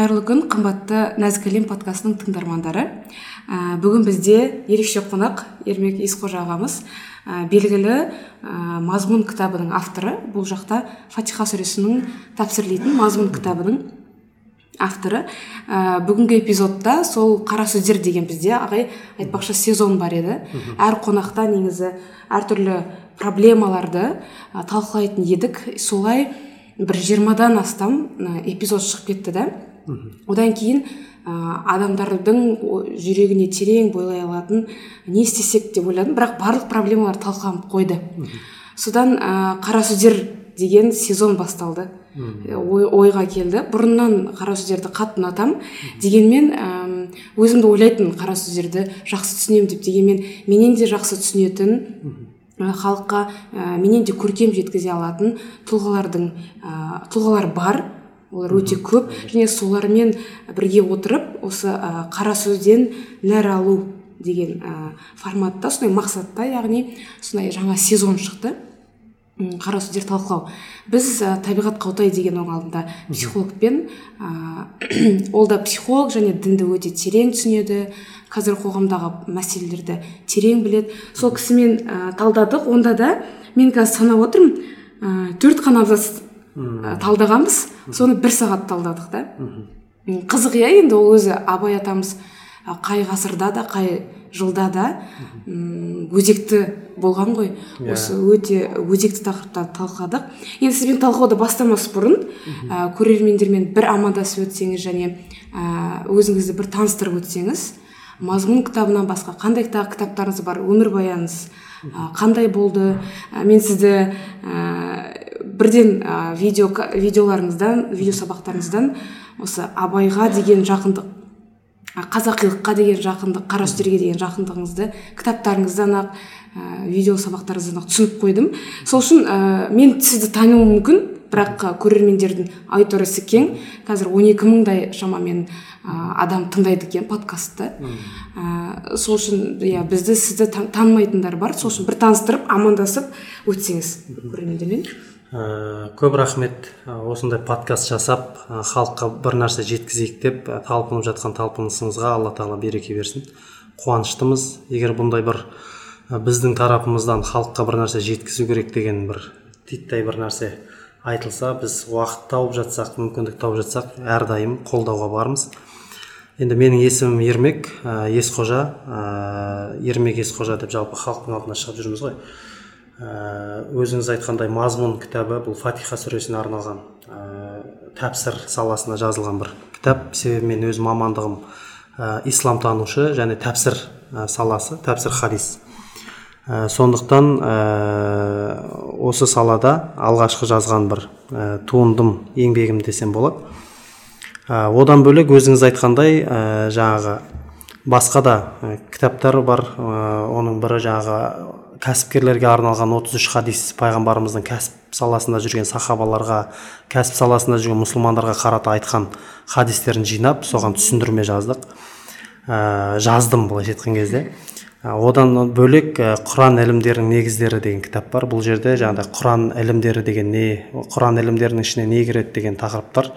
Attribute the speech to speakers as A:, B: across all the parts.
A: қайырлы күн қымбатты нәзік әлем подкастының тыңдармандары. Ә, бүгін бізде ерекше қонақ ермек есқожа ағамыз. Ә, белгілі ә, мазмұн кітабының авторы. Бұл жақта фатиха сүресінің тәпсірлейтін мазмұн кітабының авторы. Ә, бүгінгі эпизодта сол қара сөздер деген бізде ағай айтпақшы сезон бар еді. Әр қонақта негізі әртүрлі проблемаларды ә, талқылайтын едік. Солай бір жиырмадан астам эпизод шығып кетті да. Одан кейін ә, адамдардың жүрегіне терең бойлай алатын не істесек деп ойладым. Бірақ барлық проблемалар талқыланып қойды. Содан ә, қара сөздер деген сезон басталды. Ой, ойға келді. Бұрыннан қара сөздерді қатты ұнатамын дегенмен ә, өзімді ойлайтын қара сөздерді жақсы түсінемін деп дегенмен менен де жақсы түсінетін халыққа ә, менен де көркем жеткізе алатын тұлғалардың ә, тұлғалар бар. Олар өте көп. Және солармен бірге отырып осы ә, қара сөзден нәр алу деген ә, форматта сондай мақсатта яғни сондай жаңа сезон шықты. Қара сөздер талқылау. Біз ә, табиғат қаутай деген оның алдында психологпен ә, ол да психолог және дінді өте терең түсінеді. Қазір қоғамдағы мәселелерді терең біледі. Сол кісімен ә, талдадық. Онда да мен қазір санап отырмын ә, төрт қана абзац ә, талдағанбыз. Соны бір сағат талдадық та. Қызық иә енді ол өзі абай атамыз қай ғасырда да қай жылда да өзекті болған ғой. Yeah. Иә. осы өте өзекті тақырыптарды талқыладық. Енді сізбен талқылауды бастамас бұрын ә, көрермендермен бір амандасып өтсеңіз және ә, өзіңізді бір таныстырып өтсеңіз мазмұн кітабынан басқа қандай тағы кітаптарыңыз бар? Өмірбаяныңыз қандай болды? Мен сізді ә, бірден ә, видео видеоларыңыздан видео сабақтарыңыздан осы абайға деген жақындық қазақилыққа деген жақындық қара сөздерге деген жақындығыңызды кітаптарыңыздан ақ ә, видео сабақтарыңыздан ақ түсініп қойдым. Сол үшін ә, мен сізді тануым мүмкін бірақ көрермендердің аудиториясы кең. Қазір он екі мыңдай шамамен ә, адам тыңдайды екен подкастты. Ә, сол үшін иә бізді сізді танымайтындар бар. Сол үшін бір таныстырып амандасып өтсеңіз көрермендермен.
B: Ә, көп рахмет осындай подкаст жасап халыққа бір нәрсе жеткізейік деп талпынып жатқан талпынысыңызға алла тағала береке берсін. Қуаныштымыз. Егер бұндай бір біздің тарапымыздан халыққа бір нәрсе жеткізу керек деген бір титтей бір нәрсе айтылса біз уақыт тауып жатсақ мүмкіндік тауып жатсақ әрдайым қолдауға бармыз. Енді менің есімім ермек ә, есқожа ә, ермек есқожа деп жалпы халықтың алдына шығып жүрміз ғой. Өзіңіз айтқандай мазмұн кітабы бұл фатиха сүресіне арналған. Ә, тәпсір саласына жазылған бір кітап. Себебі мен өз мамандығым ә, исламтанушы және тәпсір саласы тәпсір хадис. Ә, сондықтан ә, осы салада алғашқы жазған бір ә, туындым еңбегім десем болады. Ә, одан бөлек өзіңіз айтқандай ә, жаңағы басқа да кітаптар бар. Оның бірі жаңағы кәсіпкерлерге арналған 33 хадис пайғамбарымыздың кәсіп саласында жүрген сахабаларға кәсіп саласында жүрген мұсылмандарға қарата айтқан хадистерін жинап соған түсіндірме жаздық. Ә, жаздым былайша айтқан кезде. Одан бөлек құран ілімдерінің негіздері деген кітап бар. Бұл жерде жаңағыдай құран ілімдері деген не құран ілімдерінің ішіне не кіреді деген тақырыптар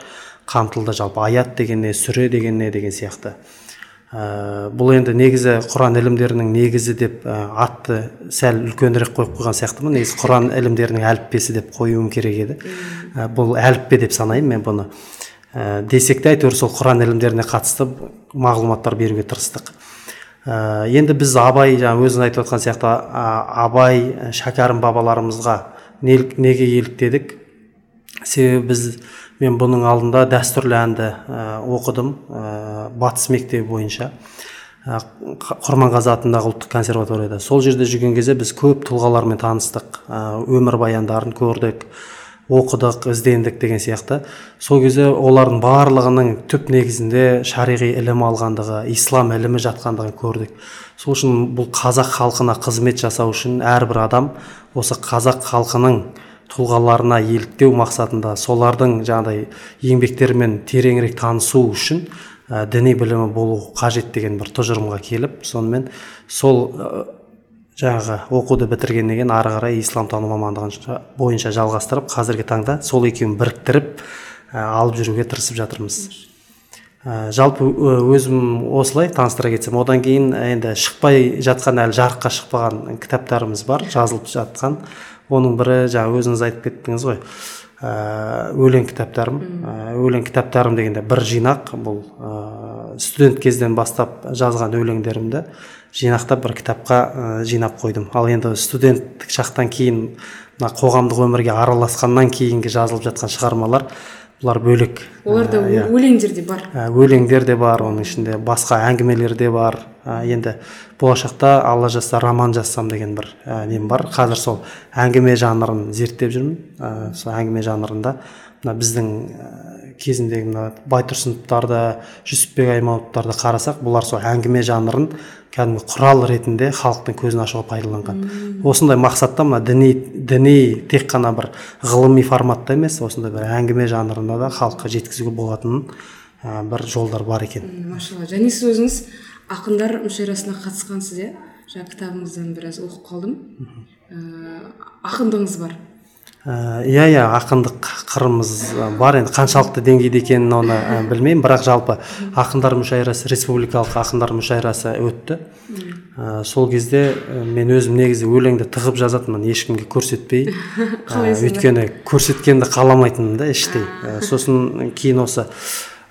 B: қамтылды. Жалпы аят деген не сүре деген не деген сияқты. Ә, бұл енді негізі құран ілімдерінің негізі деп ә, атты сәл үлкенірек қойып қойған сияқтымын. Негізі құран ілімдерінің әліппесі деп қоюым керек еді. Ә, бұл әліппе деп санаймын мен бұны. Ә, десек те әйтеуір сол құран ілімдеріне қатысты мағлұматтар беруге тырыстық. Ә, енді біз абай жаңа өзіңіз айтып отқан сияқты абай шәкәрім бабаларымызға неге еліктедік? Себебі біз мен бұның алдында дәстүрлі әнді ә, оқыдым ә, батыс мектебі бойынша. Ә, құрманғазы атындағы ұлттық консерваторияда. Сол жерде жүрген кезде біз көп тұлғалармен таныстық ә, өмірбаяндарын көрдік оқыдық іздендік деген сияқты. Сол кезде олардың барлығының түп негізінде шариғи ілім алғандығы ислам ілімі жатқандығын көрдік. Сол үшін бұл қазақ халқына қызмет жасау үшін әрбір адам осы қазақ халқының тұлғаларына еліктеу мақсатында солардың жаңағыдай еңбектерімен тереңірек танысу үшін ә, діни білімі болу қажет деген бір тұжырымға келіп сонымен сол жаңағы оқуды бітіргеннен кейін ары қарай исламтану мамандығын бойынша жалғастырып қазіргі таңда сол екеуін біріктіріп ә, алып жүруге тырысып жатырмыз. Ә, жалпы өзім осылай таныстыра кетсем одан кейін енді шықпай жатқан әлі жарыққа шықпаған кітаптарымыз бар жазылып жатқан. Оның бірі жаңа өзіңіз айтып кеттіңіз ғой ә, өлең кітаптарым. Ә, өлең кітаптарым дегенде бір жинақ бұл ә, студент кезден бастап жазған өлеңдерімді жинақтап бір кітапқа ә, жинап қойдым. Ал енді студенттік шақтан кейін мына қоғамдық өмірге араласқаннан кейінгі жазылып жатқан шығармалар бұлар бөлек.
A: Оларда
B: иә.
A: өлеңдер де бар.
B: Ә, өлеңдер де бар оның ішінде басқа әңгімелер де бар. Ә, енді болашақта алла жазса роман жазсам деген бір ә, нем бар. Қазір сол әңгіме жанрын зерттеп жүрмін. Ә, сол әңгіме жанрында мына біздің кезіндегі мына байтұрсыновтарды жүсіпбек аймауытовтарды қарасақ бұлар сол әңгіме жанрын кәдімгі құрал ретінде халықтың көзін ашуға пайдаланған. Осындай мақсатта мына діни діни тек қана бір ғылыми форматта емес осындай бір әңгіме жанрында да халыққа жеткізуге болатын ә, бір жолдар бар екен.
A: Машалла. және сіз өзіңіз ақындар мүшәйрасына қатысқансыз иә? Жаңа кітабыңыздан біраз оқып қалдым. Ә, ақындығыңыз бар.
B: Иә иә ақындық қырымыз бар енді қаншалықты деңгейде екенін оны ә, білмеймін. Бірақ жалпы ақындар мүшәйрасы республикалық ақындар мүшәйрасы өтті. Ә, сол кезде мен өзім негізі өлеңді тығып жазатынмын ешкімге көрсетпей. Ә, өйткені көрсеткенді қаламайтынмын да іштей. Ә, сосын кейін осы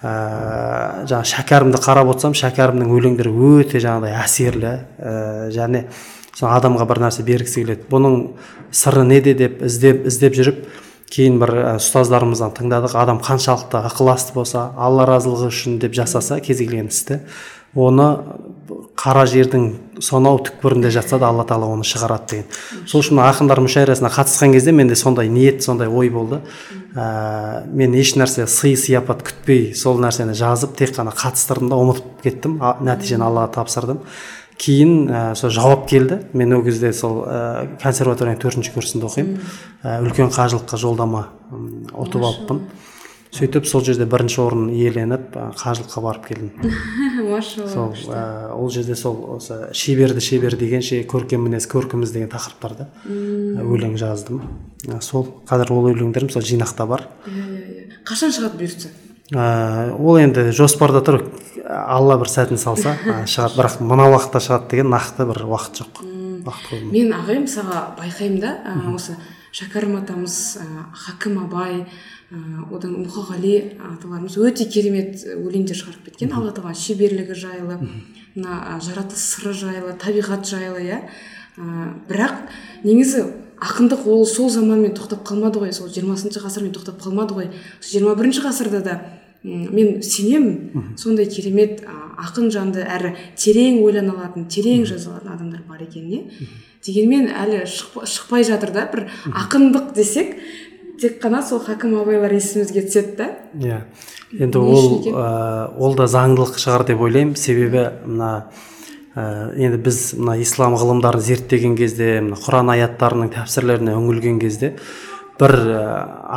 B: ә, жаңағы шәкәрімді қарап отырсам шәкәрімнің өлеңдері өте жаңағыдай әсерлі. Ә, және сол адамға бір нәрсе бергісі келеді. Бұның сыры неде деп іздеп іздеп жүріп кейін бір ә, ұстаздарымыздан тыңдадық. Адам қаншалықты ықыласты болса алла разылығы үшін деп жасаса кез келген істі оны қара жердің сонау түкпірінде жатса да алла тағала оны шығарады деген. Сол үшін ақындар мүшәйрасына қатысқан кезде менде сондай ниет сондай ой болды. Ә, мен еш нәрсе сый сияпат күтпей сол нәрсені жазып тек қана қатыстырдым да ұмытып кеттім. А, нәтижені аллаға тапсырдым. Кейін ә, сол жауап келді. Мен ол кезде сол ә, консерваторияның төртінші курсында оқимын. Ә, үлкен қажылыққа жолдама ұтып алыппын. Сөйтіп сол жерде бірінші орын иеленіп қажылыққа барып келдім.
A: Машалла
B: сол ә, ол жерде сол осы шеберді шебер дегенше көркем мінез көркіміз деген тақырыптарда өлең жаздым. Ә, сол қазір ол өлеңдерім сол жинақта бар.
A: Қашан шығады бұйыртса?
B: Ә, ол енді жоспарда тұр. Алла бір сәтін салса шығады. Бірақ мына уақытта шығады деген нақты бір уақыт жоқ. Уақыт
A: мен ағай мысалға байқаймын да осы шәкәрім атамыз хакім абай одан мұқағали аталарымыз өте керемет өлеңдер шығарып кеткен. Алла тағала шеберлігі жайлы мына жаратылыс сыры жайлы табиғат жайлы иә. Ә, бірақ негізі ақындық ол сол заманмен тоқтап қалмады ғой. Сол жиырмасыншы ғасырмен тоқтап қалмады ғой. Жиырма бірінші ғасырда да мен сенемін. Сондай керемет ақын жанды әрі терең ойлана алатын терең жаза алатын адамдар бар екеніне дегенмен әлі шықпа- шықпай жатыр да бір ақындық десек тек қана сол хакім абайлар есімізге түседі да?
B: Иә. Енді ол ә, ол да заңдылық шығар деп ойлаймын. Себебі мына ә, енді біз мына ислам ғылымдарын зерттеген кезде мына құран аяттарының тәпсірлеріне үңілген кезде бір ә,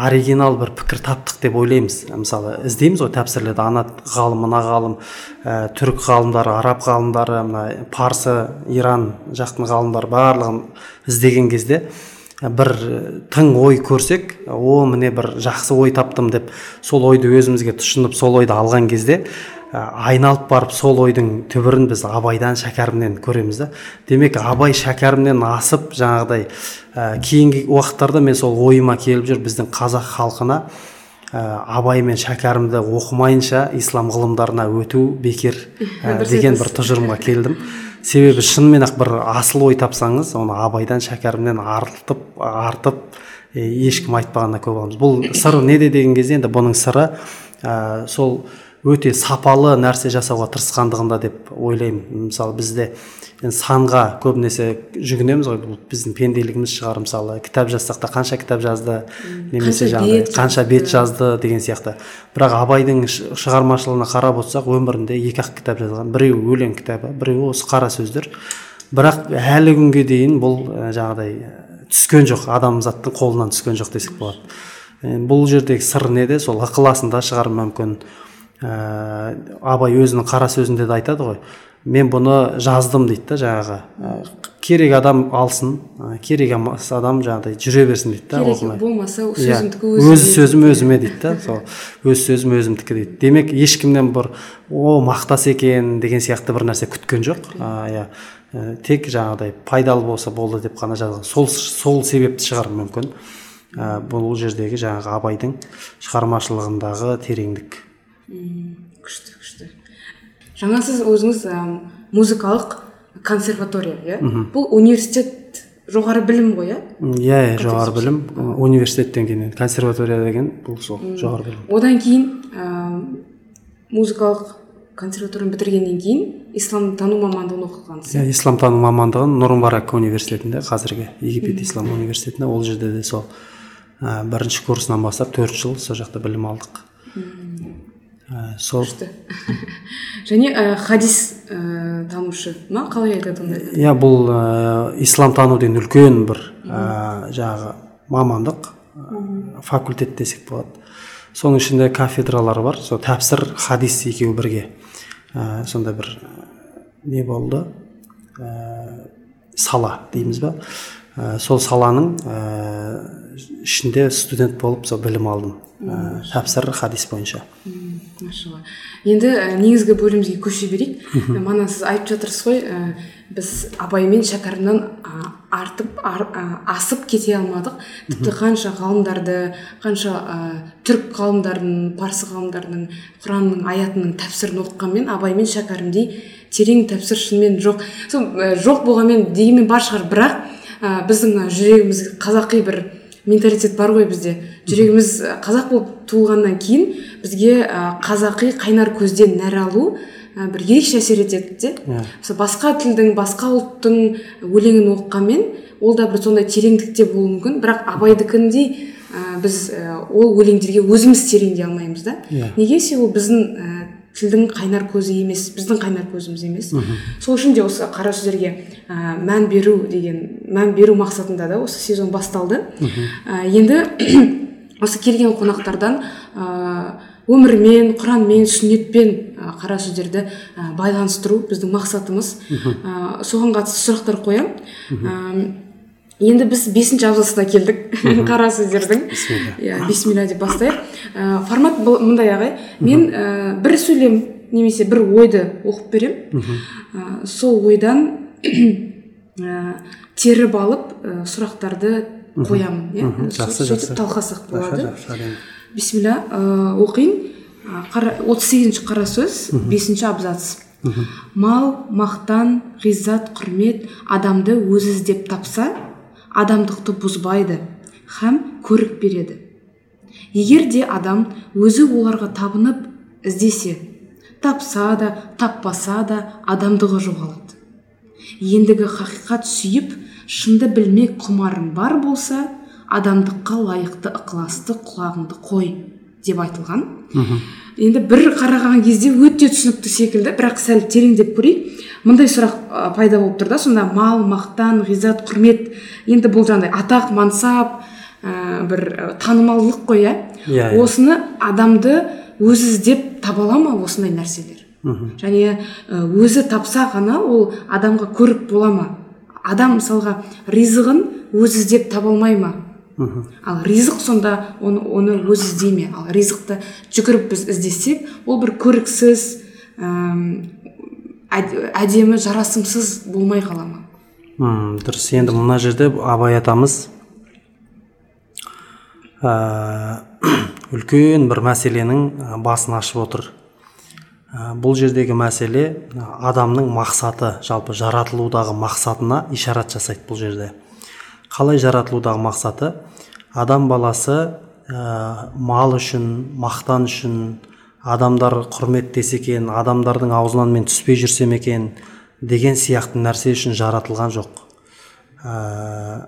B: оригинал бір пікір таптық деп ойлаймыз. Мысалы іздейміз ғой тәпсірлерді. Ана ғалым мына ғалым ә, түрік ғалымдары араб ғалымдары мына парсы иран жақтың ғалымдары барлығын іздеген кезде бір э, тың ой көрсек о міне бір жақсы ой таптым деп сол ойды өзімізге тұшынып сол ойды алған кезде ә, айналып барып сол ойдың түбірін біз абайдан шәкәрімнен көреміз да. Демек абай шәкәрімнен асып жаңағыдай ә, кейінгі уақыттарда мен сол ойыма келіп жүр біздің қазақ халқына ә, абай мен шәкәрімді оқымайынша ислам ғылымдарына өту бекер ә, деген бір тұжырымға келдім. Себебі шынымен ақ бір асыл ой тапсаңыз оны абайдан шәкәрімнен артып артып ешкім айтпағанына көп аламыз. Бұл сыры неде деген кезде енді бұның сыры ә, сол өте сапалы нәрсе жасауға тырысқандығында деп ойлаймын. Мысалы бізде енді санға көбінесе жүгінеміз ғой. Бұл біздің пенделігіміз шығар мысалы. Кітап жазсақ та қанша кітап жазды немесе жаңағыдай қанша бет жазды деген сияқты. Бірақ абайдың шығармашылығына қарап отырсақ өмірінде екі ақ кітап жазған. Біреуі өлең кітабы біреуі осы қара сөздер. Бірақ әлі күнге дейін бұл жаңағыдай түскен жоқ. Адамзаттың қолынан түскен жоқ десек болады. Бұл жердегі сыр неде сол ықыласында шығар мүмкін. Ә, абай өзінің қара сөзінде де айтады ғой. Мен бұны жаздым дейді да жаңағы. Ә, керек адам алсын ә, керек емес адам жаңағыдай жүре берсін дейді да
A: керек болмаса
B: Иә,
A: сөзімдікі
B: өз сөзім өзіме дейді да сол өз сөзім өзімдікі дейді. Демек ешкімнен бір о мақтаса екен деген сияқты бір нәрсе күткен жоқ. А, иә. Ә, тек жаңағыдай пайдалы болса болды деп қана жазған. Сол сол себепті шығар мүмкін. Ә, бұл жердегі жаңағы абайдың шығармашылығындағы тереңдік.
A: Күшті. Жаңа сіз өзіңіз ә, музыкалық консерватория иә? Бұл университет жоғары білім ғой иә?
B: Иә иә жоғары білім. университеттен кейін консерватория деген бұл сол жоғары білім.
A: Одан кейін ә, музыкалық консерваторияны бітіргеннен кейін исламтану мамандығын оқығансыз
B: иә исламтану мамандығын нұр мубарак университетінде қазіргі египет ислам университетінде ол жерде де сол ә, бірінші курсынан бастап төрт жыл сол жақта білім алдық. Ә, сол
A: күшті және ә, хадис ә, танушы. Ма қалай айтады ондайды
B: иә бұл ә, исламтану деген үлкен бір ә, жаңағы мамандық ә, факультет десек болады. Соның ішінде кафедралар бар. Сол тәпсір хадис екеуі бірге. Ә, сондай бір не болды? Ә, сала дейміз ба? Ә, сол саланың ә, ішінде студент болып сол білім алдым. Ә, тәпсір хадис бойынша.
A: Машалла. Енді ә, негізгі бөлімімізге көше берейік. Мана сіз айтып жатырсыз ғой ә, біз абай мен шәкәрімнен ә, артып ар, ә, асып кете алмадық. Тіпті қанша ғалымдарды қанша ә, түрік ғалымдарының парсы ғалымдарының құранның аятының тәпсірін оқығанмен абай мен шәкәрімдей терең тәпсір шынымен жоқ. Сол ә, жоқ болғанмен дегенмен бар шығар. Бірақ ә, біздің жүрегіміз қазақи бір менталитет бар ғой бізде. Жүрегіміз қазақ болып туылғаннан кейін бізге қазақи қайнар көзден нәр алу ә, бір ерекше әсер етеді де.
B: Иә.
A: мысалы басқа тілдің басқа ұлттың өлеңін оқығанмен ол да бір сондай тереңдікте болуы мүмкін. Бірақ абайдікіндей ә, біз ол өлеңдерге өзіміз тереңдей алмаймыз да.
B: Иә.
A: неге себебі ол біздің тілдің қайнар көзі емес біздің қайнар көзіміз емес. Сол үшін де осы қара сөздерге ә, мән беру деген мән беру мақсатында да осы сезон басталды. Ә, енді осы келген қонақтардан ә, өмірмен құранмен сүннетпен ә, қара сөздерді ә, байланыстыру біздің мақсатымыз. Ә, соған қатысты сұрақтар қоямын енді біз бесінші абзацына келдік. Қара сөздердің. Иә бисмилля деп бастайық. Ә, формат мындай ағай. Мен ә, бір сөйлем немесе бір ойды оқып беремін ә, сол ойдан ә, теріп алып ә, сұрақтарды қоямын иә.
B: Жақсы,
A: Сөйтіп
B: жақсы.
A: талқыласақ болады. бисмилля ә, оқиын. Ә, отыз сегізінші қара сөз бесінші абзац. Мал мақтан ғиззат құрмет адамды өзі іздеп тапса адамдықты бұзбайды һәм көрік береді. Егер де адам өзі оларға табынып іздесе тапса да таппаса да адамдығы жоғалады. Ендігі хақиқат сүйіп шынды білмек құмарың бар болса адамдыққа лайықты ықыласты құлағыңды қой деп айтылған. Енді бір қараған кезде өте түсінікті секілді. Бірақ сәл тереңдеп көрейік. Мындай сұрақ пайда болып тұр да. Сонда мал мақтан ғиззат құрмет. Енді бұл жаңағыдай атақ мансап ә, бір танымалдылық қой иә?
B: Иә, иә.
A: осыны адамды өзі іздеп таба ала ма осындай нәрселер? Және ә, өзі тапса ғана ол адамға көрік бола ма? Адам мысалға ризығын өзі іздеп таба алмай ма? Ал ризық сонда оны, оны өзі іздей ме ал ризықты жүгіріп біз іздесек ол бір көріксіз әдемі жарасымсыз болмай қала ма?
B: М, дұрыс. Енді мына жерде абай атамыз ә, үлкен бір мәселенің басын ашып отыр. Ә, бұл жердегі мәселе адамның мақсаты жалпы жаратылудағы мақсатына ишарат жасайды бұл жерде. Қалай жаратылудағы мақсаты? Адам баласы ә, мал үшін мақтан үшін адамдар құрметтесе екен адамдардың аузынан мен түспей жүрсем екен деген сияқты нәрсе үшін жаратылған жоқ. Ә,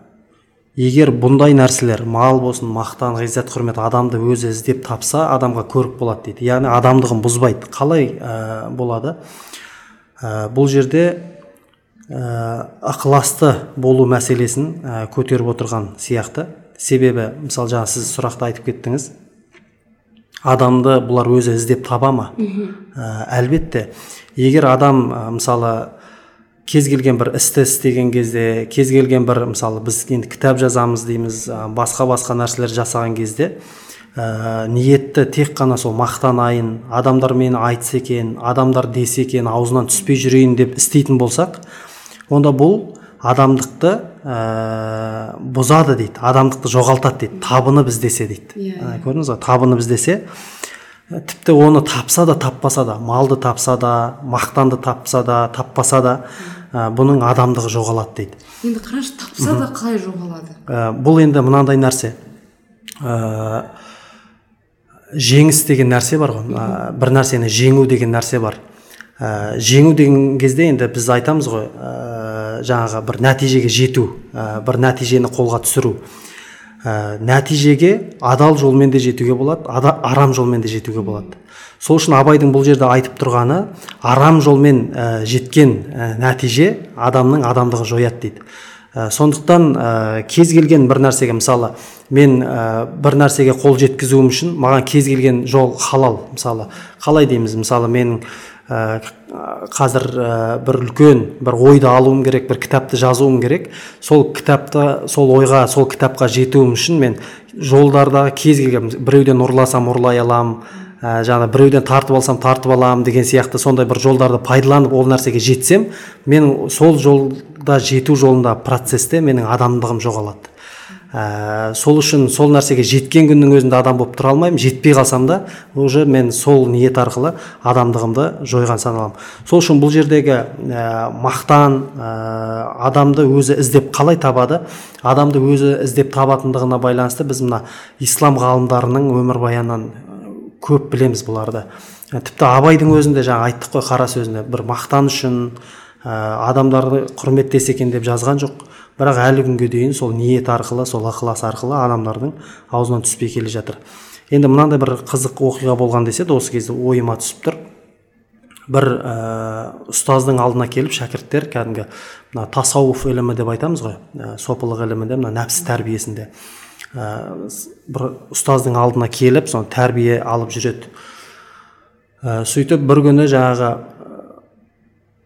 B: егер бұндай нәрселер мал болсын мақтан ғиззат құрмет адамды өзі іздеп тапса адамға көрік болады дейді. Яғни адамдығын бұзбайды. Қалай ә, болады? Ә, бұл жерде ықыласты болу мәселесін ә, көтеріп отырған сияқты. Себебі мысалы жаңа сіз сұрақта айтып кеттіңіз. Адамды бұлар өзі іздеп таба ма? Ә, әлбетте. Егер адам ә, мысалы кез келген бір істі істеген кезде кез келген бір мысалы біз енді кітап жазамыз дейміз ә, басқа басқа нәрселер жасаған кезде ә, ниетті тек қана сол мақтанайын адамдар мені айтса екен адамдар десе екен аузынан түспей жүрейін деп істейтін болсақ онда бұл адамдықты ә, бұзады дейді адамдықты жоғалтады дейді табынып іздесе дейді
A: Иә,
B: Ә, көрдіңіз ғой табынып іздесе ә, тіпті оны тапса да таппаса да малды тапса да мақтанды тапса да таппаса да ә, бұның адамдығы жоғалады дейді
A: енді қарашы тапса да қалай жоғалады?
B: Ә, бұл енді мынандай нәрсе. Ә, жеңіс деген нәрсе бар ғой ә, бір нәрсені жеңу деген нәрсе бар. Ә, жеңу деген кезде енді біз айтамыз ғой ә, жаңағы бір нәтижеге жету бір нәтижені қолға түсіру. Ә, нәтижеге адал жолмен де жетуге болады ада, арам жолмен де жетуге болады. Сол үшін абайдың бұл жерде айтып тұрғаны арам жолмен ә, жеткен ә, нәтиже адамның адамдығы жояды дейді. Ә, сондықтан ә, кез келген бір нәрсеге мысалы мен ә, бір нәрсеге қол жеткізуім үшін маған кез келген жол халал мысалы. Қалай дейміз? Мысалы мен ә, қазір ә, бір үлкен бір ойды алуым керек бір кітапты жазуым керек. Сол кітапты сол ойға сол кітапқа жетуім үшін мен жолдардағы кез келген біреуден ұрласам ұрлай аламын ә, жаңағы біреуден тартып алсам тартып аламын деген сияқты сондай бір жолдарды пайдаланып ол нәрсеге жетсем мен сол жолда жету жолында процесте менің адамдығым жоғалады. Ә, сол үшін сол нәрсеге жеткен күннің өзінде адам болып тұра алмаймын жетпей қалсам да уже мен сол ниет арқылы адамдығымды жойған саналамын сол үшін бұл жердегі ә, мақтан ә, адамды өзі іздеп қалай табады адамды өзі іздеп табатындығына байланысты біз мына ислам ғалымдарының өмірбаянынан көп білеміз бұларды. Ә, тіпті абайдың өзінде жаңа айттық қой қара сөзінде бір мақтан үшін ә, адамдарды құрметтесе екен деп жазған жоқ. Бірақ әлі күнге дейін сол ниет арқылы сол ықылас арқылы адамдардың аузынан түспей келе жатыр. Енді мынандай бір қызық оқиға болған деседі осы кезде ойыма түсіп тұр. Бір ә, ұстаздың алдына келіп шәкірттер кәдімгі мына тасауф ілімі деп айтамыз ғой ә, сопылық ілімінде мына нәпсі тәрбиесінде. Ә, бір ұстаздың алдына келіп соны тәрбие алып жүреді. Ә, сөйтіп бір күні жаңағы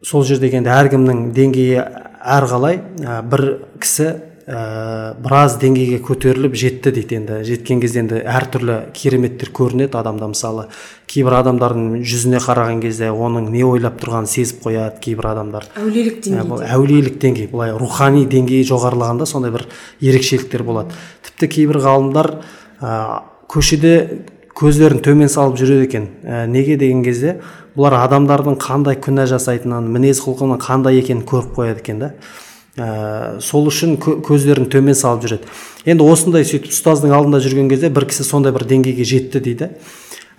B: сол жердегі енді әркімнің деңгейі әрқалай ә, бір кісі ә, біраз деңгейге көтеріліп жетті дейді енді. Жеткен кезде енді әртүрлі кереметтер көрінеді адамда. Мысалы кейбір адамдардың жүзіне қараған кезде оның не ойлап тұрғанын сезіп қояды кейбір адамдар.
A: Әулиелік
B: Ә, бұл
A: деңгейде
B: әулиелік деңгей былай рухани деңгейі жоғарылағанда сондай бір ерекшеліктер болады. Тіпті кейбір ғалымдар ә, көшеде көздерін төмен салып жүреді екен. Ә, неге деген кезде бұлар адамдардың қандай күнә жасайтынын мінез құлқының қандай екенін көріп қояды екен да. Ә, сол үшін кө- көздерін төмен салып жүреді. Енді осындай сөйтіп ұстаздың алдында жүрген кезде бір кісі сондай бір деңгейге жетті дейді.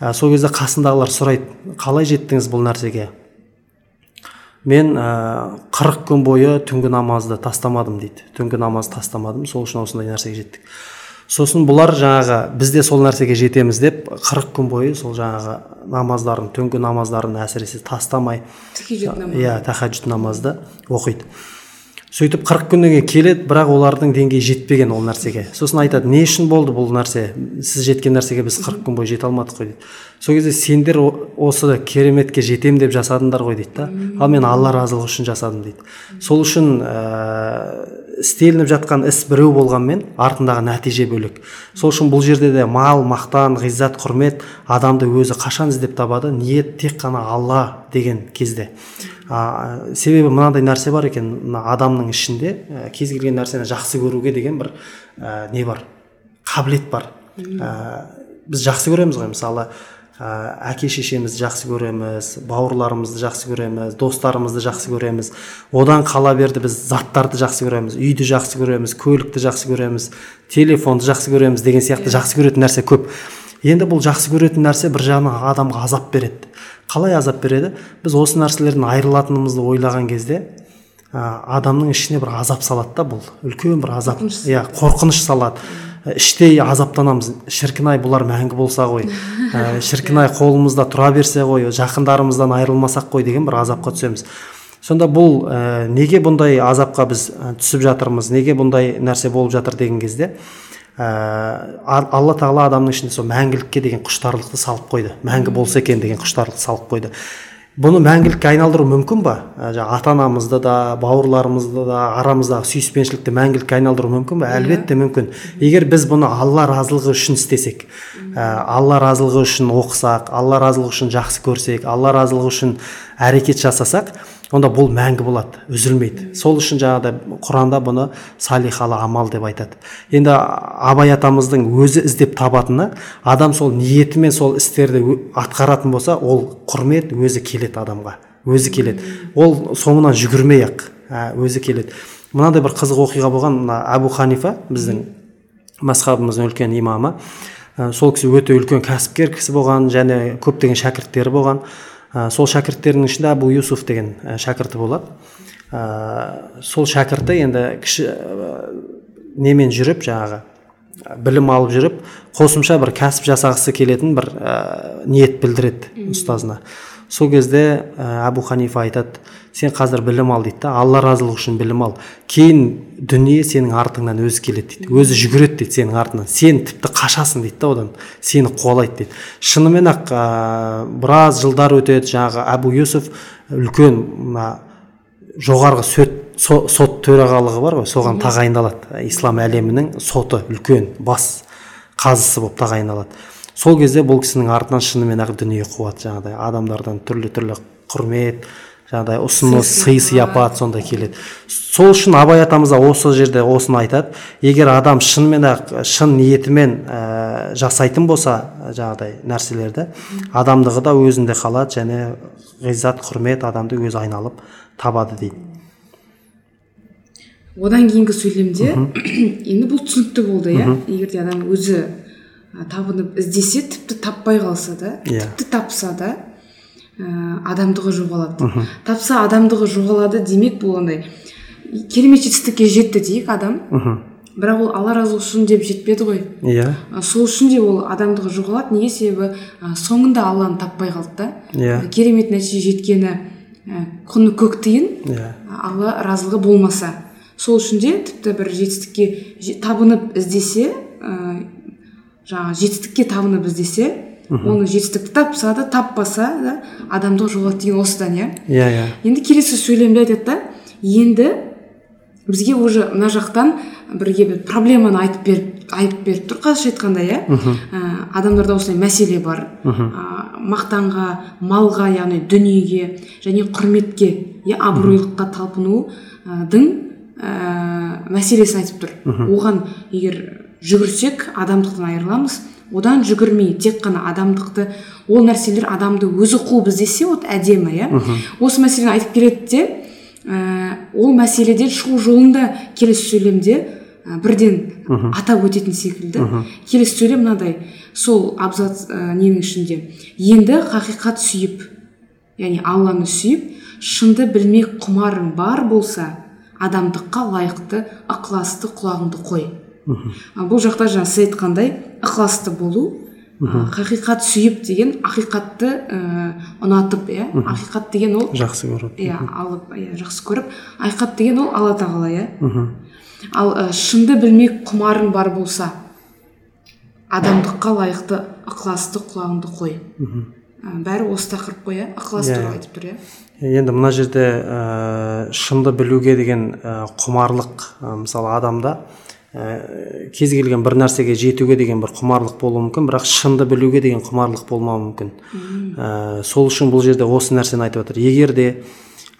B: Ә, сол кезде қасындағылар сұрайды қалай жеттіңіз бұл нәрсеге? Мен ә, қырық күн бойы түнгі намазды тастамадым дейді. Түнгі намазды тастамадым сол үшін осындай нәрсеге жеттік сосын бұлар жаңағы біз де сол нәрсеге жетеміз деп қырық күн бойы сол жаңағы намаздарын түнгі намаздарын әсіресе тастамай иә тахаджуд намазды оқиды. Сөйтіп қырық күннен кейін келеді бірақ олардың деңгейі жетпеген ол нәрсеге. Сосын айтады не үшін болды бұл нәрсе? Сіз жеткен нәрсеге біз қырық күн бойы жете алмадық қой дейді. Сол кезде сендер осы кереметке жетем деп жасадыңдар ғой дейді да. Ал мен алла разылығы үшін жасадым дейді. Сол үшін ә, істелініп жатқан іс біреу болғанмен артындағы нәтиже бөлек. Сол үшін бұл жерде де мал мақтан ғиззат құрмет адамды өзі қашан іздеп табады? Ниет тек қана алла деген кезде. А, себебі мынандай нәрсе бар екен мына адамның ішінде ә, кез келген нәрсені жақсы көруге деген бір ә, не бар? Қабілет бар. Ә, біз жақсы көреміз ғой. Мысалы әке шешемізді жақсы көреміз бауырларымызды жақсы көреміз достарымызды жақсы көреміз. Одан қала берді біз заттарды жақсы көреміз үйді жақсы көреміз көлікті жақсы көреміз телефонды жақсы көреміз деген сияқты жақсы көретін нәрсе көп. Енді бұл жақсы көретін нәрсе бір жағынан адамға азап береді. Қалай азап береді? Біз осы нәрселерден айырылатынымызды ойлаған кезде ә, адамның ішіне бір азап салады да бұл. Үлкен бір азап. Иә қорқыныш салады. Іштей азаптанамыз. Шіркін ай бұлар мәңгі болса ғой. Ә, шіркін ай қолымызда тұра берсе ғой жақындарымыздан айырылмасақ қой деген бір азапқа түсеміз. Сонда бұл ә, неге бұндай азапқа біз түсіп жатырмыз неге бұндай нәрсе болып жатыр деген кезде ә, алла тағала адамның ішінде сол мәңгілікке деген құштарлықты салып қойды. Мәңгі болса екен деген құштарлықты салып қойды. Бұны мәңгілікке айналдыру мүмкін ба? Ә, жаңағы ата анамызды да бауырларымызды да арамыздағы сүйіспеншілікті мәңгілікке айналдыру мүмкін ба? Әлбетте мүмкін. Егер біз бұны алла разылығы үшін істесек ә, алла разылығы үшін оқысақ алла разылығы үшін жақсы көрсек алла разылығы үшін әрекет жасасақ онда бұл мәңгі болады үзілмейді. Сол үшін жаңағыдай құранда бұны салихалы амал деп айтады. Енді абай атамыздың өзі іздеп табатыны адам сол ниетімен сол істерді атқаратын болса ол құрмет өзі келеді адамға өзі келеді. Ол соңынан жүгірмей ақ өзі келеді. Мынандай бір қызық оқиға болған мына әбу ханифа біздің мазхабымыздың үлкен имамы сол кісі өте үлкен кәсіпкер кісі болған және көптеген шәкірттері болған. Ә, сол шәкірттерінің ішінде әбу юсуф деген ә, шәкірті болады. Ә, сол шәкірті енді кіші ә, немен жүріп жаңағы білім алып жүріп қосымша бір кәсіп жасағысы келетін бір ә, ниет білдіреді ұстазына. Сол кезде әбу ханифа айтады сен қазір білім ал дейді да алла разылығы үшін білім ал кейін дүние сенің артыңнан өзі келеді дейді өзі жүгіреді дейді сенің артыңнан. Сен тіпті қашасың дейді да одан сені қуалайды дейді. Шынымен ақ ә, біраз жылдар өтеді жаңағы әбу юсуф үлкен мына жоғарғы сот, сот төрағалығы бар ғой соған тағайындалады. Ислам әлемінің соты үлкен бас қазысы болып тағайындалады. Сол кезде бұл кісінің артынан шынымен ақ дүние қуады жаңағыдай. Адамдардан түрлі түрлі құрмет жаңағыдай ұсыныс сый сияпат сондай келеді. Сол үшін абай атамыз да осы жерде осыны айтады. Егер адам шынымен ақ шын ниетімен ә, жасайтын болса жаңағыдай нәрселерді адамдығы да өзінде қалады және ғиззат құрмет адамды өзі айналып табады дейді.
A: Одан кейінгі сөйлемде енді бұл түсінікті болды иә? Егер де адам өзі табынып іздесе тіпті таппай қалса да yeah. Иә. тіпті тапса да ә, адамдығы жоғалады. Тапса адамдығы жоғалады демек бұл андай керемет жетістікке жетті дейік адам. Бірақ ол алла разылығы үшін деп жетпеді ғой.
B: Иә.
A: Сол үшін де ол адамдығы жоғалады. Неге себебі ә, соңында алланы таппай қалды да.
B: Иә.
A: Керемет нәтиже жеткені ә, күні көк тиын
B: иә.
A: алла разылығы болмаса. Сол үшін де тіпті бір жетістікке табынып іздесе жаңағы жетістікке табынып іздесе оны жетістікті тапса да таппаса да адамдық жоғалады деген осыдан иә?
B: Иә иә.
A: Енді келесі сөйлемде айтады да енді бізге уже мына жақтан бірге бір проблеманы айтып беріп айтып беріп тұр қазақша айтқанда иә? Ә, адамдарда осындай мәселе бар. Ә, мақтанға малға яғни дүниеге және құрметке иә абыройлыққа талпынудың ә, мәселесін айтып тұр. Оған егер жүгірсек адамдықтан айырыламыз. Одан жүгірмей тек қана адамдықты ол нәрселер адамды өзі қуып іздесе вот әдемі иә? Осы мәселені айтып келеді де ә, ол мәселеден шығу жолында келесі сөйлемде ә, бірден атап өтетін секілді. Келесі сөйлем мынадай. Сол абзац ә, ненің ішінде? Енді хақиқат сүйіп яғни алланы сүйіп шынды білмек құмарың бар болса адамдыққа лайықты ықыласты құлағыңды қой бұл жақта жаңа сіз айтқандай ықыласты болу хақиқат сүйіп деген ақиқатты ә, ұнатып иә? Ақиқат деген ол
B: жақсы көріп.
A: Иә алып иә жақсы көріп. Ақиқат деген ол алла тағала иә? Ал ә, шынды білмек құмарың бар болса адамдыққа лайықты ықыласты құлағыңды қой. Ә, бәрі осы тақырып қой иә? Ықылас иә, туралы иә. айтып тұр иә?
B: Енді мына жерде ә, шынды білуге деген ә, құмарлық ә, мысалы адамда ә, кез келген бір нәрсеге жетуге деген бір құмарлық болуы мүмкін бірақ шынды білуге деген құмарлық болмауы мүмкін. Ә, сол үшін бұл жерде осы нәрсені айтып жатыр егер де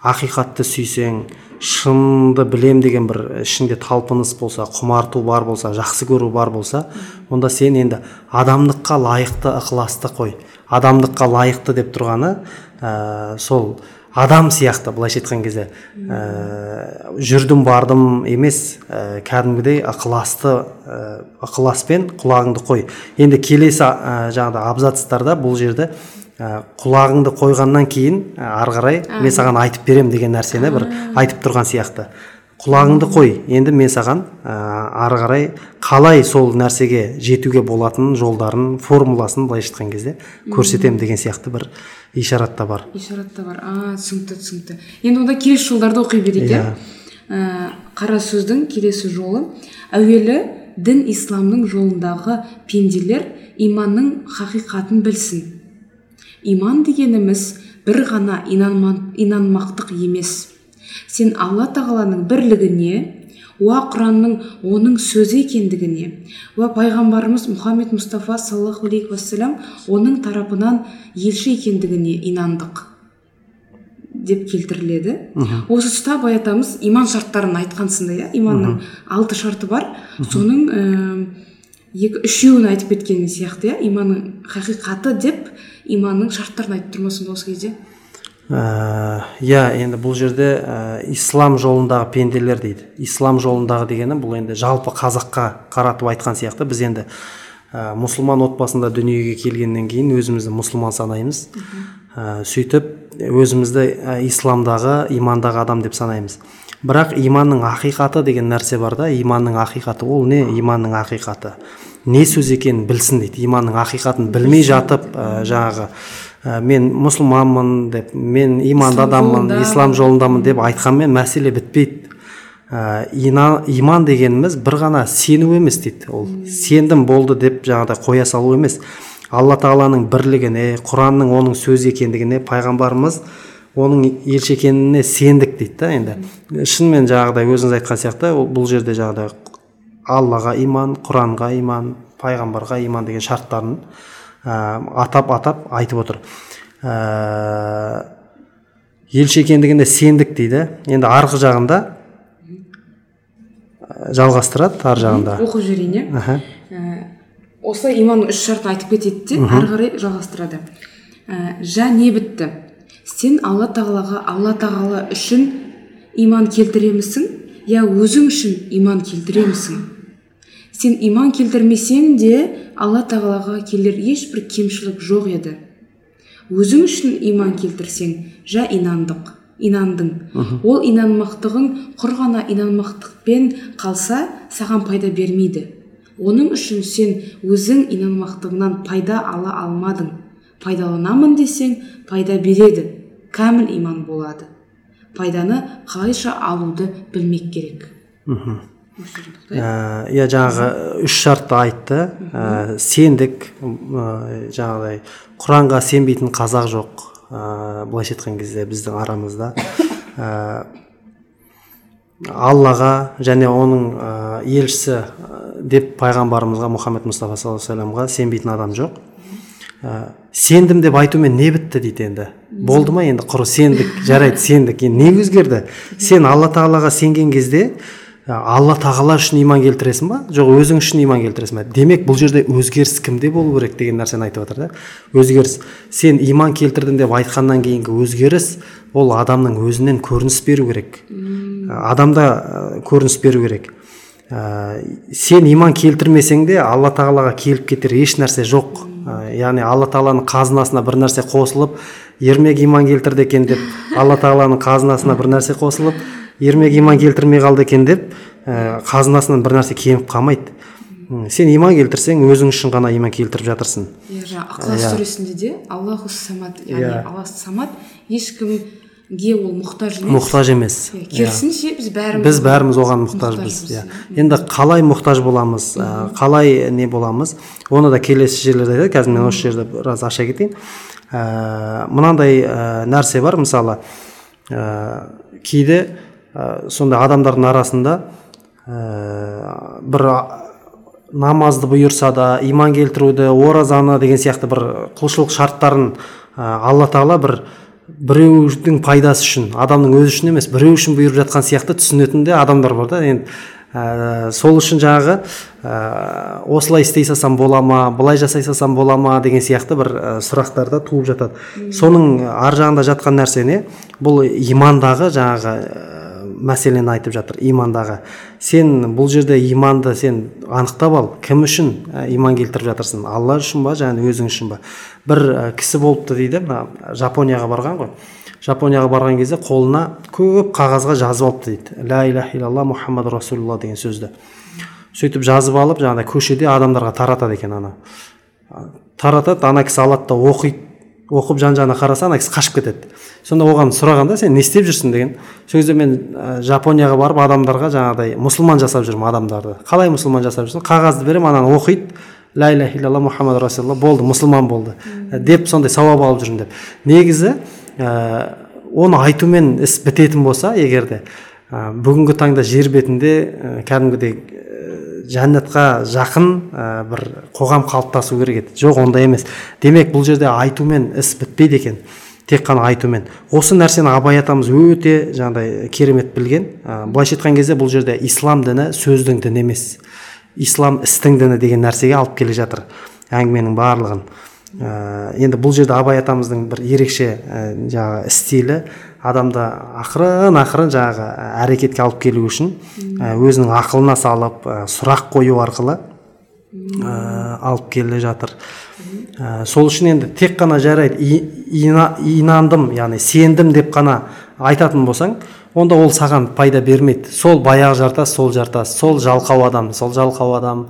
B: ақиқатты сүйсең шынды білем деген бір ішінде талпыныс болса құмарту бар болса жақсы көру бар болса онда сен енді адамдыққа лайықты ықыласты қой. Адамдыққа лайықты деп тұрғаны ә, сол адам сияқты былайша айтқан кезде ә, жүрдім бардым емес ә, кәдімгідей ықыласты ә, ықыласпен құлағыңды қой. Енді келесі ә, жаңағыдай абзацтарда бұл жерде ә, құлағыңды қойғаннан кейін ә, ары қарай мен саған айтып берем деген нәрсені бір айтып тұрған сияқты. Құлағыңды қой. Енді мен саған ә, ары қарай қалай сол нәрсеге жетуге болатын жолдарын формуласын былайша айтқан кезде көрсетемін деген сияқты бір ишарат та бар.
A: Ишарат та бар. А түсінікті түсінікті. Енді онда келесі жолдарды оқи берейік иә.
B: ә,
A: қара сөздің келесі жолы. Әуелі дін исламның жолындағы пенделер иманның хақиқатын білсін. Иман дегеніміз бір ғана инанмақтық емес. Сен алла тағаланың бірлігіне уа құранның оның сөзі екендігіне уа пайғамбарымыз мұхаммед мұстафа саллаллаху алейхи уассалам оның тарапынан елші екендігіне инандық деп келтіріледі. Осы тұста абай атамыз иман шарттарын айтқансында иә? Иманның алты шарты бар. Соның ә, екі үшеуін айтып кеткен сияқты иә? Иманның хақиқаты деп иманның шарттарын айтып тұр ма сонда осы кезде.
B: Иә енді бұл жерде ә, ислам жолындағы пенделер дейді. Ислам жолындағы дегені бұл енді жалпы қазаққа қаратып айтқан сияқты. Біз енді ә, мұсылман отбасында дүниеге келгеннен кейін өзімізді мұсылман санаймыз. Ә, сөйтіп өзімізді ә, исламдағы имандағы адам деп санаймыз. Бірақ иманның ақиқаты деген нәрсе бар да иманның ақиқаты ол не? Иманның ақиқаты. Не сөз екенін білсін дейді. Иманның ақиқатын білмей жатып ә, жаңағы ә, мен мұсылманмын деп мен иманды адаммын ислам жолындамын деп айтқанмен мәселе бітпейді. Ә, иман дегеніміз бір ғана сену емес дейді ол. Сендім болды деп жаңағыдай қоя салу емес. Алла тағаланың бірлігіне құранның оның сөзі екендігіне пайғамбарымыз оның елші екеніне сендік дейді да енді. Шынымен жаңағыдай өзіңіз айтқан сияқты бұл жерде жаңағыдай аллаға иман құранға иман пайғамбарға иман деген шарттарын атап атап айтып отыр. Ә, елші екендігіне сендік дейді. Енді арғы жағында жалғастырады ар жағында.
A: оқып жіберейін иә осылай иманның үш шартын айтып кетеді де ары қарай жалғастырады. Ә, жә не бітті? Сен алла тағалаға алла тағала үшін иман келтіремісің я өзің үшін иман келтіремісің? Сен иман келтірмесең де алла тағалаға келер ешбір кемшілік жоқ еді. Өзің үшін иман келтірсең жә инандық инандың. Ол инанмақтығың құр ғана инанмақтықпен қалса саған пайда бермейді. Оның үшін сен өзің инанмақтығыңнан пайда ала алмадың. Пайдаланамын десең пайда береді. Кәміл иман болады. Пайданы қалайша алуды білмек керек.
B: Иә жаңағы үш шартты айтты. Ә, сендік ә, жаңағыдай құранға сенбейтін қазақ жоқ. Ә, былайша айтқан кезде біздің арамызда. Ә, аллаға және оның ә, елшісі деп пайғамбарымызға мұхаммед мұстафа саллаллаху алейhi сенбейтін адам жоқ. Ә, сендім деп айтумен не бітті дейді енді? Болды ма енді? Құр сендік жарайды сендік. Енді не өзгерді? Сен алла тағалаға сенген кезде алла тағала үшін иман келтіресің ба? Жоқ өзің үшін иман келтіресің ба? Демек бұл жерде өзгеріс кімде болу керек деген нәрсені айтып жатыр да? Өзгеріс. Сен иман келтірдім деп айтқаннан кейінгі өзгеріс ол адамның өзінен көрініс беру керек. Адамда көрініс беру керек. Ә, сен иман келтірмесең де алла тағалаға келіп кетер еш нәрсе жоқ. Ә, яғни алла тағаланың қазынасына бір нәрсе қосылып ермек иман келтірді екен деп алла тағаланың қазынасына бір нәрсе қосылып ермек иман келтірмей қалды екен деп ә, қазынасынан бір нәрсе кеміп қалмайды. Сен иман келтірсең өзің үшін ғана иман келтіріп жатырсың.
A: Иә жаңағы ықылас сүресінде де. Аллаху самат яғни алла самат ешкімге ол мұқтаж емес.
B: Мұқтаж емес.
A: Керісінше біз бәріміз
B: біз бәріміз оған мұқтажбыз. иә. Енді қалай мұқтаж боламыз? Қалай не боламыз? Оны да келесі жерлерде айтады қазір мен осы жерде біраз аша кетейін. Ә, мынандай ә, нәрсе бар. Мысалы ә, кейде ә, сондай адамдардың арасында ә, бір намазды бұйырса да иман келтіруді оразаны деген сияқты бір құлшылық шарттарын ә, алла тағала бір біреудің пайдасы үшін адамның өзі үшін емес біреу үшін бұйырып жатқан сияқты түсінетін де адамдар бар да. Енді ә, сол үшін жаңағы ә, осылай істей салсам бола ма былай жасай салсам бола ма деген сияқты бір ә, сұрақтар да туып жатады. Соның ар жағында жатқан нәрсе не бұл имандағы жаңағы мәселені айтып жатыр имандағы. Сен бұл жерде иманды сен анықтап ал кім үшін иман келтіріп жатырсың? Алла үшін ба және өзің үшін ба? Бір кісі болыпты дейді мына жапонияға барған ғой. Жапонияға барған кезде қолына көп қағазға жазып алыпты дейді. Ля иляха илалла мұхаммад расулалла деген сөзді. Сөйтіп жазып алып жаңағыдай көшеде адамдарға таратады екен ана. Таратады ана кісі алады да оқиды. Оқып жан жағына қараса ана кісі қашып кетеді. Сонда оған сұраған да сен не істеп жүрсің? деген. Сол кезде мен ә, жапонияға барып адамдарға жаңағыдай мұсылман жасап жүрмін адамдарды. Қалай мұсылман жасап жүрсің? Қағазды беремін ананы оқиды ля иляха илlalла мұхаммад расулалла болды мұсылман болды деп сондай сауап алып жүрмін деп. Негізі ә, оны айтумен іс бітетін болса егер де ә, бүгінгі таңда жер бетінде ә, кәдімгідей жәннатқа жақын ә, бір қоғам қалыптасу керек еді. Жоқ ондай емес. Демек бұл жерде айтумен іс бітпейді екен. Тек қана айтумен. Осы нәрсені абай атамыз өте жаңағыдай керемет білген. Ә, былайша айтқан кезде бұл жерде ислам діні сөздің діні емес. Ислам істің діні деген нәрсеге алып келе жатыр әңгіменің барлығын. Ә, енді бұл жерде абай атамыздың бір ерекше ә, жаңағы стилі адамды ақырын ақырын жаңағы әрекетке алып келу үшін өзінің ақылына салып сұрақ қою арқылы ә, алып келе жатыр. Ә, сол үшін енді тек қана жарайды инандым яғни сендім деп қана айтатын болсаң онда ол саған пайда бермейді. Сол баяғы жартас сол жартас сол жалқау адам сол жалқау адам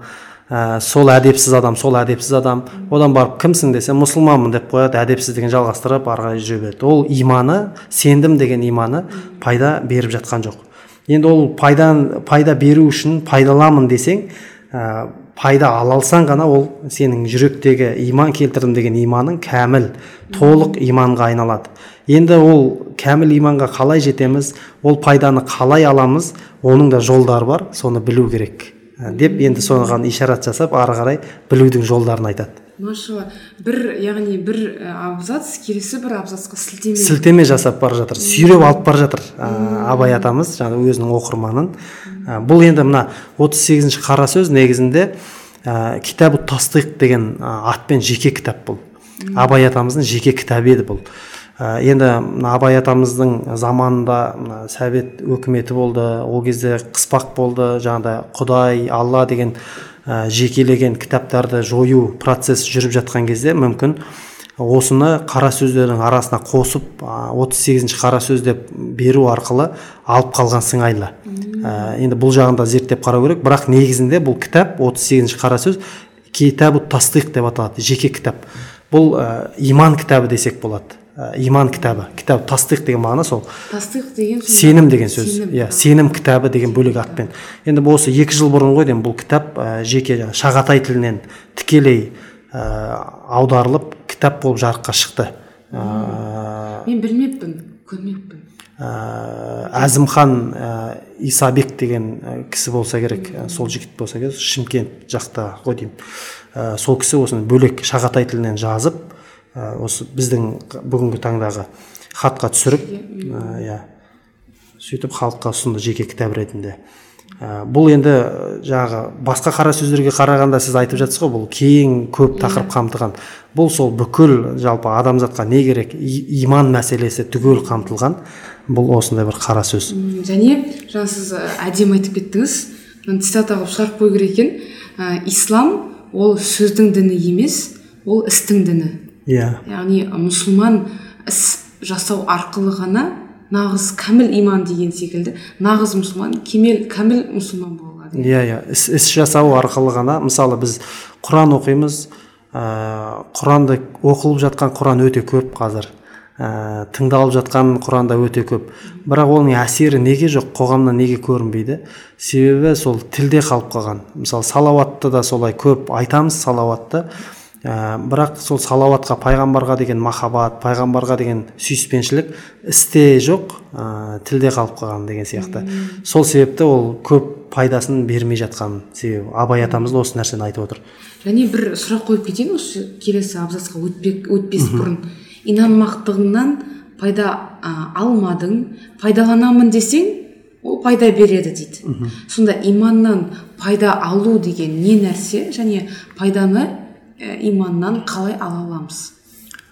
B: ә, сол әдепсіз адам сол әдепсіз адам. Одан барып кімсің десе мұсылманмын деп қояды әдепсіздігін жалғастырып ары қарай жүре береді. Ол иманы сендім деген иманы пайда беріп жатқан жоқ. Енді ол пайдан, пайда беру үшін пайдаламын десең ә, пайда ала алсаң ғана ол сенің жүректегі иман келтірдім деген иманың кәміл толық иманға айналады. Енді ол кәміл иманға қалай жетеміз ол пайданы қалай аламыз оның да жолдары бар соны білу керек. Деп енді соған ишарат жасап ары қарай білудің жолдарын айтады.
A: Машалла бір яғни бір абзац келесі бір абзацқа сілтеме
B: сілтеме жасап бара жатыр сүйреп алып бара жатыр ә, абай атамыз жаңағы өзінің оқырманын. Ә, бұл енді мына 38 сегізінші қара сөз негізінде ә, китабу тастиқ деген атпен жеке кітап бұл. Абай атамыздың жеке кітабы еді бұл. ә, енді мына абай атамыздың заманында мына совет өкіметі болды ол кезде қыспақ болды жаңағыдай құдай алла деген ә, жекелеген кітаптарды жою процесс жүріп жатқан кезде мүмкін осыны қара сөздердің арасына қосып отыз сегізінші қара сөз деп беру арқылы алып қалған сыңайлы. Ә, енді бұл жағын да зерттеп қарау керек. Бірақ негізінде бұл кітап отыз сегізінші қара сөз китабу тастиқ деп аталады жеке кітап. Бұл ә, иман кітабы десек болады. ә, иман кітабы. Кітап тастиқ деген мағына сол.
A: Тастиқ деген
B: сенім деген сөз. Иә сенім кітабы деген бөлек атпен енді осы екі жыл бұрын ғой деймін. Бұл кітап ә, жеке шағатай тілінен тікелей ә, аударылып кітап болып жарыққа шықты.
A: Ә, мен білмеппін көрмеппін.
B: Ә, әзімхан ә, исабек деген кісі болса керек. Сол жігіт болса керек. Шымкент жақта ғой деймін. Ә, сол кісі осыны бөлек шағатай тілінен жазып осы біздің бүгінгі таңдағы хатқа түсіріп иә сөйтіп халыққа ұсынды жеке кітап ретінде. Ә, бұл енді жаңағы басқа қара сөздерге қарағанда сіз айтып жатсыз ғой бұл кең көп тақырып қамтыған. Бұл сол бүкіл жалпы адамзатқа не керек иман мәселесі түгел қамтылған. Бұл осындай бір қара сөз.
A: Және жаңа сіз әдемі айтып кеттіңіз. Цитата қылып шығарып қою керек екен. Ә, ислам ол сөздің діні емес ол істің діні
B: иә.
A: яғни мұсылман іс жасау арқылы ғана нағыз кәміл иман деген секілді нағыз мұсылман кемел кәміл мұсылман бола алады.
B: Иә иә. Іс, іс жасау арқылы ғана мысалы біз құран оқимыз ә, құранды оқылып жатқан құран өте көп қазір. Ә, тыңдалып жатқан құранда өте көп. Бірақ оның әсері неге жоқ қоғамнан неге көрінбейді? Себебі сол тілде қалып қалған. Мысалы салауатты да солай көп айтамыз салауатты. Ә, бірақ сол салауатқа пайғамбарға деген махаббат пайғамбарға деген сүйіспеншілік істе жоқ ә, тілде қалып қалған деген сияқты. Сол себепті ол көп пайдасын бермей жатқан себебі. Абай атамыз осы нәрсені айтып отыр.
A: Және бір сұрақ қойып кетейін осы келесі абзацқа өтпек өтпес бұрын. Инанмақтығыңнан пайда ә, алмадың пайдаланамын десең ол пайда береді дейді. Сонда иманнан пайда алу деген не нәрсе? Және пайданы иманнан қалай ала аламыз?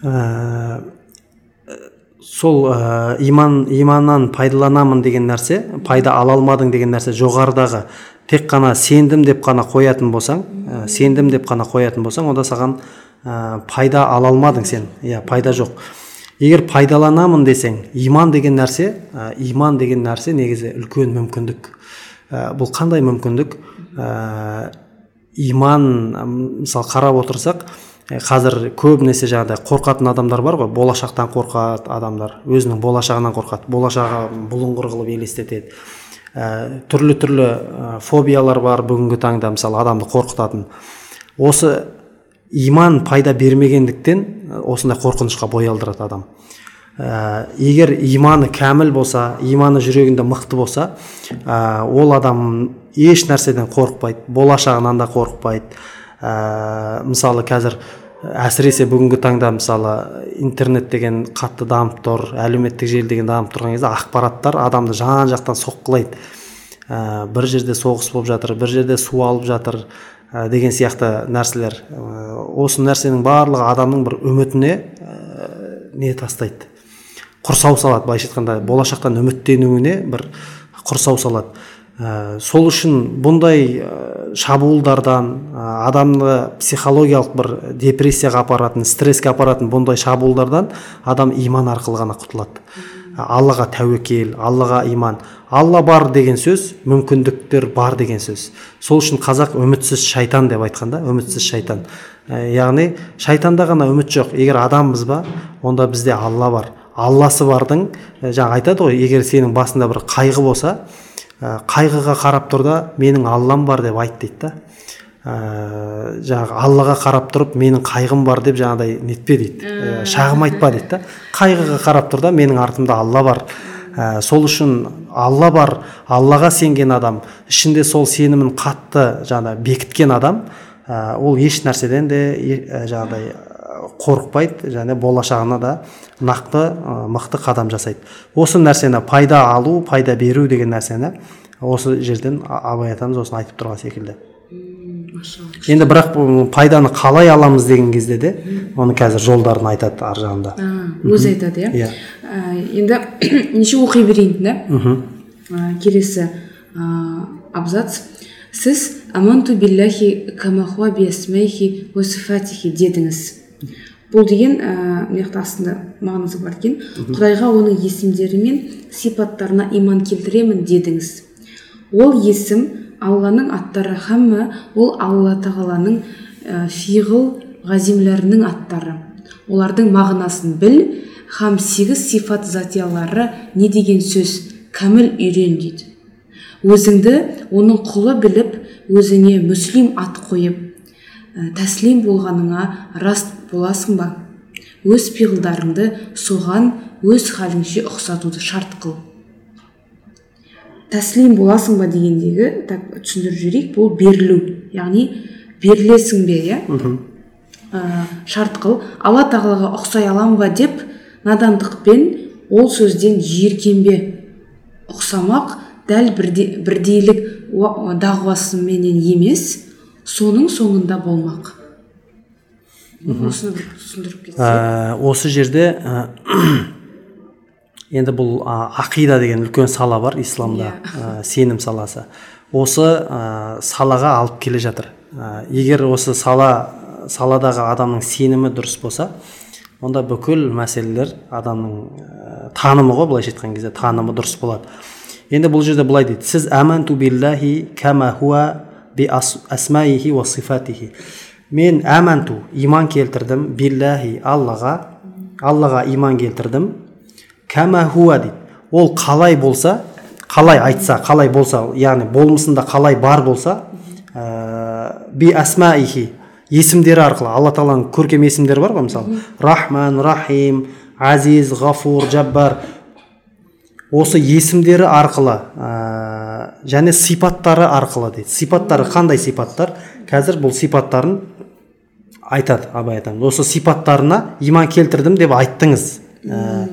B: Ә, сол ә, иман иманнан пайдаланамын деген нәрсе пайда ала алмадың деген нәрсе жоғарыдағы тек қана сендім деп қана қоятын болсаң ә, сендім деп қана қоятын болсаң онда саған ә, пайда ала алмадың сен. Иә пайда жоқ. Егер пайдаланамын десең иман деген нәрсе ә, иман деген нәрсе негізі үлкен мүмкіндік. Ә, бұл қандай мүмкіндік? Иман мысалы қарап отырсақ қазір көбінесе жаңағыдай қорқатын адамдар бар ғой. Болашақтан қорқады адамдар. Өзінің болашағынан қорқады. Болашағы бұлыңғыр қылып елестетеді. Ә, түрлі түрлі фобиялар бар бүгінгі таңда мысалы адамды қорқытатын. Осы иман пайда бермегендіктен осындай қорқынышқа бой алдырады адам. Ә, егер иманы кәміл болса иманы жүрегінде мықты болса ә, ол адам еш нәрседен қорықпайды болашағынан да қорықпайды. Ә, мысалы қазір әсіресе бүгінгі таңда мысалы интернет деген қатты дамып тұр әлеуметтік желі деген дамып тұрған кезде ақпараттар адамды жан жақтан соққылайды. Ә, бір жерде соғыс болып жатыр бір жерде су алып жатыр ә, деген сияқты нәрселер ә, осы нәрсенің барлығы адамның бір үмітіне ә, не тастайды. Құрсау салады. былайша айтқанда болашақтан үміттенуіне бір құрсау салады. Ә, сол үшін бұндай ә, шабуылдардан ә, адамды психологиялық бір депрессияға апаратын стресске апаратын бұндай шабуылдардан адам иман арқылы ғана құтылады. Аллаға тәуекел аллаға иман. Алла бар деген сөз мүмкіндіктер бар деген сөз. Сол үшін қазақ үмітсіз шайтан деп айтқан да үмітсіз шайтан. Ә, яғни шайтанда ғана үміт жоқ. Егер адамбыз ба онда бізде алла бар. Алласы бардың жаңа айтады ғой егер сенің басында бір қайғы болса ә, қайғыға қарап тұр да менің аллам бар деп айт дейді да. Ә, жаңағы аллаға қарап тұрып менің қайғым бар деп жаңағыдай нетпе дейді. Ә, шағым айтпа дейді да. Қайғыға қарап тұр да менің артымда алла бар. Ә, сол үшін алла бар аллаға сенген адам ішінде сол сенімін қатты жаңа бекіткен адам ә, ол еш нәрседен де ә, жаңағыдай қорықпайды және болашағына да нақты мықты қадам жасайды. Осы нәрсені пайда алу пайда беру деген нәрсені осы жерден абай атамыз осыны айтып тұрған секілді. Енді бірақ пайданы қалай аламыз деген кезде де оны қазір жолдарын айтады ар жағында.
A: Өзі айтады иә?
B: Иә.
A: Енді неше оқи берейін да? Келесі абзац. Сіз аманту биллахи камахуа биасмайхи дедіңіз. Бұл деген ә, мына жақта астында мағынасы бар екен. Құдайға оның есімдері мен сипаттарына иман келтіремін дедіңіз. Ол есім алланың аттары. Һәммә ол алла тағаланың ә, фиғыл ғазимләрінің аттары. Олардың мағынасын біл һәм сегіз сифат затиялары не деген сөз? Кәміл үйрен дейді. Өзіңді оның құлы біліп өзіңе мүслим ат қойып тәслим болғаныңа рас боласың ба? Өз пиғылдарыңды соған өз халіңше ұқсатуды шарт қыл. Тәслим боласың ба дегендегі так түсіндіріп жіберейік бұл берілу. Яғни берілесің бе иә? Ә, шарт қыл. Алла тағалаға ұқсай аламын ба деп надандықпен ол сөзден жиіркенбе ұқсамақ дәл бірде, бірдейлік дағуасыменен емес соның соңында болмақ. Осыны бір түсіндіріп кетсе
B: ә, осы жерде ә, енді бұл ә, ақида деген үлкен сала бар исламда ә, сенім саласы. Осы ә, салаға алып келе жатыр. Ә, егер осы сала саладағы адамның сенімі дұрыс болса онда бүкіл мәселелер адамның ә, танымы ғой былайша айтқан кезде танымы дұрыс болады. Енді бұл жерде былай дейді. Сіз әмәнту биллахи кәма хуа асмаихи ва сифатихи мен әмәнту иман келтірдім биллахи аллаға аллаға иман келтірдім кәмә хуа дейді ол қалай болса қалай айтса қалай болса яғни болмысында қалай бар болса ә, би асмаихи есімдері арқылы алла тағаланың көркем есімдері бар ғой мысалы рахман рахим азиз ғафур жаббар осы есімдері арқылы ә, және сипаттары арқылы дейді. Сипаттары қандай сипаттар? Қазір бұл сипаттарын айтады абай атамыз осы сипаттарына иман келтірдім деп айттыңыз. Ә,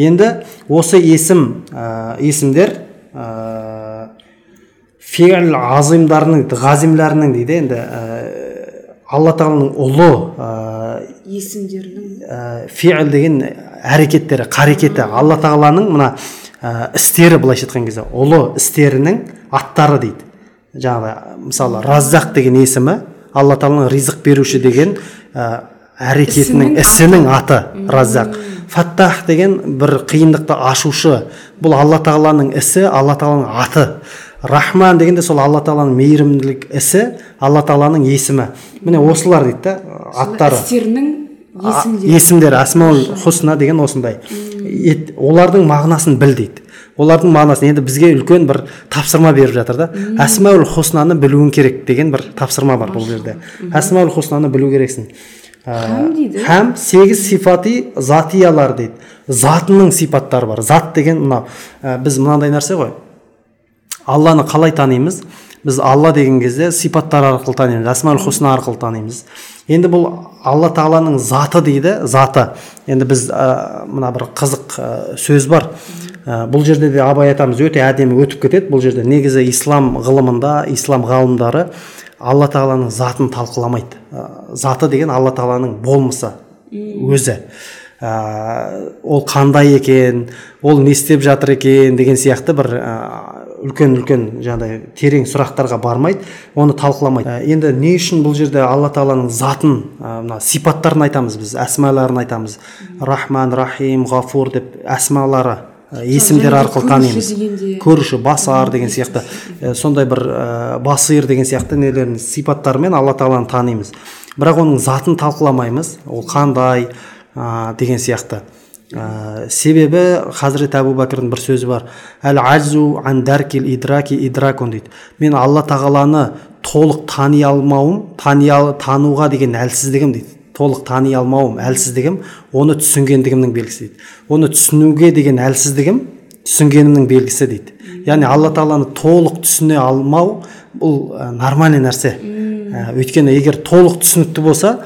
B: енді осы есім ә, есімдер ә, фиғл азимдарының ғазимларының дейді енді ә, алла тағаланың ұлы ә,
A: есімдерінің.
B: ә, деген әрекеттері қарекеті. Алла тағаланың мына ә, істері былайша айтқан кезде ұлы істерінің аттары дейді. Жаңағы мысалы раззақ деген есімі алла тағаланың ризық беруші деген ә, әрекетінің ісінің аты. раззақ фаттах деген бір қиындықты ашушы бұл алла тағаланың ісі алла тағаланың аты. Рахман деген де сол алла тағаланың мейірімділік ісі алла тағаланың есімі. Міне осылар дейді да аттары.
A: істерінің Есімдері
B: есімдері асмаул хусна деген осындай. Ет- олардың мағынасын біл дейді. Олардың мағынасын енді бізге үлкен бір тапсырма беріп жатыр да. Асмаул хуснаны білуің керек деген бір тапсырма бар бұл жерде. Асмаул хуснаны білу керексің. Ә,
A: Һәм дейді.
B: һәм сегіз сипати затиялар дейді. Затының сипаттары бар. Зат деген мынау ә, біз мынандай нәрсе ғой. Алланы қалай танимыз? Біз алла деген кезде сипаттар арқылы танимыз. Асмаул хусна арқылы танимыз. Енді бұл алла тағаланың заты дейді заты. Енді біз ә, мына бір қызық ә, сөз бар. Ә, бұл жерде де абай атамыз өте әдемі өтіп кетеді. Бұл жерде негізі ислам ғылымында ислам ғалымдары алла тағаланың затын талқыламайды. Ә, заты деген алла тағаланың болмысы өзі. Ә, ол қандай екен ол не істеп жатыр екен деген сияқты бір ә, үлкен үлкен жаңағыдай терең сұрақтарға бармайды оны талқыламайды. Ә, енді не үшін бұл жерде алла тағаланың затын мына сипаттарын айтамыз біз әсмаларын айтамыз? Рахман рахим ғафур деп әсмалары есімдер арқылы танимыз. көруші басар деген сияқты. Ә, сондай бір ә, басир деген сияқты нелерін сипаттарымен алла тағаланы танимыз. Бірақ оның затын талқыламаймыз. Ол қандай ә, деген сияқты. Ә, себебі хазірет әбу бәкірдің бір сөзі бар. Әл ажзу ан дәркил идраки идракун дейді. Мен алла тағаланы толық тани алмауым тани ал, тануға деген әлсіздігім дейді. Толық тани алмауым әлсіздігім оны түсінгендігімнің белгісі дейді. Оны түсінуге деген әлсіздігім түсінгенімнің белгісі дейді. Яғни алла тағаланы толық түсіне алмау бұл ә, нормальный нәрсе. Ә, өйткені егер толық түсінікті болса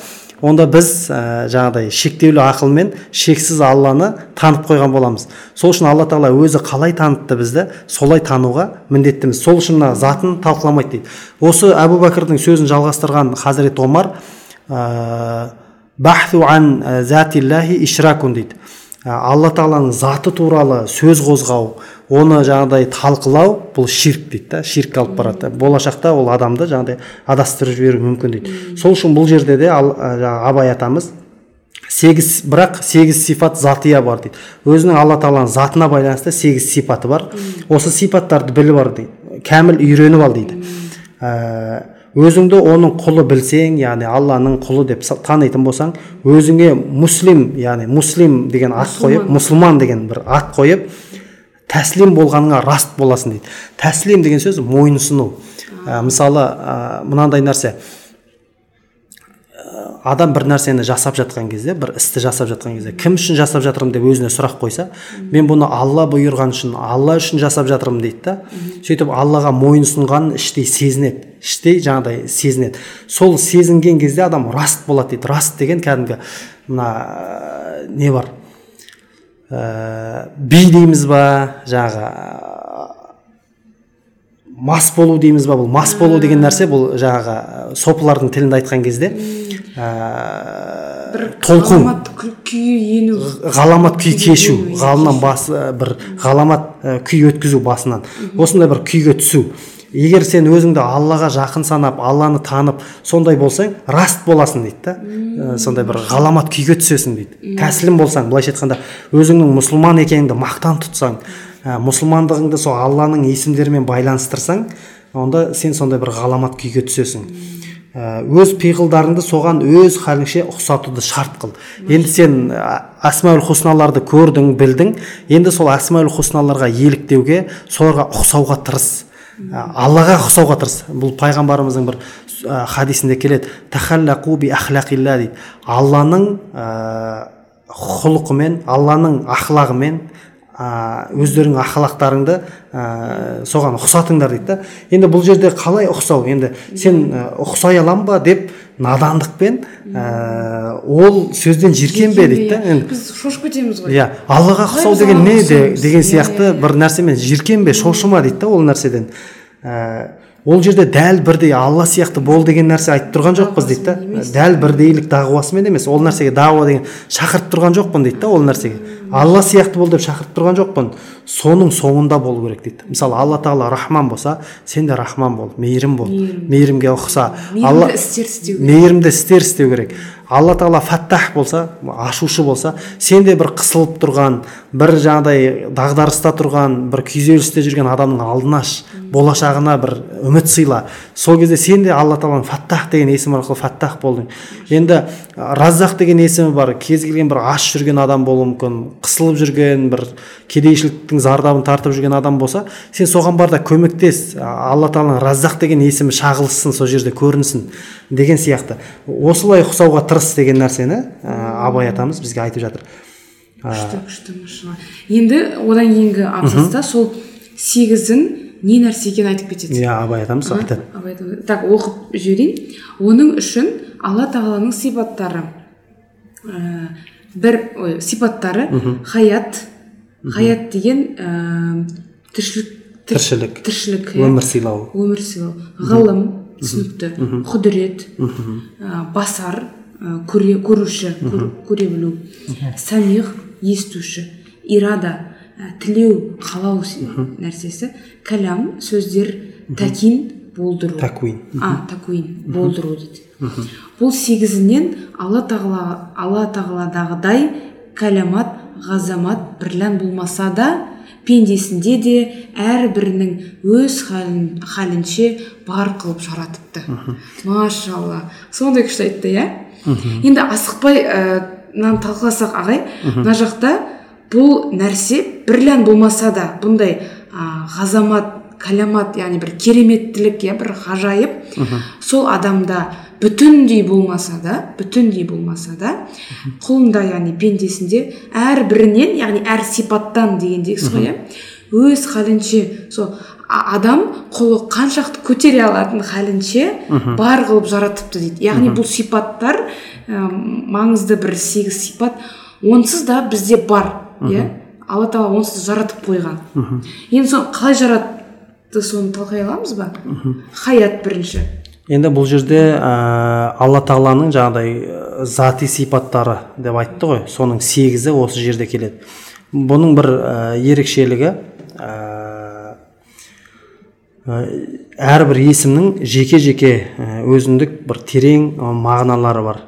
B: онда біз ә, жаңағыдай шектеулі ақылмен шексіз алланы танып қойған боламыз. Сол үшін алла тағала өзі қалай танытты бізді солай тануға міндеттіміз. Сол үшін мына затын талқыламайды дейді. Осы әбу бәкірдің сөзін жалғастырған хазірет омар ә, ан затиллахи ишракун дейді. Алла тағаланың заты туралы сөз қозғау оны жаңағыдай талқылау бұл ширк дейді да ширкке алып барады болашақта ол адамды жаңағыдай адастырып жіберуі мүмкін дейді. Сол үшін бұл жерде де ал, ә, жаңағы абай атамыз сегіз бірақ сегіз сипат затия бар дейді. Өзінің алла тағаланың затына байланысты сегіз сипаты бар. Осы сипаттарды біліп ал дейді. Кәміл үйреніп ал дейді. Ә, өзіңді оның құлы білсең яғни алланың құлы деп танитын болсаң өзіңе муслим яғни муслим деген ат қойып мұсылман деген бір ат қойып тәслим болғаныңа раст боласың дейді. Тәслим деген сөз мойынсыну. Ә, мысалы ә, мынандай нәрсе. Адам бір нәрсені жасап жатқан кезде бір істі жасап жатқан кезде кім үшін жасап жатырмын деп өзіне сұрақ қойса мен бұны алла бұйырған үшін алла үшін жасап жатырмын дейді да. Сөйтіп аллаға мойынсұнғанын іштей сезінеді. Іштей жаңағыдай сезінеді. Сол сезінген кезде адам раст болады дейді. Раст деген кәдімгі мына ә, не бар? Ә, би дейміз ба жаңағы мас болу дейміз ба бұл мас болу деген нәрсе бұл жаңағы сопылардың тілінде айтқан кезде ә,
A: бір
B: толқын
A: күй- ену
B: ғаламат күй кешу ғалымнан бас бір ғаламат күй өткізу басынан осындай бір күйге түсу егер сен өзіңді аллаға жақын санап алланы танып сондай болсаң раст боласың дейді да. Ә, сондай бір ғаламат күйге түсесің дейді. Тәсілім болсаң былайша айтқанда өзіңнің мұсылман екеніңді мақтан тұтсаң ә, мұсылмандығыңды сол алланың есімдерімен байланыстырсаң онда сен сондай бір ғаламат күйге түсесің. Ә, өз пиғылдарыңды соған өз халіңше ұқсатуды шарт қыл. Енді сен ә, асмаул хусналарды көрдің білдің енді сол асмаул хусналарға еліктеуге соларға ұқсауға тырыс. Аллаға ұқсауға тырыс. Бұл пайғамбарымыздың бір ә, хадисінде келеді. Тахаллақу би ахлақилла дейді. Алланың ә, құлқымен алланың ақлағымен ә, өздеріңнің ақлақтарыңды ә, соған ұқсатыңдар дейді да. Енді бұл жерде қалай ұқсау? Енді сен ұқсай аламын ба деп надандықпен ә, ол сөзден жиіркенбе дейді да? Енді
A: біз шошып кетеміз ғой.
B: иә аллаға ұқсау деген не деген
A: Иә,
B: сияқты
A: иә,
B: бір нәрсемен жиіркенбе шошыма дейді да ол нәрседен. Ә, ол жерде дәл бірдей алла сияқты бол деген нәрсе айтып тұрған жоқпыз дейді да? дәл бірдейлік дағуасымен емес ол нәрсеге дағуа деген шақырып тұрған жоқпын дейді да ол нәрсеге. Алла сияқты бол деп шақырып тұрған жоқпын. Соның соңында болу керек дейді. Мысалы алла тағала рахман болса сен де рахман бол мейірім бол мейірімге ұқса. Алла
A: мейірімді істер істеу керек.
B: Алла тағала фаттах болса ашушы болса сен де бір қысылып тұрған бір жаңағыдай дағдарыста тұрған бір күйзелісте жүрген адамның алдын аш болашағына бір үміт сыйла. Сол кезде сен де алла тағаланың фаттах деген есімі арқылы фаттах болдың. Енді раззақ деген есімі бар кез келген бір аш жүрген адам болуы мүмкін қысылып жүрген бір кедейшіліктің зардабын тартып жүрген адам болса сен соған бар да көмектес алла тағаланың раззақ деген есімі шағылыссын сол жерде көрінсін деген сияқты. Осылай ұқсауға тырыс деген нәрсені ә, абай атамыз бізге айтып жатыр.
A: Күшті күшті машалла енді одан кейінгі абзаста сол сегізін не нәрсе екенін айтып кетеді.
B: Иә абай атамыз айтады
A: так оқып жіберейін. Оның үшін алла тағаланың сипаттары ә, бір ой, сипаттары хаят. Хаят деген ә, тіршілік тір-
B: тіршілік.
A: тіршілік иә.
B: өмір сыйлау
A: өмір сыйлау ғылым түсінікті. Құдірет ә, басар. Көре, көруші көр- көре білу самих естуші ирада ә, тілеу қалау нәрсесі кәлам сөздер тәкин болдыру.
B: Такуин.
A: А такуин болдыру дейді. Бұл сегізінен алла тағала алла тағаладағыдай кәламат ғазамат бірлән болмаса да пендесінде де әрбірінің өз халін, халінше бар қылып жаратыпты. Машалла. Сондай күшті айтты иә? Енді асықпай ә, мынаны талқыласақ ағай мына жақта бұл нәрсе бірлән болмаса да бұндай ә, ғазамат кәламат яғни бір кереметтілік иә бір ғажайып сол адамда бүтіндей болмаса да бүтіндей болмаса да құлында яғни пендесінде әрбірінен яғни әр сипаттан дегендегісіз ғой иә өз халінше сол адам құлы қаншақты көтере алатын халінше бар қылып жаратыпты дейді. Яғни бұл сипаттар ә, маңызды бір сегіз сипат. Онсыз да бізде бар иә? Алла тағала онсыз жаратып қойған. Енді соны қалай жаратты соны талқылай аламыз ба? Хаят бірінші.
B: Енді бұл жерде ә, алла тағаланың жаңағыдай зати сипаттары деп айтты ғой. Соның сегізі осы жерде келеді. Бұның бір ә, ерекшелігі ә, әрбір есімнің жеке жеке ә, өзіндік бір терең ә, мағыналары бар.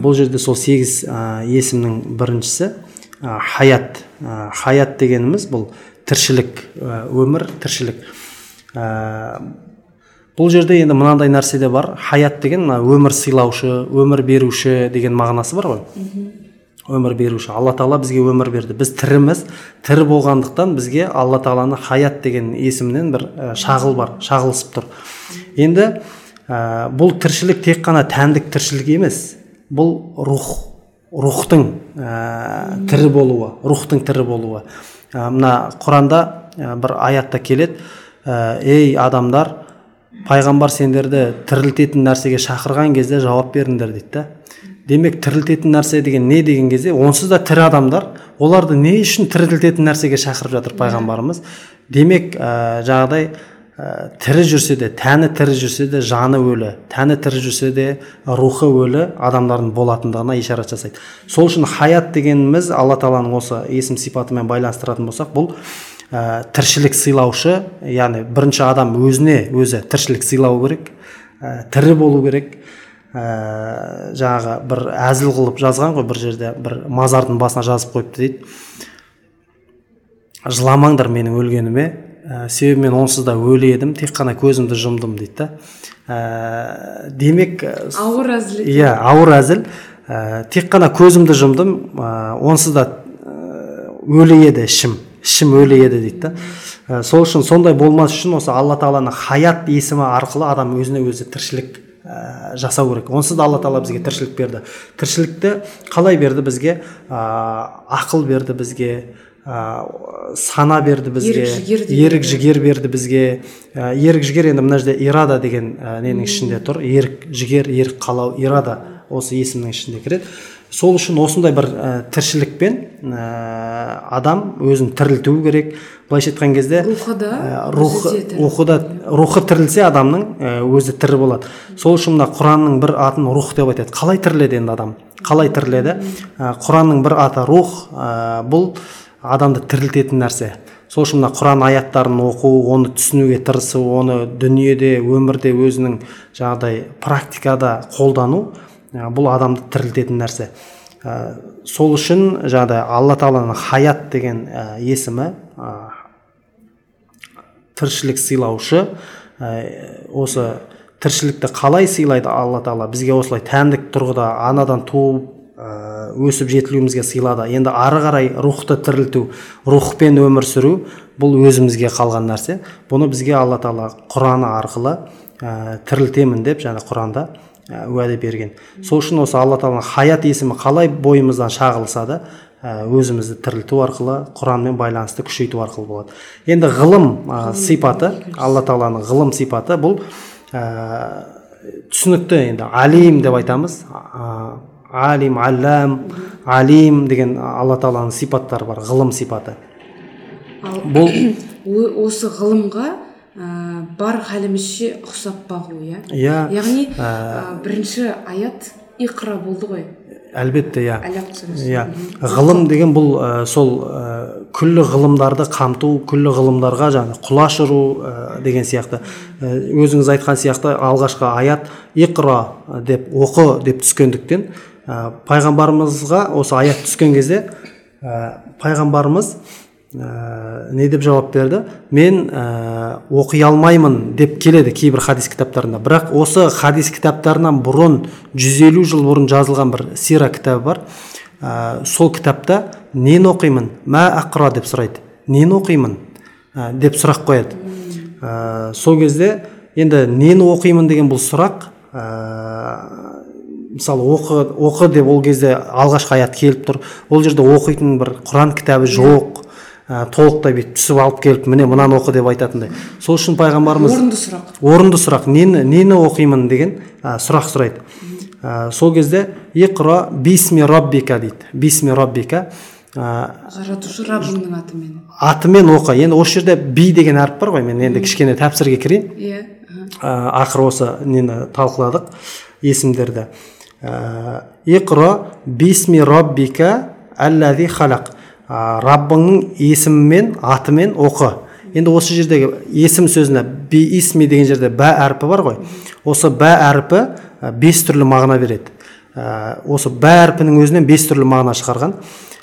B: Бұл жерде сол сегіз есімнің біріншісі хаят. Хаят дегеніміз бұл тіршілік өмір тіршілік. Бұл жерде енді мынандай нәрсе де бар. Хаят деген мына өмір сыйлаушы өмір беруші деген мағынасы бар ғой. Өмір беруші алла тағала бізге өмір берді. Біз тіріміз. Тірі болғандықтан бізге алла тағаланы хаят деген есімінен бір шағыл бар шағылысып тұр. Енді ә, бұл тіршілік тек қана тәндік тіршілік емес. Бұл рух рухтың ә, тірі болуы рухтың тірі болуы. Ә, мына құранда ә, бір аятта келеді. Ей адамдар пайғамбар сендерді тірілтетін нәрсеге шақырған кезде жауап беріңдер дейді да демек тірілтетін нәрсе деген не деген кезде онсыз да тірі адамдар оларды не үшін тірілтетін нәрсеге шақырып жатыр пайғамбарымыз? Демек ә, жаңағыдай ә, тірі жүрсе де тәні тірі жүрсе де жаны өлі тәні тірі жүрсе де рухы өлі адамдардың болатындығына ишарат жасайды. Сол үшін хаят дегеніміз алла тағаланың осы есім сипатымен байланыстыратын болсақ бұл ә, тіршілік сыйлаушы яғни бірінші адам өзіне өзі тіршілік сыйлау керек ә, тірі болу керек. Ә, жаңағы бір әзіл қылып жазған ғой бір жерде бір мазардың басына жазып қойыпты дейді. Жыламаңдар менің өлгеніме ә, себебі мен онсыз да өлі едім тек қана көзімді жұмдым дейді да. Ә, демек
A: ауыр әзіл.
B: Иә ауыр әзіл. Ә, тек қана көзімді жұмдым ә, онсыз да өлі еді ішім ішім өлі еді дейді да. Ә, сол үшін сондай болмас үшін осы алла тағаланың хаят есімі арқылы адам өзіне өзі тіршілік ә, жасау керек. Онсыз да алла тағала бізге тіршілік берді. Тіршілікті қалай берді бізге? Ә, ақыл берді бізге ә, сана берді бізге ерік жігер берді бізге. Ә, ерік жігер енді мына жерде ирада деген ә, ненің ішінде тұр. Ерік жігер ерік қалау ирада осы есімнің ішінде кіреді. Сол үшін осындай бір ә, тіршілікпен ә, адам өзін тірілту керек. Былайша айтқан кезде
A: рухы да
B: ә, рухы рухы да рухы тірілсе адамның ә, өзі тірі болады. Сол үшін мына құранның бір атын рух деп айтады. Қалай тіріледі енді адам? Қалай тіріледі? Ә, құранның бір аты рух ә, бұл адамды тірілтетін нәрсе. Сол үшін мына құран аяттарын оқу оны түсінуге тырысу оны дүниеде өмірде өзінің жаңағыдай практикада қолдану бұл адамды тірілтетін нәрсе. Ә, сол үшін жаңағыдай алла тағаланың хаят деген ә, есімі ә, тіршілік сыйлаушы ә, осы тіршілікті қалай сыйлайды алла тағала? Бізге осылай тәндік тұрғыда анадан туып ә, өсіп жетілуімізге сыйлады. Енді ары қарай рухты тірілту рухпен өмір сүру бұл өзімізге қалған нәрсе. Бұны бізге алла тағала құраны арқылы ә, тірілтемін деп жаңа құранда ә, уәде берген. Сол үшін осы алла тағаланың хаят есімі қалай бойымыздан шағылса да ә, өзімізді тірілту арқылы құранмен байланысты күшейту арқылы болады. Енді ғылым ә, сипаты алла тағаланың ғылым сипаты бұл ә, түсінікті енді алим деп айтамыз. Ә, алим аллам алим деген алла тағаланың сипаттары бар ғылым сипаты. Бұл
A: осы ғылымға ә, бар халімізше ұқсап бағу иә?
B: Иә.
A: Яғни ә, бірінші аят иқра болды ғой.
B: әлбетте иә. Иә. Ғылым деген бұл ә, сол ә, күллі ғылымдарды қамту күллі ғылымдарға жаңағы құлаш ұру ә, деген сияқты. Ә, өзіңіз айтқан сияқты алғашқы аят иқра деп оқы деп түскендіктен ә, пайғамбарымызға осы аят түскен кезде ә, пайғамбарымыз ә, не деп жауап берді? Мен ә, оқи алмаймын деп келеді кейбір хадис кітаптарында. Бірақ осы хадис кітаптарынан бұрын 150 жыл бұрын жазылған бір сира кітабы бар. Ә, сол кітапта нені оқимын? Мә ақра деп сұрайды. Нені оқимын? Ә, деп сұрақ қояды. Ә, сол кезде енді нені оқимын деген бұл сұрақ ә, мысалы оқы оқы деп ол кезде алғашқы аят келіп тұр. Ол жерде оқитын бір құран кітабы жоқ. Ә, толықтай бүйтіп түсіп алып келіп міне мынаны оқы деп айтатындай. Сол үшін пайғамбарымыз
A: орынды сұрақ.
B: Орынды сұрақ. Нені нені оқимын деген ә, сұрақ сұрайды. Ә, сол кезде иқра бисми раббика дейді. Бисми раббика ә,
A: жаратушы раббыңның атымен
B: атымен оқы. Енді осы жерде би деген әріп бар ғой. Мен енді кішкене тәпсірге кірейін.
A: Иә
B: ақыры осы нені талқыладық есімдерді. Иқра бисми раббика әлләзи халақ ә, раббыңның есімімен атымен оқы. Енді осы жердегі есім сөзіне би исми деген жерде бә әрпі бар ғой. Осы бә әрпі бес түрлі мағына береді. Ә, осы бә әрпінің өзінен бес түрлі мағына шығарған.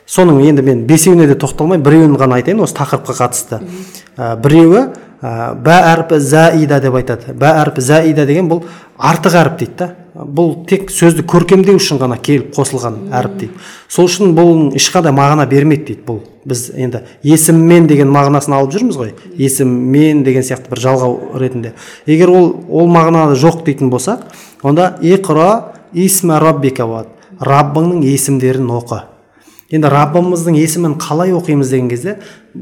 B: Соның енді мен бесеуіне де тоқталмай біреуін ғана айтайын осы тақырыпқа қатысты. Ә, біреуі ә, бә әрпі заида деп айтады. Бә әрпі заида деген бұл артық әріп дейді да. Бұл тек сөзді көркемдеу үшін ғана келіп қосылған әріп дейді. Сол үшін бұл ешқандай мағына бермейді дейді бұл. Біз енді есіммен деген мағынасын алып жүрміз ғой. Есіммен деген сияқты бір жалғау ретінде. Егер ол ол мағынада жоқ дейтін болсақ онда иқра исма раббика болады. Раббыңның есімдерін оқы енді раббымыздың есімін қалай оқимыз? деген кезде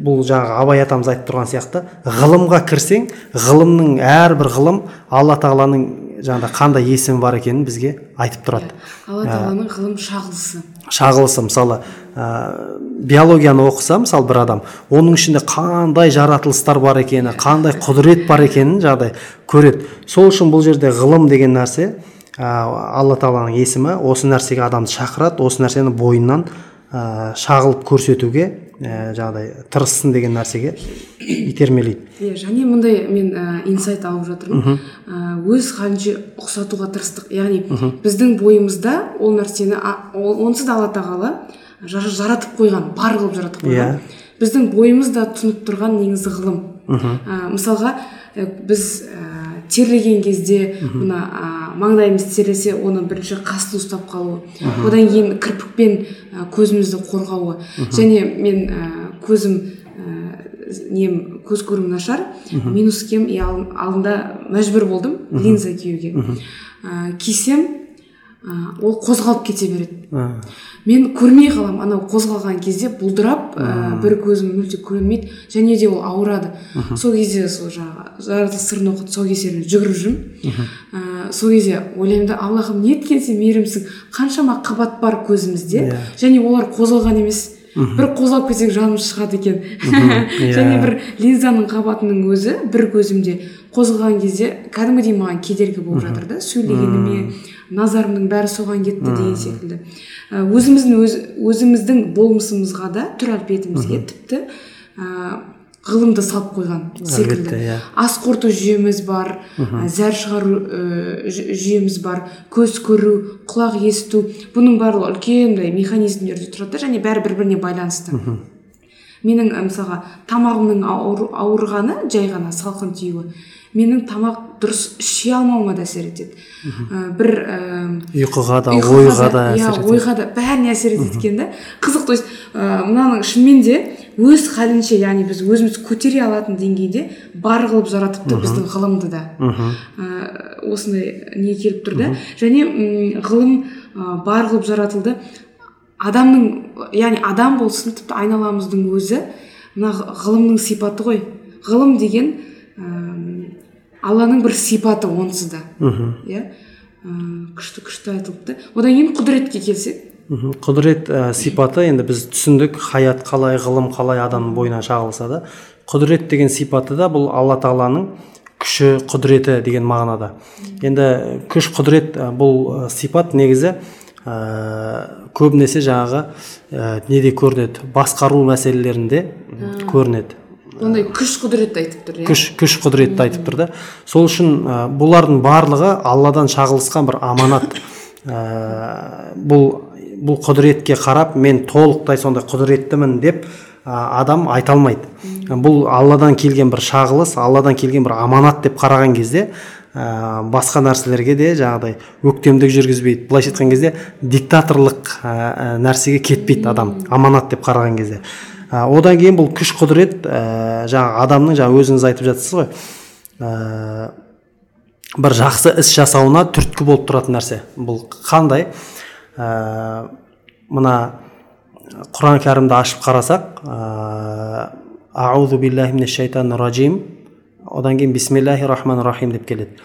B: бұл жаңағы абай атамыз айтып тұрған сияқты ғылымға кірсең ғылымның әрбір ғылым алла тағаланың жаңағыдай қандай есімі бар екенін бізге айтып тұрады.
A: Алла тағаланың ғылым шағылысы.
B: шағылысы мысалы ә, биологияны оқыса мысалы бір адам оның ішінде қандай жаратылыстар бар екені қандай құдірет бар екенін жаңағыдай көреді. Сол үшін бұл жерде ғылым деген нәрсе ә, алла тағаланың есімі осы нәрсеге адамды шақырады осы нәрсені бойынан ә, шағылып көрсетуге ә, жаңағыдай тырыссын деген нәрсеге итермелейді.
A: Иә және мындай мен ә, инсайт алып жатырмын. Ә, өз халінше ұқсатуға тырыстық. Яғни біздің бойымызда ол нәрсені онсыз да алла тағала жар- жаратып қойған бар қылып жаратып қойған.
B: Иә.
A: біздің бойымызда тұнып тұрған негізі ғылым. Ә, мысалға ә, біз ә, терлеген кезде мына ә, маңдайымыз терлесе оны бірінші қасты ұстап қалу одан кейін кірпікпен ә, көзімізді қорғауы. Және мен ә, көзім ә, нем көз көруім нашар. Минус кем и ал- алдында мәжбүр болдым линза киюге. Ә, кисем ол қозғалып кете береді.
B: Ә,
A: мен көрмей қаламын анау қозғалған кезде бұлдырап ә, бір көзім мүлде көрмейді және де ол ауырады. Сол кезде сол жаңағы жаратылыс сырын оқып тұсаукесеріне жүгіріп жүрмін. Ә, сол кезде ойлаймын да аллахым неткен сен мейірімсің? Қаншама қабат бар көзімізде
B: Иә.
A: және олар қозғалған емес. Бір қозғалып кетсең жанымыз шығады екен
B: Иә.
A: және бір линзаның қабатының өзі бір көзімде қозғалған кезде кәдімгідей маған кедергі болып жатыр да сөйлегеніме. Назарымның бәрі соған кетті деген секілді. Өзіміздің өз, өзіміздің болмысымызға да түр әлпетімізге тіпті ә, ғылымды салып қойған секілді.
B: Әлбетте, иә.
A: ас қорыту жүйеміз бар зәр шығару ә, жүйеміз бар көз көру құлақ есту. Бұның барлығы үлкен мындай механизмдерде тұрады да және бәрі бір біріне байланысты менің мысалға тамағымның ауыр, ауырғаны жай ғана салқын тиюі. Менің тамақ дұрыс іше алмауыма да әсер етеді. Ә, бір ә,
B: ұйқыға да ойға да
A: иә, ойға да бәріне әсер етеді екен да. Қызық то есть ә, мынаның шынымен де өз халінше яғни біз өзіміз көтере алатын деңгейде бар қылып жаратыпты біздің ғылымды да. Ә, осындай не келіп тұр да. Және ғылым ә, бар қылып жаратылды. Адамның яғни адам болсын тіпті айналамыздың өзі мына ғылымның сипаты ғой. Ғылым деген ә, алланың бір сипаты онсыз да. Иә? Ә, күшті күшті айтылыпты одан кейін құдіретке келсек?
B: Мхм. құдірет ә, сипаты енді біз түсіндік хаят қалай ғылым қалай адамның бойынан шағылса да құдірет деген сипаты да бұл алла тағаланың күші құдіреті деген мағынада. Енді күш құдірет ә, бұл ә, сипат негізі ә, көбінесе жаңағы ә, неде көрінеді? Басқару мәселелерінде көрінеді.
A: Ондай күш құдіретті айтып тұр иә.
B: Күш күш құдіретті айтып тұр да. Сол үшін ә, бұлардың барлығы алладан шағылысқан бір аманат. Ә, бұл бұл құдіретке қарап мен толықтай сондай құдіреттімін деп ә, адам айта алмайды. Бұл алладан келген бір шағылыс алладан келген бір аманат деп қараған кезде ә, басқа нәрселерге де жаңағыдай өктемдік жүргізбейді. Былайша айтқан кезде диктаторлық ә, ә, нәрсеге кетпейді адам. Аманат деп қараған кезде. Ә, одан кейін бұл күш құдірет ә, жаңағы адамның жаңа өзіңіз айтып жатсыз ғой. Ә, бір жақсы іс жасауына түрткі болып тұратын нәрсе. Бұл қандай? Ә, мына құран кәрімді ашып қарасақ аузу биллахи шайтанир ражим одан кейін бисмиллахи рахмани рахим деп келеді.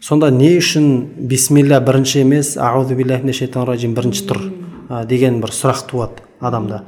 B: Сонда не үшін бисмилля бірінші емес аузу биллахи бірінші тұр деген бір сұрақ туады адамда.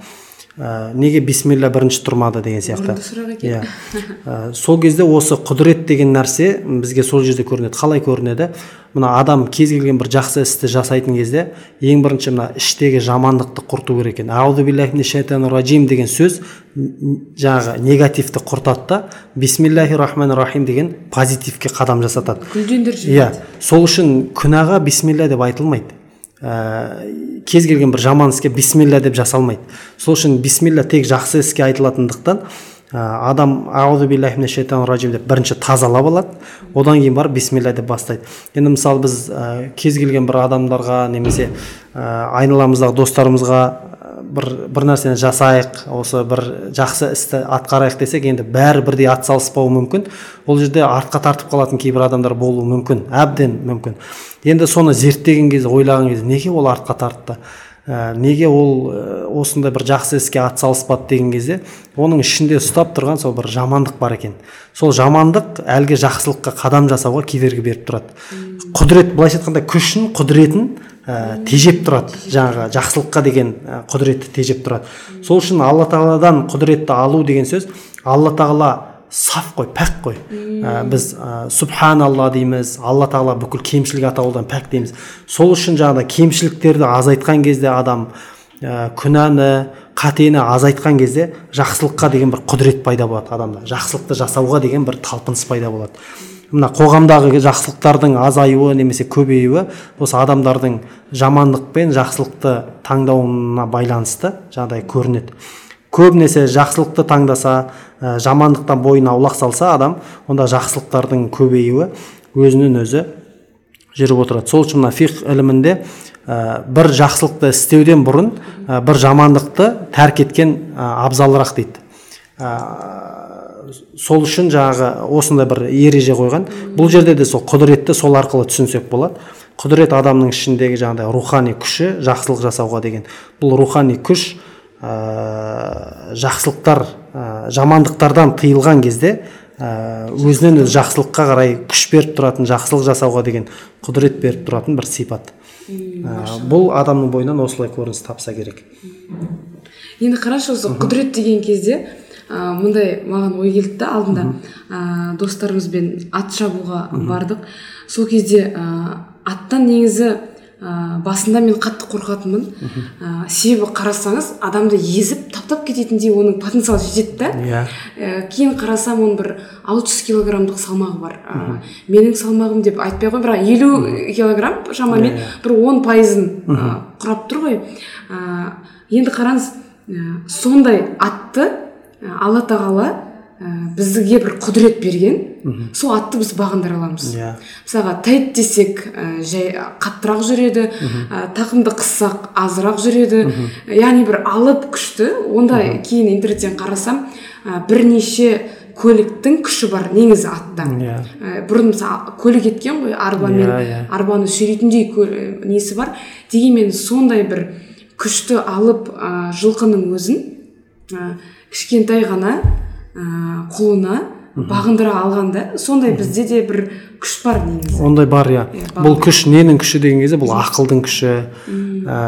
B: Ә, неге бисмилля бірінші тұрмады деген сияқты.
A: сұрақ екен.
B: Иә. Ә, сол кезде осы құдірет деген нәрсе бізге сол жерде көрінеді қалай көрінеді? Мына адам кез келген бір жақсы істі жасайтын кезде ең бірінші мына іштегі жамандықты құрту керек екен. Аузу биллахи минаш шайтанир ражим деген сөз жаңағы негативті құртады да бисмиллахи рахмани рахим деген позитивке қадам жасатады.
A: Гүлдендіріп
B: иә. Сол үшін күнәға бисмилля деп айтылмайды. Ә, кез келген бір жаман іске бисмилля деп жасалмайды сол үшін бисмилля тек жақсы іске айтылатындықтан ә, адам ражим деп бірінші тазалап алады. Одан кейін барып бисмилля деп бастайды. Енді мысалы біз ә, кез келген бір адамдарға немесе ә, айналамыздағы достарымызға бір бір нәрсені жасайық осы бір жақсы істі атқарайық десек енді бәрі бірдей атсалыспауы мүмкін. Ол жерде артқа тартып қалатын кейбір адамдар болуы мүмкін әбден мүмкін. Енді соны зерттеген кезде ойлаған кезде неге ол артқа тартты? Ә, неге ол ә, осындай бір жақсы іске атсалыспады деген кезде оның ішінде ұстап тұрған сол бір жамандық бар екен. Сол жамандық әлгі жақсылыққа қадам жасауға кедергі беріп тұрады. Құдірет былайша айтқанда күшін құдіретін ә, тежеп тұрады. Жаңағы жақсылыққа деген ә, құдіретті тежеп тұрады. Сол үшін алла тағаладан құдіретті алу деген сөз алла тағала саф қой пәк қой. Ә, біз ә, субханалла дейміз алла тағала бүкіл кемшілік атаулыдан пәк дейміз. Сол үшін жаңағыдай кемшіліктерді азайтқан кезде адам ә, күнәні қатені азайтқан кезде жақсылыққа деген бір құдірет пайда болады адамда. Жақсылықты жасауға деген бір талпыныс пайда болады. Мына қоғамдағы жақсылықтардың азаюы немесе көбеюі осы адамдардың жамандық пен жақсылықты таңдауына байланысты жаңағыдай көрінеді. Көбінесе жақсылықты таңдаса ә, жамандықтан бойын аулақ салса адам онда жақсылықтардың көбеюі өзінен өзі жүріп отырады. Сол үшін мына фих ілімінде ә, бір жақсылықты істеуден бұрын ә, бір жамандықты тәрк еткен ә, абзалырақ дейді. Ә, сол үшін жаңағы осындай бір ереже қойған. Бұл жерде де сол құдіретті сол арқылы түсінсек болады. Құдірет адамның ішіндегі жаңағыдай рухани күші жақсылық жасауға деген. Бұл рухани күш ә, жақсылықтар ә, жамандықтардан тыйылған кезде ә, өзінен өзі жақсылыққа қарай күш беріп тұратын жақсылық жасауға деген құдірет беріп тұратын бір сипат. Ә, бұл адамның бойынан осылай көрініс тапса керек.
A: Енді қарашы осы құдірет деген кезде ә, мындай маған ой келді да алдында. Ә, достарымызбен ат шабуға бардық. Сол кезде ә, аттан негізі ә, басында мен қатты қорқатынмын. Ә, себебі қарасаңыз адамды езіп таптап кететіндей оның потенциалы жетеді да.
B: Иә.
A: Ә, кейін қарасам оның бір алты жүз килограммдық салмағы бар. Ә, менің салмағым деп айтпай ақ қояйын бірақ елу килограмм шамамен бір он пайызын ә, құрап тұр ғой. Ә, енді қараңыз ә, сондай атты ә, алла тағала ә, бізге бір құдірет берген. Сол атты біз бағындыра аламыз.
B: Иә.
A: Мысалға тайт десек ә, жай қаттырақ жүреді ә, тақымды қыссақ азырақ жүреді. Яғни бір алып күшті. Онда кейін интернеттен қарасам ә, бірнеше көліктің күші бар негізі атта.
B: Иә.
A: Ә, бұрын мысалы көлік еткен ғой арбамен
B: Иә, иә.
A: арбаны сүйрейтіндей несі бар. Дегенмен сондай бір күшті алып ә, жылқының өзін ә, кішкентай ғана ә, құлына бағындыра алғанда сондай бізде де бір күш бар негізі.
B: Ондай бар иә.
A: Иә,
B: бұл күш ненің күші деген кезде бұл ақылдың күші. Ә,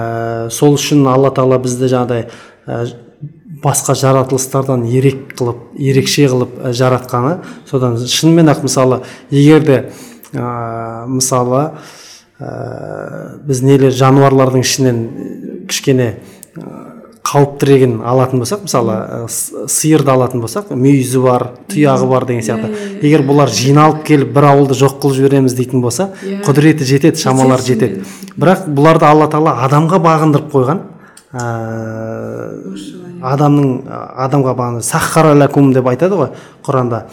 B: сол үшін алла тағала бізді жаңағыдай ә, басқа жаратылыстардан ерек қылып ерекше қылып ә, жаратқаны. Содан шынымен ақ мысалы егер де ә, мысалы ә, біз нелер жануарлардың ішінен кішкене қауіптірегін алатын болсақ мысалы ә, сиырды алатын болсақ мүйізі бар тұяғы бар деген сияқты. Егер бұлар жиналып келіп бір ауылды жоқ қылып жібереміз дейтін болса
A: Иә.
B: құдіреті жетеді шамалар
A: Жетеді,
B: бірақ бұларды алла тағала адамға бағындырып қойған ә, адамның адамға бағын саххара ләкум деп айтады ғой құранда.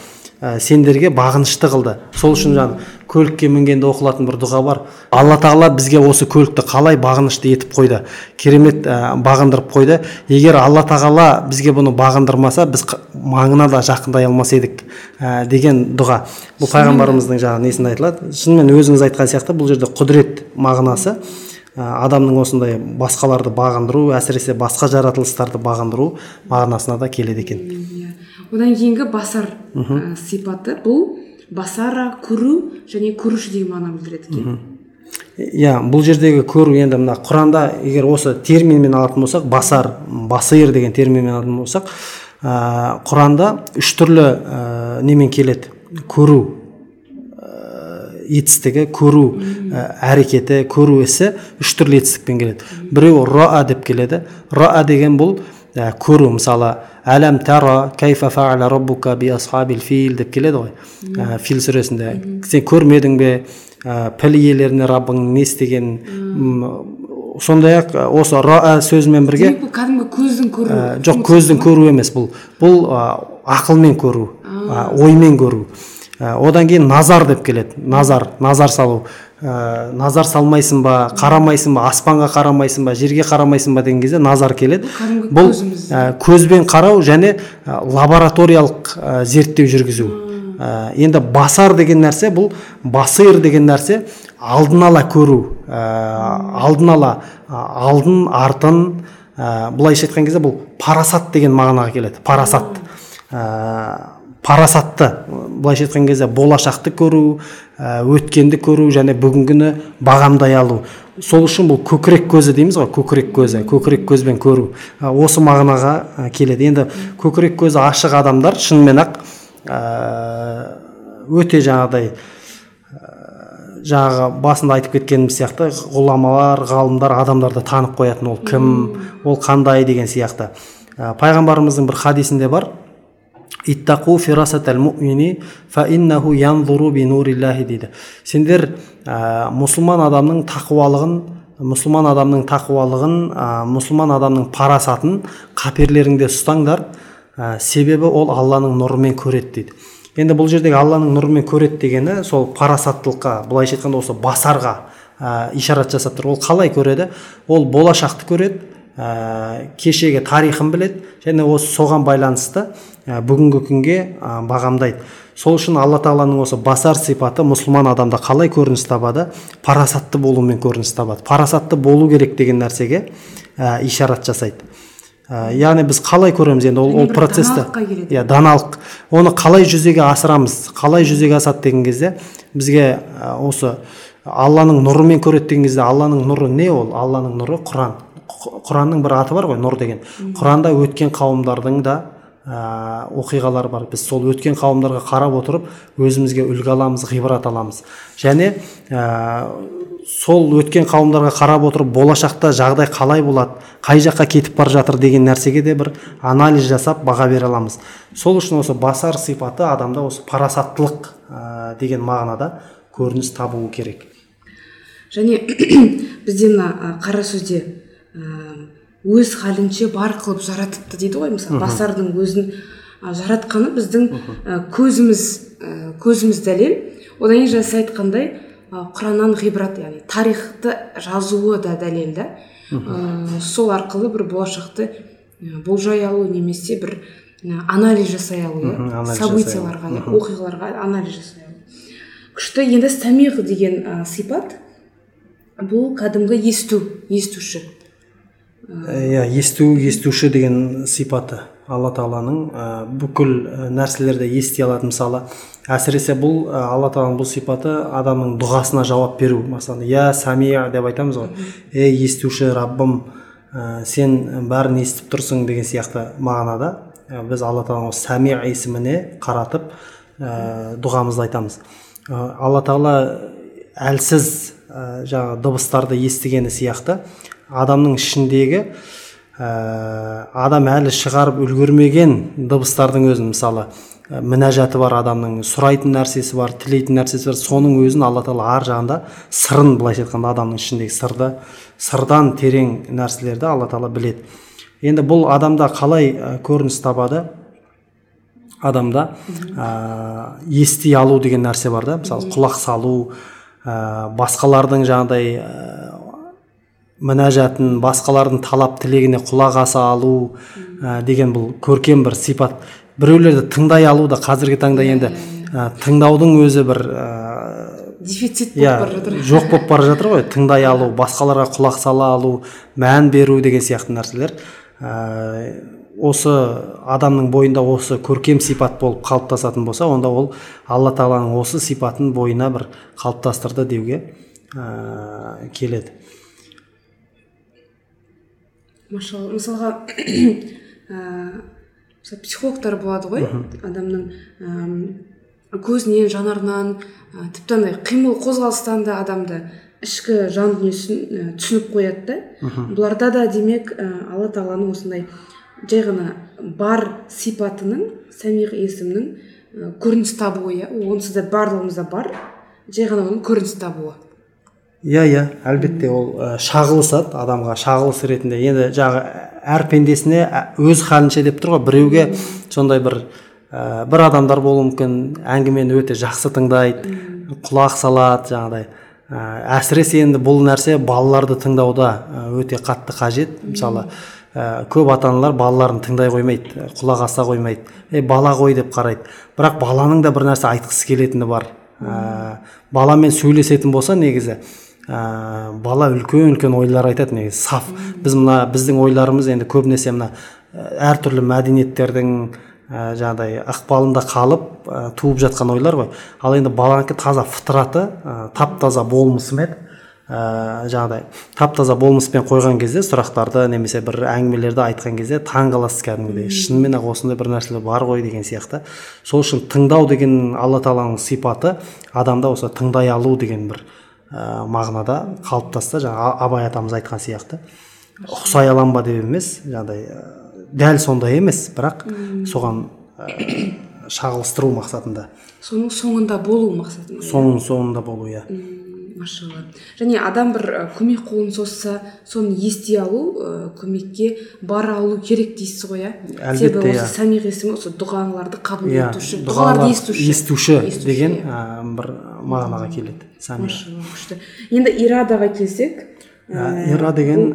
B: Ә, сендерге бағынышты қылды сол үшін жаңағы көлікке мінгенде оқылатын бір дұға бар. Алла тағала бізге осы көлікті қалай бағынышты етіп қойды керемет ә, бағындырып қойды. Егер алла тағала бізге бұны бағындырмаса біз маңына да жақындай алмас едік ә, деген дұға. Бұл пайғамбарымыздың жаңағы несінде айтылады. Шынымен өзіңіз айтқан сияқты бұл жерде құдірет мағынасы ә, адамның осындай басқаларды бағындыру әсіресе басқа жаратылыстарды бағындыру мағынасына да келеді екен.
A: Иә. одан кейінгі басар ә, сипаты бұл. Басара көру және көруші деген мағына білдіреді екен.
B: Иә бұл жердегі көру енді мына құранда егер осы терминмен алатын болсақ басар басыр деген терминмен алатын болсақ ә, құранда үш түрлі ә, немен келеді? Көру етістігі көру ә, әрекеті көру ісі үш түрлі етістікпен келеді. Біреуі роа деп келеді. Роа деген бұл ә, көру мысалы әләм тара кайфа фаала роббука би асхабил фил деп келеді ғой ә, фил сүресінде сен көрмедің бе ә, піл иелеріне раббың не істеген сондай ақ осы роа сөзімен бірге
A: демек бұл кәдімгі көздің көру
B: Ә, жоқ көздің көру емес бұл бұл ә, ақылмен көру ә, оймен көру одан кейін назар деп келеді. Назар назар салу. Ә, назар салмайсың ба қарамайсың ба аспанға қарамайсың ба жерге қарамайсың ба деген кезде назар келеді. Бұл ә, көзбен қарау және ә, лабораториялық ә, зерттеу жүргізу. Ә, енді басар деген нәрсе бұл басыр деген нәрсе алдын ала көру. Ә, алдын ала ә, алдын артын ә, былайша айтқан кезде бұл парасат деген мағынаға келеді. Парасат. Ә, парасатты. Былайша айтқан кезде болашақты көру ә, өткенді көру және бүгінгіні бағамдай алу. Сол үшін бұл көкірек көзі дейміз ғой көкірек көзі көкірек көзбен көру. Ә, осы мағынаға ә, келеді. Енді көкірек көзі ашық адамдар шынымен ақ өте жаңағыдай жаңағы басында айтып кеткеніміз сияқты ғұламалар ғалымдар адамдарды танып қоятын ол кім ол қандай деген сияқты. Ә, пайғамбарымыздың бір хадисінде бар иттақу фирасатал муъмини фа иннаху янзуру би нуриллахи дейді сендер ә, мұсылман адамның тақуалығын мұсылман адамның тақуалығын ә, мұсылман адамның парасатын қаперлеріңде ұстаңдар. Ә, себебі ол алланың нұрымен көреді дейді. Енді бұл жердегі алланың нұрымен көреді дегені сол парасаттылыққа былайша айтқанда осы басарға ә, ишарат жасап тұр. Ол қалай көреді? Ол болашақты көреді ә, кешегі тарихын біледі және осы соған байланысты бүгінгі күнге ә, бағамдайды. Сол үшін алла тағаланың осы басар сипаты мұсылман адамда қалай көрініс табады? Парасатты болумен көрініс табады. Парасатты болу керек деген нәрсеге ә, ишарат жасайды. Ә, яғни біз қалай көреміз енді ол, ол процесті? иә даналық. Оны қалай жүзеге асырамыз? Қалай жүзеге асады деген кезде бізге ә, осы алланың нұрымен көреді деген кезде алланың нұры не ол? Алланың нұры құран. Құ- құранның бір аты бар ғой нұр деген. Құранда өткен қауымдардың да ә, оқиғалары бар. Біз сол өткен қауымдарға қарап отырып өзімізге үлгі аламыз ғибрат аламыз. Және ә, сол өткен қауымдарға қарап отырып болашақта жағдай қалай болады қай жаққа кетіп бара жатыр деген нәрсеге де бір анализ жасап баға бере аламыз. Сол үшін осы басар сипаты адамда осы парасаттылық ә, деген мағынада көрініс табуы керек.
A: Және бізде мына қара сөзде өз халінше бар қылып жаратыпты дейді ғой мысалы. Басардың өзін жаратқаны біздің көзіміз көзіміз дәлел. Одан кейін жаңа сіз айтқандай құраннан ғибрат яғни тарихты жазуы да дәлел да. Сол арқылы бір болашақты болжай алу немесе бір анализ жасай алу событияларға оқиғаларға анализ жасай алу. Күшті енді самиғ деген ә, сипат. Бұл кәдімгі есту естуші.
B: Иә есту естуші деген сипаты алла тағаланың ә, бүкіл нәрселерді ести алады. Мысалы әсіресе бұл ә, алла тағаланың бұл сипаты адамның дұғасына жауап беру. Мысалы я самия деп айтамыз ғой. Ей естуші раббым ә, сен бәрін естіп тұрсың деген сияқты мағынада ә, біз алла тағаланың сами есіміне қаратып ә, дұғамызды айтамыз. Ә, алла тағала әлсіз ә, жаңағы дыбыстарды естігені сияқты адамның ішіндегі ә, адам әлі шығарып үлгермеген дыбыстардың өзін мысалы ә, мінәжаты бар адамның сұрайтын нәрсесі бар тілейтін нәрсесі бар соның өзін алла тағала ар жағында сырын былайша айтқанда адамның ішіндегі сырды сырдан терең нәрселерді алла тағала біледі. Енді бұл адамда қалай ә, көрініс табады? Адамда ә, ести алу деген нәрсе бар да мысалы құлақ салу ә, басқалардың жаңағыдай мінәжатын басқалардың талап тілегіне құлақ аса алу ә, деген бұл көркем бір сипат. Біреулерді тыңдай алу да қазіргі таңда енді ә, тыңдаудың өзі бір ә,
A: дефицит болып бара жатыр.
B: жоқ болып бара жатыр ғой. Тыңдай алу басқаларға құлақ сала алу мән беру деген сияқты нәрселер. Ә, осы адамның бойында осы көркем сипат болып қалыптасатын болса онда ол алла тағаланың осы сипатын бойына бір қалыптастырды деуге ә, келеді.
A: Машалла мысалға ә, психологтар болады ғой. Адамның ә, көзінен жанарынан ә, тіпті андай қимыл қозғалыстан да адамды ішкі жан дүниесін түсініп қояды да. Бұларда да демек ә, алла тағаланың осындай жай ғана бар сипатының самиғ есімнің ә, көрініс табуы иә. Онсыз да барлығымызда бар. Жай ғана оның көрініс табуы.
B: Иә иә әлбетте ол ә, шағылысады адамға шағылыс ретінде. Енді жаңағы әр пендесіне өз халінше деп тұр ғой. Біреуге сондай бір ә, бір адамдар болуы мүмкін. Әңгімені өте жақсы тыңдайды құлақ салады жаңағыдай. Ә, әсіресе енді бұл нәрсе балаларды тыңдауда өте қатты қажет. Мысалы ә, көп ата аналар балаларын тыңдай қоймайды құлақ аса қоймайды. Е бала ғой деп қарайды. Бірақ баланың да бір нәрсе айтқысы келетіні бар. Ә, баламен сөйлесетін болса негізі ә, бала үлкен үлкен ойлар айтады негізі саф. Біз мына біздің ойларымыз енді көбінесе мына әртүрлі мәдениеттердің ә, жаңағыдай ықпалында қалып ә, туып жатқан ойлар ғой. Ал енді баланікі таза фытраты ә, тап таза болмысымен ә, жаңағыдай тап таза болмыспен қойған кезде сұрақтарды немесе бір әңгімелерді айтқан кезде таң қаласыз кәдімгідей шынымен ақ осындай бір нәрселер бар ғой деген сияқты. Сол үшін тыңдау деген алла тағаланың сипаты адамда осы тыңдай алу деген бір ә, мағынада қалыптасты. Жаңа абай атамыз айтқан сияқты. Ұқсай аламын ба деп емес жаңағыдай ә, дәл сондай емес бірақ соған ә, шағылыстыру мақсатында.
A: Соның соңында болу мақсатында
B: соның соңында болу иә.
A: Машалла. Және адам бір көмек қолын созса соны ести алу ә, көмекке бара алу керек дейсіз ғой иә?
B: Әлбетте
A: иә. самиғ есімі осы дұғаларды қабыл
B: иә
A: етуші
B: дұғаларды
A: естуші.
B: естуші деген
A: иә.
B: ә, бір мағынаға келеді сами
A: машалла күшті. Енді ирадаға келсек
B: Ә, ира деген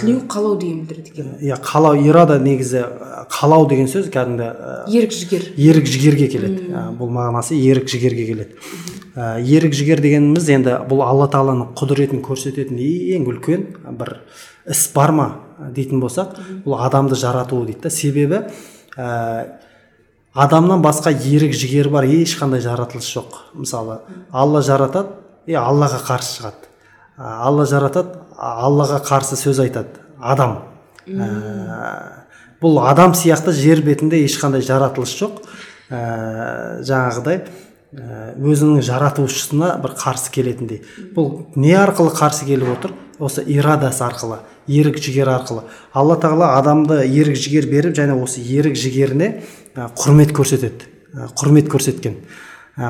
A: тілеу қалау деген. Білдіреді екен
B: иә қалау ирада негізі қалау деген сөз кәдімгі
A: ерік жігер.
B: Ерік жігерге келеді. Бұл мағынасы ерік жігерге келеді. Ерік жігер дегеніміз енді бұл алла тағаланың құдіретін көрсететін ең үлкен бір іс бар ма дейтін болсақ бұл адамды жаратуы дейді да себебі адамнан басқа ерік жігер бар ешқандай жаратылыс жоқ. Мысалы алла жаратады и аллаға қарсы шығады. Алла жаратады аллаға қарсы сөз айтады. Адам. Ә, бұл адам сияқты жер бетінде ешқандай жаратылыс жоқ. Ә, жаңағыдай өзінің жаратушысына бір қарсы келетіндей. Бұл не арқылы қарсы келіп отыр? Осы ирадасы арқылы ерік жігер арқылы. Алла тағала адамды ерік жігер беріп және осы ерік жігеріне құрмет көрсетеді. Құрмет көрсеткен.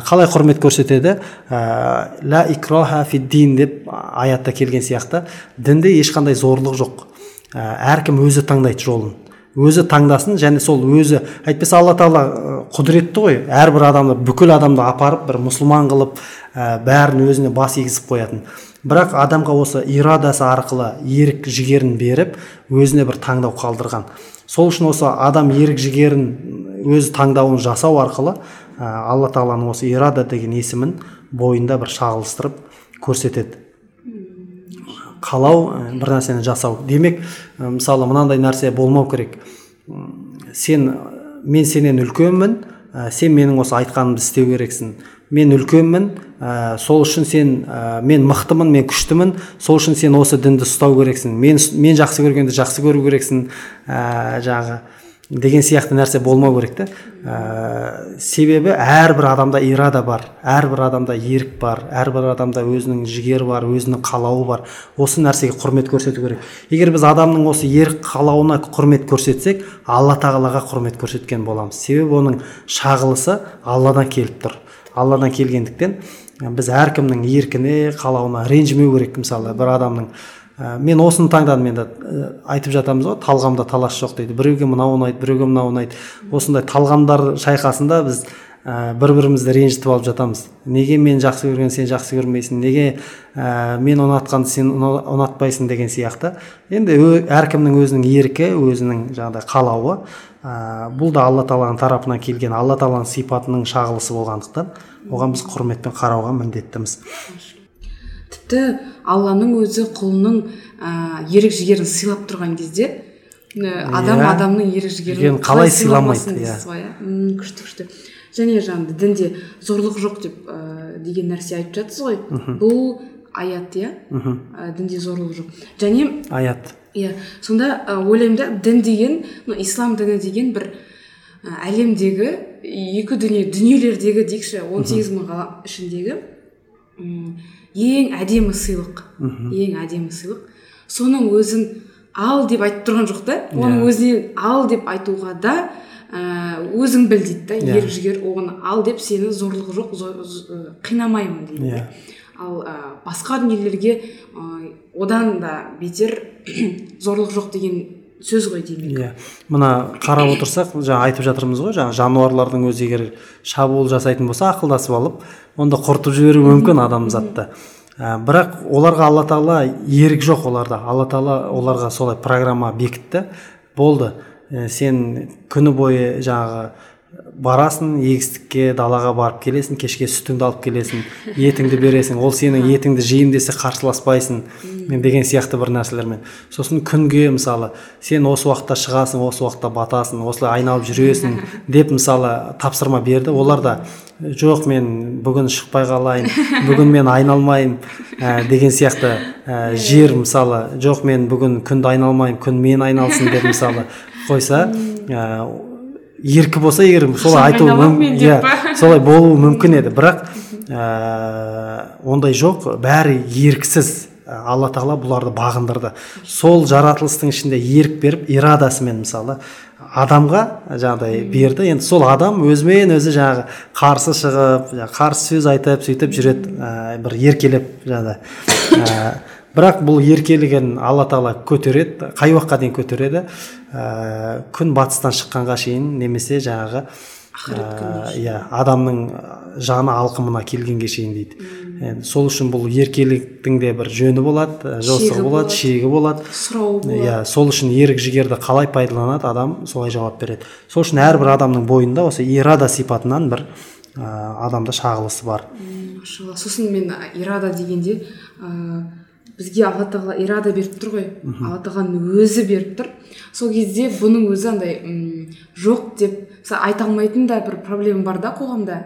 B: Қалай құрмет көрсетеді? Ла икраха дин деп аятта келген сияқты. Дінде ешқандай зорлық жоқ. Әркім өзі таңдайды жолын. Өзі таңдасын және сол өзі әйтпесе алла тағала құдіретті ғой. Әрбір адамды бүкіл адамды апарып бір мұсылман қылып ә, бәрін өзіне бас игізіп қоятын. Бірақ адамға осы ирадасы арқылы ерік жігерін беріп өзіне бір таңдау қалдырған. Сол үшін осы адам ерік жігерін өз таңдауын жасау арқылы ә, алла тағаланың осы ирада деген есімін бойында бір шағылыстырып көрсетеді. Қалау бір нәрсені жасау. Демек мысалы мынандай нәрсе болмау керек. Сен мен сенен үлкенмін ә, сен менің осы айтқанымды істеу керексің. Мен үлкенмін ә, сол үшін сен ә, мен мықтымын мен күштімін. Сол үшін сен осы дінді ұстау керексің. Мен мен жақсы көргенді жақсы көру керексің. Ә, жаңағы деген сияқты нәрсе болмау керек та ә, себебі әрбір адамда ирада бар әрбір адамда ерік бар әрбір адамда өзінің жігері бар өзінің қалауы бар. Осы нәрсеге құрмет көрсету керек. Егер біз адамның осы ерік қалауына құрмет көрсетсек алла тағалаға құрмет көрсеткен боламыз. Себебі оның шағылысы алладан келіп тұр. Алладан келгендіктен біз әркімнің еркіне қалауына ренжімеу керек мысалы бір адамның ә, мен осыны таңдадым енді ә, айтып жатамыз ғой талғамда талас жоқ дейді. Біреуге мынау ұнайды біреуге мынау ұнайды. Осындай талғамдар шайқасында біз ә, бір бірімізді ренжітіп алып жатамыз. Неге мен жақсы көрген сен жақсы көрмейсің? Неге ә, мен ұнатқанды сен ұнатпайсың деген сияқты. Енді әркімнің өзінің еркі өзінің жаңағыдай қалауы. Ә, бұл да алла тағаланың тарапынан келген алла тағаланың сипатының шағылысы болғандықтан оған біз құрметпен қарауға міндеттіміз.
A: Тіпті алланың өзі құлының ә, ерік жігерін сыйлап тұрған кезде адам yeah. Иә. адамның ерік жігерін
B: қалай сыйламайды иә.
A: иә? Күшті күшті. Және жаңағы дінде зорлық жоқ деп ә, деген нәрсе айтып жатсыз ғой. Бұл аят иә? Ә, дінде зорлық жоқ. Және
B: аят.
A: иә сонда ә, ойлаймын да дін деген ну, ислам діні деген бір ә, әлемдегі екі дүние дүниелердегі дейікші он сегіз мың ғалам ішіндегі ең әдемі сыйлық. Ең әдемі сыйлық. Соның өзін ал деп айтып тұрған жоқ та. Оның yeah. өзінен ал деп айтуға да ә, өзің біл дейді да. Yeah. ерік жігер оны ал деп сені зорлық жоқ зор, қинамаймын дейді. Yeah. ал ә, басқа дүниелерге ә, одан да бетер зорлық жоқ деген сөз ғой демек
B: иә. Мына қарап отырсақ жаңа айтып жатырмыз ғой жаңа жануарлардың өзі егер шабуыл жасайтын болса ақылдасып алып онда құртып жіберуі мүмкін адамзатты ә, бірақ оларға алла тағала ерік жоқ оларда. Алла тағала оларға солай программа бекітті. Болды. Ә, сен күні бойы жаңағы барасың егістікке далаға барып келесің кешке сүтіңді алып келесің етіңді бересің ол сенің етіңді жеймін десе қарсыласпайсың. Деген сияқты бір нәрселермен. Сосын күнге мысалы сен осы уақытта шығасың осы уақытта батасың осылай айналып жүресің деп мысалы тапсырма берді. Олар да жоқ мен бүгін шықпай қалайын бүгін мен айналмайын ә, деген сияқты ә, жер мысалы жоқ мен бүгін күнді айналмаймын күн мен айналсын деп мысалы қойса ә, еркі болса егер солай айтуы мүмкін. иә солай болуы мүмкін еді. Бірақ ә, ондай жоқ. Бәрі еріксіз. Алла тағала бұларды бағындырды. Сол жаратылыстың ішінде ерік беріп ирадасымен мысалы адамға жаңағыдай берді. Енді сол адам өзімен өзі жаңағы қарсы шығып қарсы сөз айтып сөйтіп жүреді. Ә, бір еркелеп жаңағыдай. Ә, бірақ бұл еркелігін алла тағала көтереді қай уақытқа дейін көтереді. Ә, күн батыстан шыққанға шейін немесе жаңағы иә адамның жаны алқымына келгенге шейін дейді. Енді сол үшін бұл еркеліктің де бір жөні болады жосығы болады. шегі болады.
A: Сұрауы болады.
B: иә сол үшін ерік жігерді қалай пайдаланады адам солай жауап береді. Сол үшін әрбір адамның бойында осы ирада сипатынан бір ә, адамда шағылысы бар.
A: Сосын мен ирада дегенде бізге алла тағала ирада беріп тұр ғой. Алла тағаланың өзі беріп тұр. Сол кезде бұның өзі андай жоқ деп мысалы айта алмайтын да бір проблема бар да қоғамда.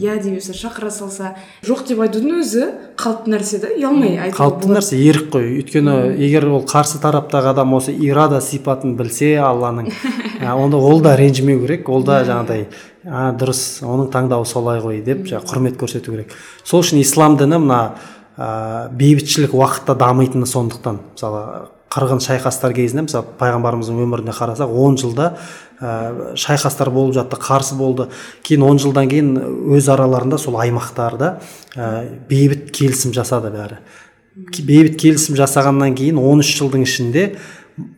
A: Иә демесе шақыра салса. Жоқ деп айтудың өзі қалыпты нәрсе да ұялмай айтуға
B: қалыпты нәрсе ерік қой. Өйткені егер ол қарсы тараптағы адам осы ирада сипатын білсе алланың онда ол да ренжімеу керек ол да жаңағыдай а дұрыс оның таңдауы солай ғой деп жаңағы құрмет көрсету керек. Сол үшін ислам діні мына ә, бейбітшілік уақытта дамитыны сондықтан. Мысалы қырғын шайқастар кезінде мысалы пайғамбарымыздың өміріне қарасақ он жылда ә, шайқастар болып жатты қарсы болды. Кейін он жылдан кейін өз араларында сол аймақтарда ә, бейбіт келісім жасады бәрі. Бейбіт келісім жасағаннан кейін 13 жылдың ішінде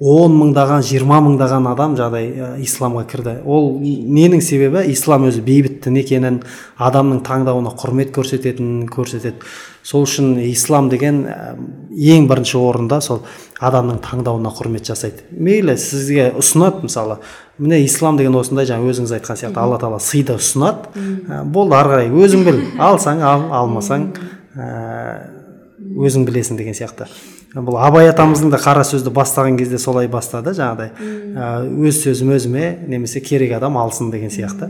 B: он мыңдаған жиырма мыңдаған адам жаңағыдай исламға кірді. Ол ненің себебі? Ислам өзі бейбіт дін екенін адамның таңдауына құрмет көрсететінін көрсетеді. Сол үшін ислам деген ең бірінші орында сол адамның таңдауына құрмет жасайды. Мейлі сізге ұсынады мысалы. Міне ислам деген осындай жаңа өзіңіз айтқан сияқты алла тағала сыйды ұсынады. Болды ары қарай өзің біл алсаң ал алмасаң өзің білесің деген сияқты. Бұл абай атамыздың да қара сөзді бастаған кезде солай бастады жаңағыдай өз сөзім өзіме немесе керек адам алсын деген сияқты.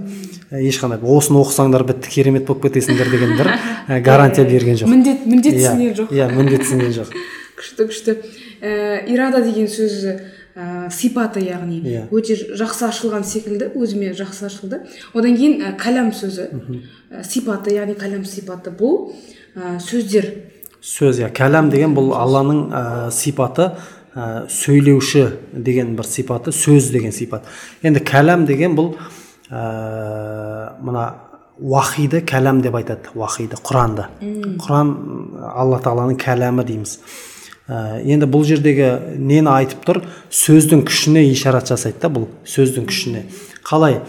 B: Ешқандай осыны оқысаңдар бітті керемет болып кетесіңдер деген бір гарантия берген жоқ.
A: міндет міндетсінген жоқ.
B: иә міндетсінген жоқ.
A: күшті күшті. Ә, ирада деген сөзі ә, сипаты яғни
B: Иә.
A: өте жақсы ашылған секілді өзіме жақсы ашылды. Одан кейін ә, кәләм сөзі. Ә, сипаты яғни кәләм сипаты бұл ә, сөздер.
B: Сөз иә кәләм деген бұл алланың ә, сипаты ә, сөйлеуші деген бір сипаты сөз деген сипат. Енді кәләм деген бұл ә, мына уахиды кәләм деп айтады уахиды құранды құран алла тағаланың кәләмі дейміз. Ә, енді бұл жердегі нені айтып тұр? Сөздің күшіне ишарат жасайды да бұл сөздің күшіне. Қалай?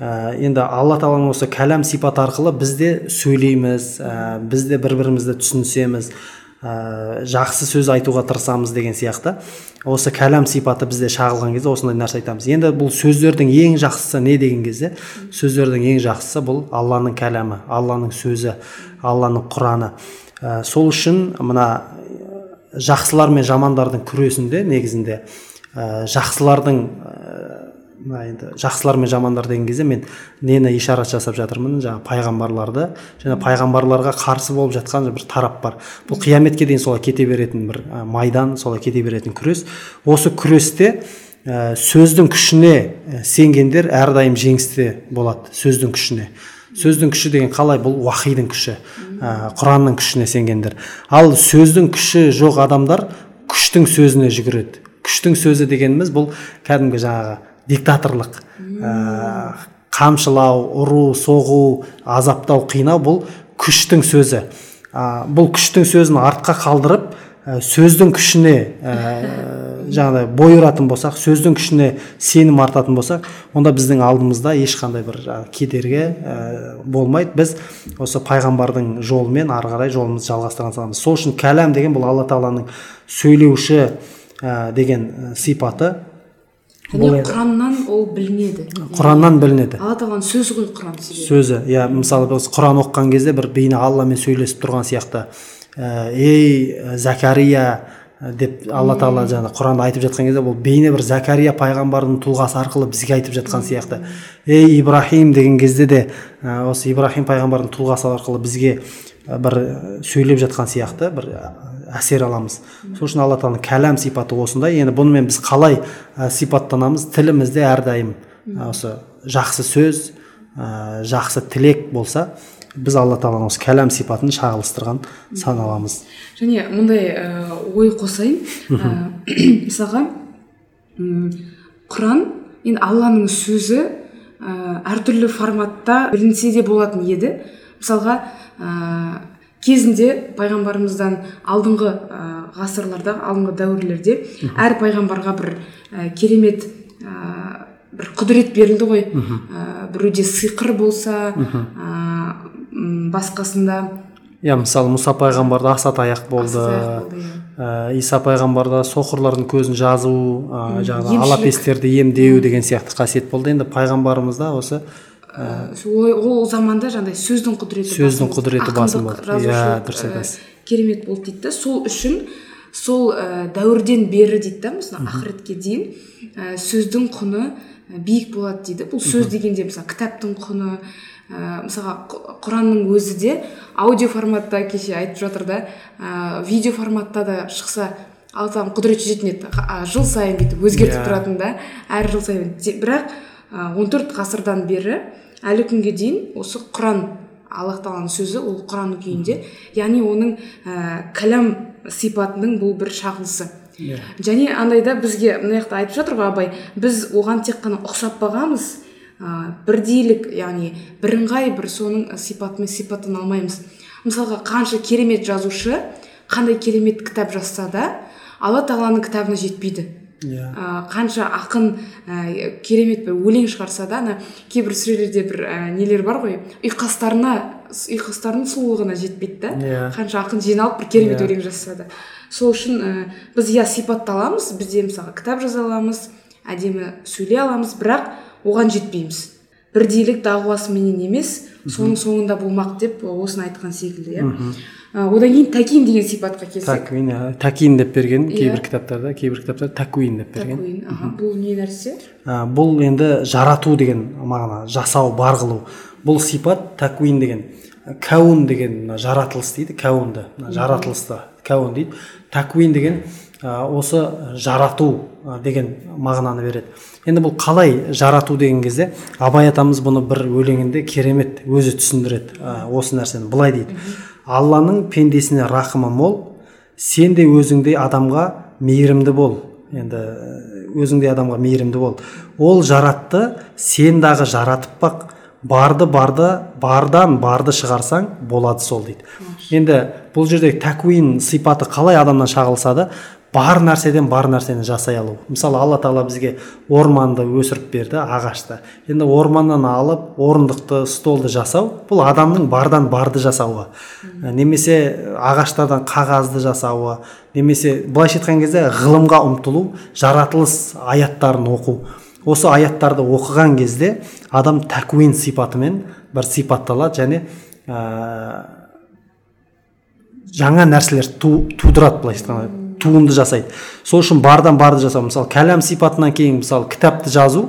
B: Ә, енді алла тағаланың осы кәләм сипаты арқылы біз де сөйлейміз ә, біз де бір бірімізді түсінсеміз ә, жақсы сөз айтуға тырысамыз деген сияқты. Осы кәләм сипаты бізде шағылған кезде осындай нәрсе айтамыз. Енді бұл сөздердің ең жақсысы не деген кезде? Сөздердің ең жақсысы бұл алланың кәләмі алланың сөзі алланың құраны. Ә, сол үшін мына жақсылар мен жамандардың күресінде негізінде ә, жақсылардың мына енді жақсылар мен жамандар деген кезде мен нені ишарат жасап жатырмын жаңағы пайғамбарларды және пайғамбарларға қарсы болып жатқан бір тарап бар. Бұл қияметке дейін солай кете беретін бір майдан солай кете беретін күрес. Осы күресте ә, сөздің күшіне сенгендер әрдайым жеңісте болады сөздің күшіне. Сөздің күші деген қалай? Бұл уахидың күші ә, құранның күшіне сенгендер. Ал сөздің күші жоқ адамдар күштің сөзіне жүгіреді. Күштің сөзі дегеніміз бұл кәдімгі жаңағы диктаторлық. Ә, қамшылау ұру соғу азаптау қинау бұл күштің сөзі. Ә, бұл күштің сөзін артқа қалдырып ә, сөздің күшіне ә, жаңағыдай бой ұратын болсақ сөздің күшіне сенім артатын болсақ онда біздің алдымызда ешқандай бір кедергі ә, болмайды. Біз осы пайғамбардың жолымен ары қарай жолымызды жалғастыра саламыз. Сол үшін кәләм деген бұл алла тағаланың сөйлеуші ә, деген сипаты
A: және құраннан ол білінеді.
B: Құраннан білінеді.
A: Алла тағаланың сөзі ғой құран
B: сөзі. Иә мысалы біз құран оқыған кезде бір бейне алламен сөйлесіп тұрған сияқты. Ә, ей закария деп алла тағала жаңағы құранда айтып жатқан кезде бұл бейне бір закария пайғамбардың тұлғасы арқылы бізге айтып жатқан сияқты. Ей ибрахим деген кезде де ә, осы ибрахим пайғамбардың тұлғасы арқылы бізге бір сөйлеп жатқан сияқты бір әсер аламыз. Сол үшін алла тағаланың кәләм сипаты осындай енді бұнымен біз қалай ә, сипаттанамыз? Тілімізде әрдайым осы жақсы сөз ә, жақсы тілек болса біз алла тағаланың осы кәләм сипатын шағылыстырған саналамыз.
A: Және мындай ә, ой қосайын. Ә, мысалға құран енді алланың сөзі ә, әртүрлі форматта білінсе де болатын еді. Мысалға ә, кезінде пайғамбарымыздан алдыңғы ә, ғасырларда алдыңғы дәуірлерде әр пайғамбарға бір ә, керемет ә, бір құдірет берілді ғой. Ә, біреуде сиқыр болса ә, басқасында.
B: Иә мысалы мұса пайғамбарда асатаяқ болды.
A: асатаяқ болды,
B: ә, иса пайғамбарда соқырлардың көзін жазу ә, жаңағы алапестерді емдеу деген сияқты қасиет болды. Енді пайғамбарымызда осы
A: Ә, ол, ол заманда жаңағыдай сөздің құдіреті
B: Сөздің құдіреті басым болды. Иә, дұрыс
A: ә,
B: айтасыз.
A: керемет болды дейді да сол үшін сол ә, дәуірден бері дейді да мысалы ақыретке дейін ә, сөздің құны биік болады дейді. Бұл сөз дегенде мысалы кітаптың құны ә, мысалға құранның өзі де аудио форматта кеше айтып жатыр да ә, видео форматта да шықса алла тағала құдірет жететін еді. Жыл сайын бүйтіп өзгертіп
B: Иә.
A: тұратын да әр жыл сайын. Бірақ он төрт ғасырдан бері әлі күнге дейін осы құран аллах тағаланың сөзі ол құран күйінде. Яғни оның ә, кәләм сипатының бұл бір шағылысы.
B: Иә.
A: және андайда бізге мына жақта айтып жатыр ғой абай біз оған тек қана ұқсап бағамыз ә, бірдейлік яғни бірыңғай бір соның сипатымен сипаттана алмаймыз. Мысалға қанша керемет жазушы қандай керемет кітап жазса да алла тағаланың кітабына жетпейді.
B: Иә.
A: Ә, қанша ақын ә, керемет бір өлең шығарса да ана кейбір сүрелерде бір ә, нелер бар ғой ұйқастарына ұйқастарының сұлулығына жетпейді да.
B: Иә.
A: қанша ақын жиналып бір керемет
B: Иә.
A: өлең жазса да. Сол үшін ә, біз иә сипатталамыз біз де мысалы кітап жаза аламыз әдемі сөйлей аламыз бірақ оған жетпейміз. Бірдейлік дағуасыменен емес соның соңында болмақ деп осыны айтқан секілді иә. Одан кейін тәкин деген сипатқа келсек.
B: Таквин такин деп берген
A: Иә.
B: кейбір кітаптарда кейбір кітаптарда такуин деп берген.
A: Тәкуин, бұл не нәрсе?
B: Бұл енді жарату деген мағына жасау бар қылу бұл сипат такуин деген. Кәун деген мына жаратылыс дейді кәунді мына жаратылысты кәун дейді. Такуин деген осы жарату деген мағынаны береді. Енді бұл қалай жарату деген кезде абай атамыз бұны бір өлеңінде керемет өзі түсіндіреді осы нәрсені былай дейді. Алланың пендесіне рақымы мол сен де өзіңдей адамға мейірімді бол. Енді өзіңдей адамға мейірімді бол. Ол жаратты сен дағы жаратып бақ барды барды бардан барды шығарсаң болады сол дейді. Енді бұл жерде тәкуин сипаты қалай адамнан шағылса да бар нәрседен бар нәрсені жасай алу. Мысалы алла тағала бізге орманды өсіріп берді ағашты. Енді орманнан алып орындықты столды жасау бұл адамның бардан барды жасауы. Немесе ағаштардан қағазды жасауы немесе былайша айтқан кезде ғылымға ұмтылу жаратылыс аяттарын оқу. Осы аяттарды оқыған кезде адам тәкуин сипатымен бір сипатталады және ә, жаңа нәрселер ту, тудырады былайша айтқанда туынды жасайды. Сол үшін бардан барды жасау. Мысалы кәләм сипатынан кейін мысалы кітапты жазу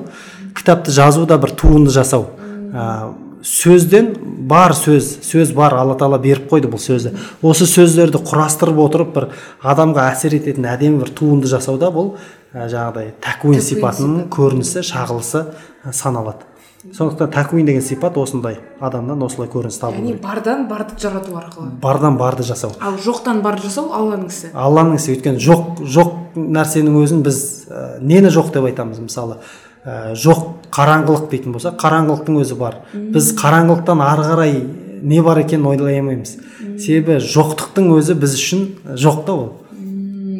B: кітапты жазу да бір туынды жасау. Ә, сөзден бар сөз сөз бар алла тағала беріп қойды бұл сөзді. Осы сөздерді құрастырып отырып бір адамға әсер ететін әдемі бір туынды жасау да бұл ә, жаңағыдай тәкуин сипатының көрінісі шағылысы ә, саналады. Сондықтан тәкуин деген сипат осындай адамнан осылай көрініс табу
A: яғни бардан барды жарату арқылы.
B: Бардан барды жасау.
A: Ал жоқтан барды жасау алланың ісі.
B: Алланың ісі. Өйткені жоқ жоқ нәрсенің өзін біз ә, нені жоқ деп айтамыз? Мысалы ә, жоқ қараңғылық дейтін болсақ қараңғылықтың өзі бар. Біз қараңғылықтан ары қарай не бар екенін ойлай алмаймыз. Себебі жоқтықтың өзі біз үшін жоқ та ол.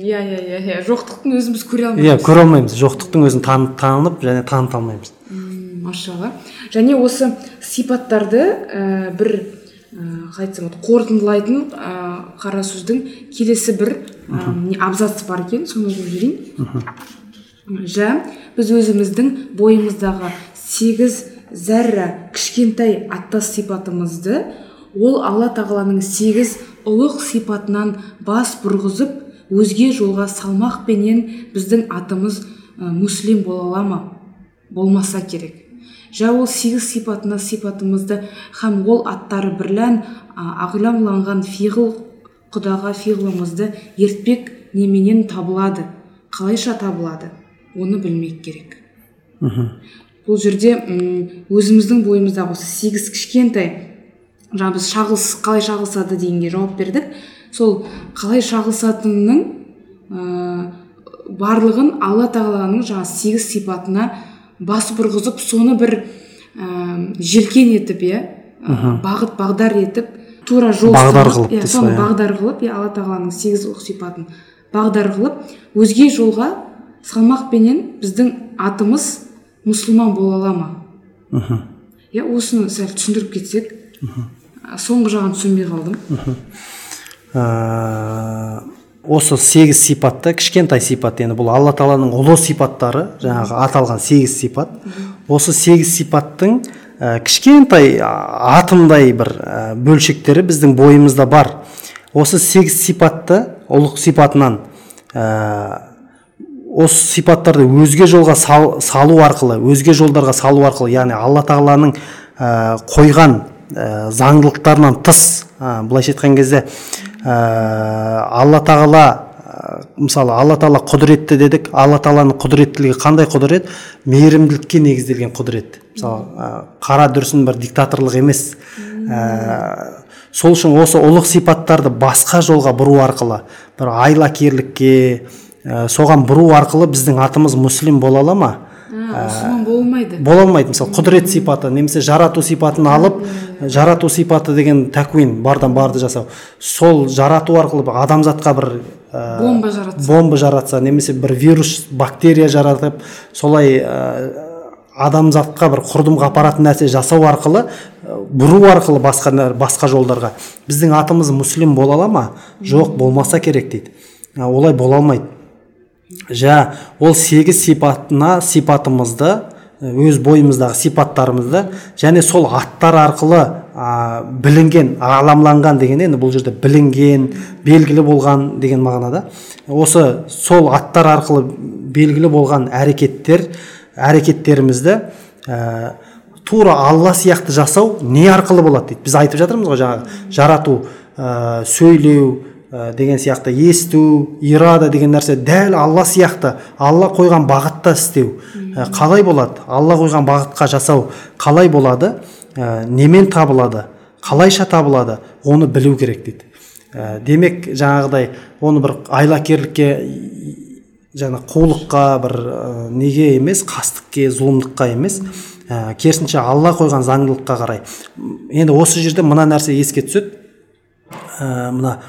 A: Иә иә иә иә. Жоқтықтың өзін біз көре
B: иә
A: алмаймыз
B: көре алмаймыз. Жоқтықтың өзін таны- танып және таныта алмаймыз.
A: Машалла. Және осы сипаттарды ә, бір ә, қалай айтсам болады қорытындылайтын ә, қара сөздің келесі бір ә, не абзац бар екен соны оқып жіберейін. Жә біз өзіміздің бойымыздағы сегіз зәрра кішкентай аттас сипатымызды ол алла тағаланың сегіз ұлық сипатынан бас бұрғызып өзге жолға салмақпенен біздің атымыз ә, муслим бола ала ма? Болмаса керек. Жә ол сегіз сипатына сипатымызды һәм ол аттары бірлән а, ағламланған фиғыл құдаға фиғлымызды ертпек неменен табылады қалайша табылады оны білмек керек. Бұл жерде өзіміздің бойымыздағы осы сегіз кішкентай жаңа біз шағылыс қалай шағылысады дегенге жауап бердік. Сол қалай шағылысатынының ә, барлығын алла тағаланың жаңа сегіз сипатына бас бұрғызып соны бір ә, желкен етіп иә бағыт бағдар етіп тура жол
B: Бағдар қылып
A: иә, соны
B: иә.
A: бағдар қылып иә алла тағаланың сегіз ұлық сипатын бағдар қылып өзге жолға салмақпенен біздің атымыз мұсылман бола ала ма?
B: Мхм.
A: Иә осыны сәл түсіндіріп кетсек соңғы жағын түсінбей қалдым.
B: Осы сегіз сипатты кішкентай сипат енді бұл алла тағаланың ұлы сипаттары жаңағы аталған сегіз сипат. Осы сегіз сипаттың ә, кішкентай атымдай бір ә, бөлшектері біздің бойымызда бар. Осы сегіз сипатты ұлық сипатынан ә, осы сипаттарды өзге жолға сал- салу арқылы өзге жолдарға салу арқылы яғни алла тағаланың ә, қойған ә, заңдылықтарынан тыс ә, былайша айтқан кезде ә, алла тағала мысалы алла тағала құдіретті дедік. Алла тағаланың құдіреттілігі қандай құдірет? Мейірімділікке негізделген құдірет. Мысалы ә, қара дүрсін бір диктаторлық емес. Ә, сол үшін осы ұлық сипаттарды басқа жолға бұру арқылы бір айлакерлікке ә, соған бұру арқылы біздің атымыз муслим бола ала ма?
A: Мұсылман болмайды.
B: бола алмайды мысалы құдірет сипаты немесе жарату сипатын алып жарату сипаты деген тәкуин бардан барды жасау. Сол жарату арқылы адамзатқа бір ә,
A: бомба жаратса.
B: бомба жаратса немесе бір вирус бактерия жаратып солай ә, адамзатқа бір құрдымға апаратын нәрсе жасау арқылы ә, бұру арқылы басқа басқа жолдарға. Біздің атымыз муслим бола ала ма? Жоқ болмаса керек дейді. Ә, олай бола алмайды. Жа ол сегіз сипатына сипатымызды ә, өз бойымыздағы сипаттарымызды және сол аттар арқылы ә, білінген аламланған деген енді бұл жерде білінген белгілі болған деген мағынада. Осы сол аттар арқылы белгілі болған әрекеттер әрекеттерімізді ә, тура алла сияқты жасау не арқылы болады дейді. Біз айтып жатырмыз ғой жаңағы жарату ә, сөйлеу ә, деген сияқты. Есту ирада деген нәрсе дәл алла сияқты. Алла қойған бағытта істеу. Ә, қалай болады? Алла қойған бағытқа жасау қалай болады? Ә, немен табылады? Қалайша табылады? Оны білу керек дейді. Ә, демек жаңағыдай оны бір айлакерлікке жаңа қулыққа бір ә, неге емес қастықке зұлымдыққа емес. Ә, керісінше алла қойған заңдылыққа қарай. Енді осы жерде мына нәрсе еске түседі. Ә, мына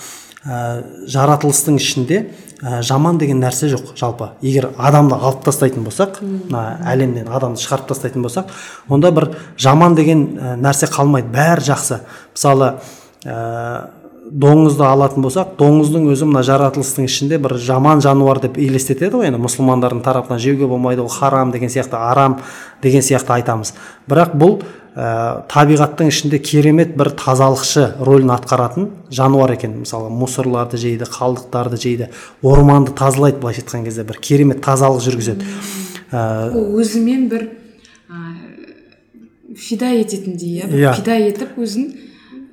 B: ә, жаратылыстың ішінде ә, жаман деген нәрсе жоқ жалпы. Егер адамды алып тастайтын болсақ мына әлемнен адамды шығарып тастайтын болсақ онда бір жаман деген ә, нәрсе қалмайды. Бәрі жақсы. Мысалы ә, доңызды алатын болсақ доңыздың өзі мына жаратылыстың ішінде бір жаман жануар деп елестетеді ғой енді мұсылмандардың тарапынан. Жеуге болмайды ол харам деген сияқты арам деген сияқты айтамыз. Бірақ бұл ә, табиғаттың ішінде керемет бір тазалықшы рөлін атқаратын жануар екен. Мысалы мусорларды жейді қалдықтарды жейді орманды тазалайды былайша айтқан кезде бір керемет тазалық жүргізеді. Ә,
A: ол өзімен бір ә, фида ететіндей иә бір
B: Иә.
A: фида етіп өзін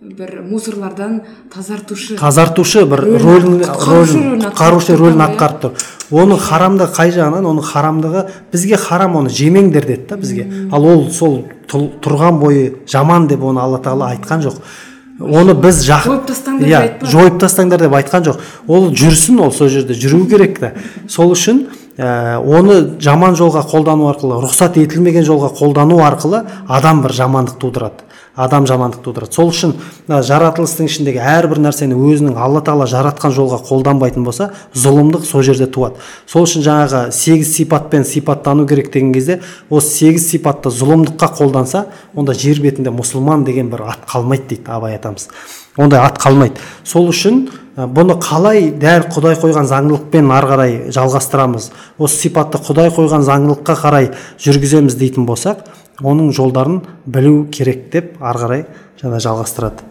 A: бір мусорлардан тазартушы
B: тазартушы бір
A: Рөлін-
B: рөлін
A: құтқарушы
B: рөлін
A: атқарып
B: рөлін
A: тұр.
B: Оның харамдығы қай жағынан? Оның харамдығы бізге харам оны жемеңдер деді да бізге. Ал ол сол тұрған бойы жаман деп оны алла тағала айтқан жоқ. Оны біз жақ
A: жойып тастаңдар
B: иә жойып тастаңдар деп айтқан жоқ. Ол жүрсін ол сол жерде жүру керек та. Сол үшін ә, оны жаман жолға қолдану арқылы рұқсат етілмеген жолға қолдану арқылы адам бір жамандық тудырады. Адам жамандық тудырады сол үшін мына жаратылыстың ішіндегі әрбір нәрсені өзінің алла тағала жаратқан жолға қолданбайтын болса зұлымдық сол жерде туады. Сол үшін жаңағы сегіз сипатпен сипаттану керек деген кезде осы сегіз сипатты зұлымдыққа қолданса онда жер бетінде мұсылман деген бір ат қалмайды дейді абай атамыз. Ондай ат қалмайды. Сол үшін бұны қалай дәл құдай қойған заңдылықпен ары қарай жалғастырамыз осы сипатты құдай қойған заңдылыққа қарай жүргіземіз дейтін болсақ оның жолдарын білу керек деп ары қарай жаңа жалғастырады.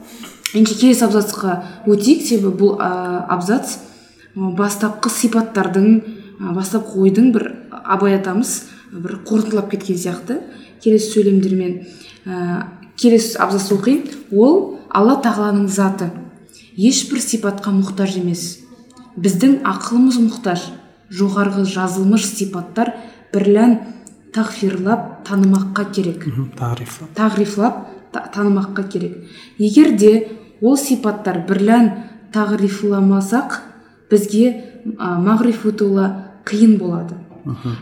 A: Ендеше келесі абзацқа өтейік. Себебі бұл ә, абзац бастапқы сипаттардың бастапқы ойдың бір абай атамыз бір қорытындылап кеткен сияқты. Келесі сөйлемдермен ә, келесі абзац оқиын. Ол алла тағаланың заты. Ешбір сипатқа мұқтаж емес. Біздің ақылымыз мұқтаж. Жоғарғы жазылмыш сипаттар бірлән тағфирлап танымаққа керек. Тағрифлап. Та- танымаққа керек. Егер де ол сипаттар бірлән тағрифламасақ бізге ә, мағриф қиын болады.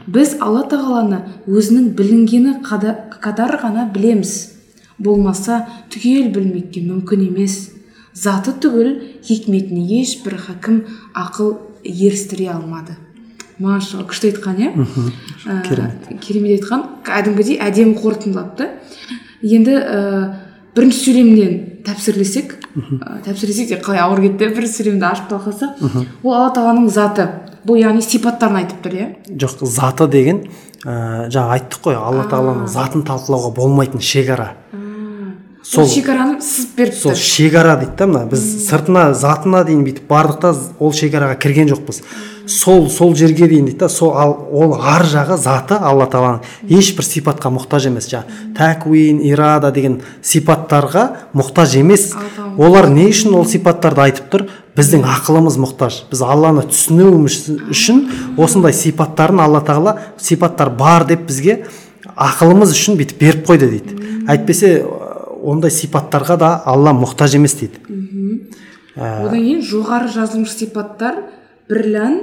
A: Біз алла тағаланы өзінің білінгені қатар ғана білеміз. Болмаса түгел білмекке мүмкін емес. Заты түгіл хикметіне ешбір хакім ақыл ерістіре алмады. Машалла күшті айтқан иә? Ә,
B: керемет.
A: керемет айтқан. Кәдімгідей әдемі қорытындылапты. Енді ә, бірінші сөйлемнен тәпсірлесек ә, тәпсірлесек те қалай ауыр кетті бірінші сөйлемді ашып талқыласақ ол алла тағаланың заты. Бұл яғни сипаттарын айтып тұр иә?
B: Жоқ заты деген ә, жаңа айттық қой алла тағаланың затын талқылауға болмайтын шекара.
A: Сол
B: сол
A: шекараны сызып беріпті.
B: сол шекара дейді да мына. Біз сыртына затына дейін бүйтіп бардық та ол шекараға кірген жоқпыз. Сол сол жерге дейін дейді да сол ал ол ар жағы заты алла тағаланың. Ешбір сипатқа мұқтаж емес жаңағы тәкуин ирада деген сипаттарға мұқтаж емес. Олар не үшін ол сипаттарды айтып тұр? Біздің ақылымыз мұқтаж. Біз алланы түсінуіміз үшін осындай сипаттарын алла тағала сипаттар бар деп бізге ақылымыз үшін бүйтіп беріп қойды дейді. Әйтпесе ондай сипаттарға да алла мұқтаж емес дейді.
A: Одан кейін жоғары жазылмыш сипаттар бірлән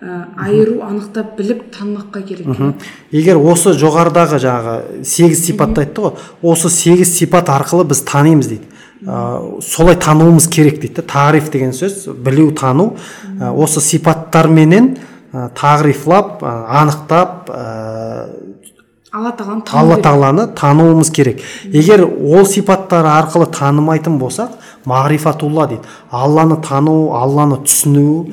A: ә, айыру анықтап біліп танымаққа керек
B: егер осы жоғарыдағы жаңағы сегіз сипатты айтты ғой осы сегіз сипат арқылы біз танимыз дейді. Ә, солай тануымыз керек дейді да. тариф деген сөз білу тану. Ә, осы сипаттарменен ә, тағрифлап ә, анықтап ә,
A: алла тағаланы
B: алла тағаланы тануымыз керек. Егер ол сипаттар арқылы танымайтын болсақ мағрифатулла дейді. Алланы тану алланы түсіну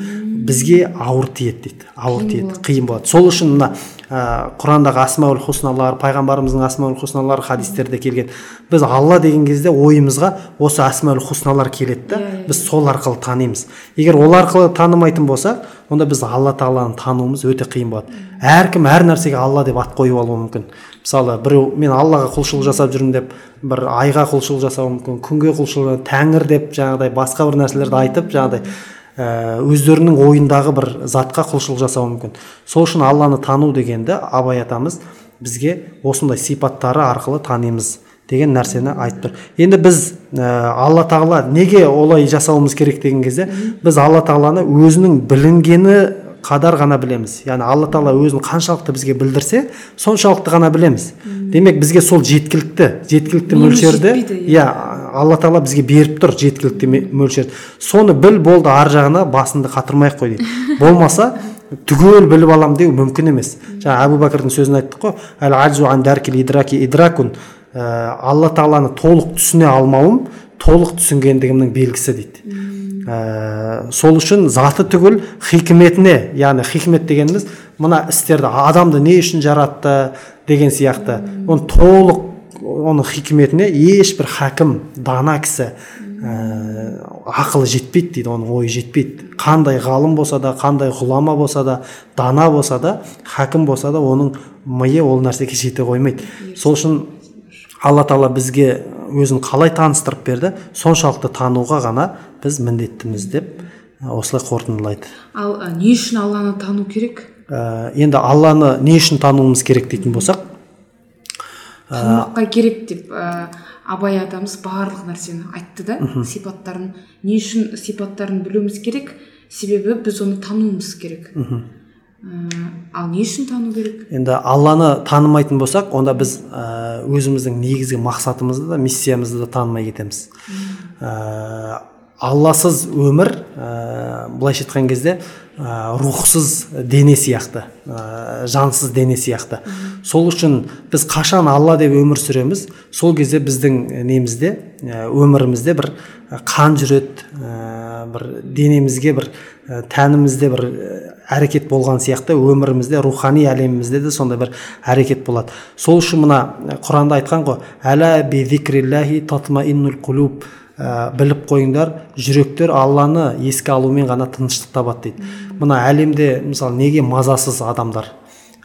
B: бізге ауыр тиеді дейді. Ауыр тиеді қиын болады. Сол үшін мына ә, құрандағы асмаул хусналар пайғамбарымыздың асмаул хусналары хадистерде келген. Біз алла деген кезде ойымызға осы асмаул хусналар келеді да
A: Иә, иә,
B: біз сол арқылы танимыз. Егер ол арқылы танымайтын болсақ онда біз алла тағаланы тануымыз өте қиын болады. Әркім әр нәрсеге алла деп ат қойып алуы мүмкін. Мысалы біреу мен аллаға құлшылық жасап жүрмін деп бір айға құлшылық жасауы мүмкін күнге құлшылық тәңір деп жаңағыдай басқа бір нәрселерді айтып жаңағыдай өздерінің ойындағы бір затқа құлшылық жасауы мүмкін. Сол үшін алланы тану дегенді абай атамыз бізге осындай сипаттары арқылы танимыз деген нәрсені айтып тұр. Енді біз ә, алла тағала неге олай жасауымыз керек деген кезде біз алла тағаланы өзінің білінгені қадар ғана білеміз. Яғни алла тағала өзін қаншалықты бізге білдірсе соншалықты ғана білеміз. Демек бізге сол жеткілікті жеткілікті мөлшерді
A: жетпейді,
B: иә. алла тағала бізге беріп тұр жеткілікті мөлшерді. Соны біл болды ар жағына басыңды қатырмай ақ қой дейді. Болмаса түгел біліп алам деу мүмкін емес. Жаңа әбу бәкірдің сөзін айттық қой әл аджу ан даркил идраки идракун Ә, алла тағаланы толық түсіне алмауым толық түсінгендігімнің белгісі дейді. Ә, сол үшін заты түгіл хикметіне яғни хикмет дегеніміз мына істерді адамды не үшін жаратты деген сияқты. Оны толық оның хикметіне ешбір хакім дана кісі ә, ақылы жетпейді дейді оның ойы жетпейді. Қандай ғалым болса да қандай ғұлама болса да дана болса да хакім болса да оның миы ол нәрсеге жете қоймайды. Сол үшін алла тағала бізге өзін қалай таныстырып берді соншалықты тануға ғана біз міндеттіміз деп ә, осылай қорытындылайды.
A: Ал ә, не үшін алланы тану керек?
B: Ә, енді алланы не үшін тануымыз керек дейтін болсақ
A: танымаққа керек деп ә, абай атамыз барлық нәрсені айтты да сипаттарын. Не үшін сипаттарын білуіміз керек себебі біз оны тануымыз керек. Ә, ал не үшін тану керек?
B: Енді алланы танымайтын болсақ онда біз өзіміздің негізгі мақсатымызды да миссиямызды да танымай кетеміз. Ә, алласыз өмір ә, былайша айтқан кезде ә, рухсыз дене сияқты ә, жансыз дене сияқты. Сол үшін біз қашан алла деп өмір сүреміз? Сол кезде біздің немізде өмірімізде бір қан жүреді ә, бір денемізге бір тәнімізде бір әрекет болған сияқты өмірімізде рухани әлемімізде де сондай бір әрекет болады. Сол үшін мына құранда айтқан ғой татмаиннул ә, біліп қойыңдар жүректер алланы еске алумен ғана тыныштық табады дейді. Мына әлемде мысалы неге мазасыз адамдар?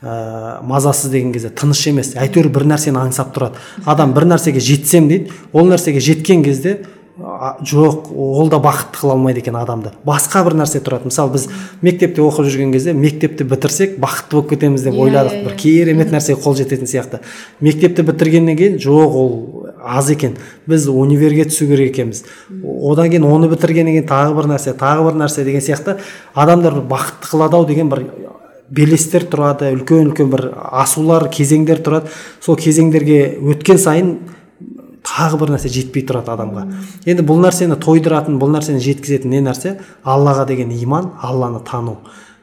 B: Ә, мазасыз деген кезде тыныш емес әйтеуір бір нәрсені аңсап тұрады. Адам бір нәрсеге жетсем дейді ол нәрсеге жеткен кезде а, жоқ ол да бақытты қыла алмайды екен адамды. Басқа бір нәрсе тұрады. Мысалы біз мектепте оқып жүрген кезде мектепті бітірсек бақытты болып кетеміз деп
A: Иә,
B: ойладық.
A: иә,
B: бір
A: иә.
B: керемет нәрсеге қол жететін сияқты. Мектепті бітіргеннен кейін жоқ ол аз екен. Біз универге түсу керек екенбіз. Одан кейін оны бітіргеннен кейін тағы бір нәрсе тағы бір нәрсе деген сияқты адамдар бір бақытты қылады ау деген бір белестер тұрады үлкен үлкен бір асулар кезеңдер тұрады. Сол кезеңдерге өткен сайын тағы бір нәрсе жетпей тұрады адамға. Енді бұл нәрсені тойдыратын бұл нәрсені жеткізетін не нәрсе? Аллаға деген иман алланы тану.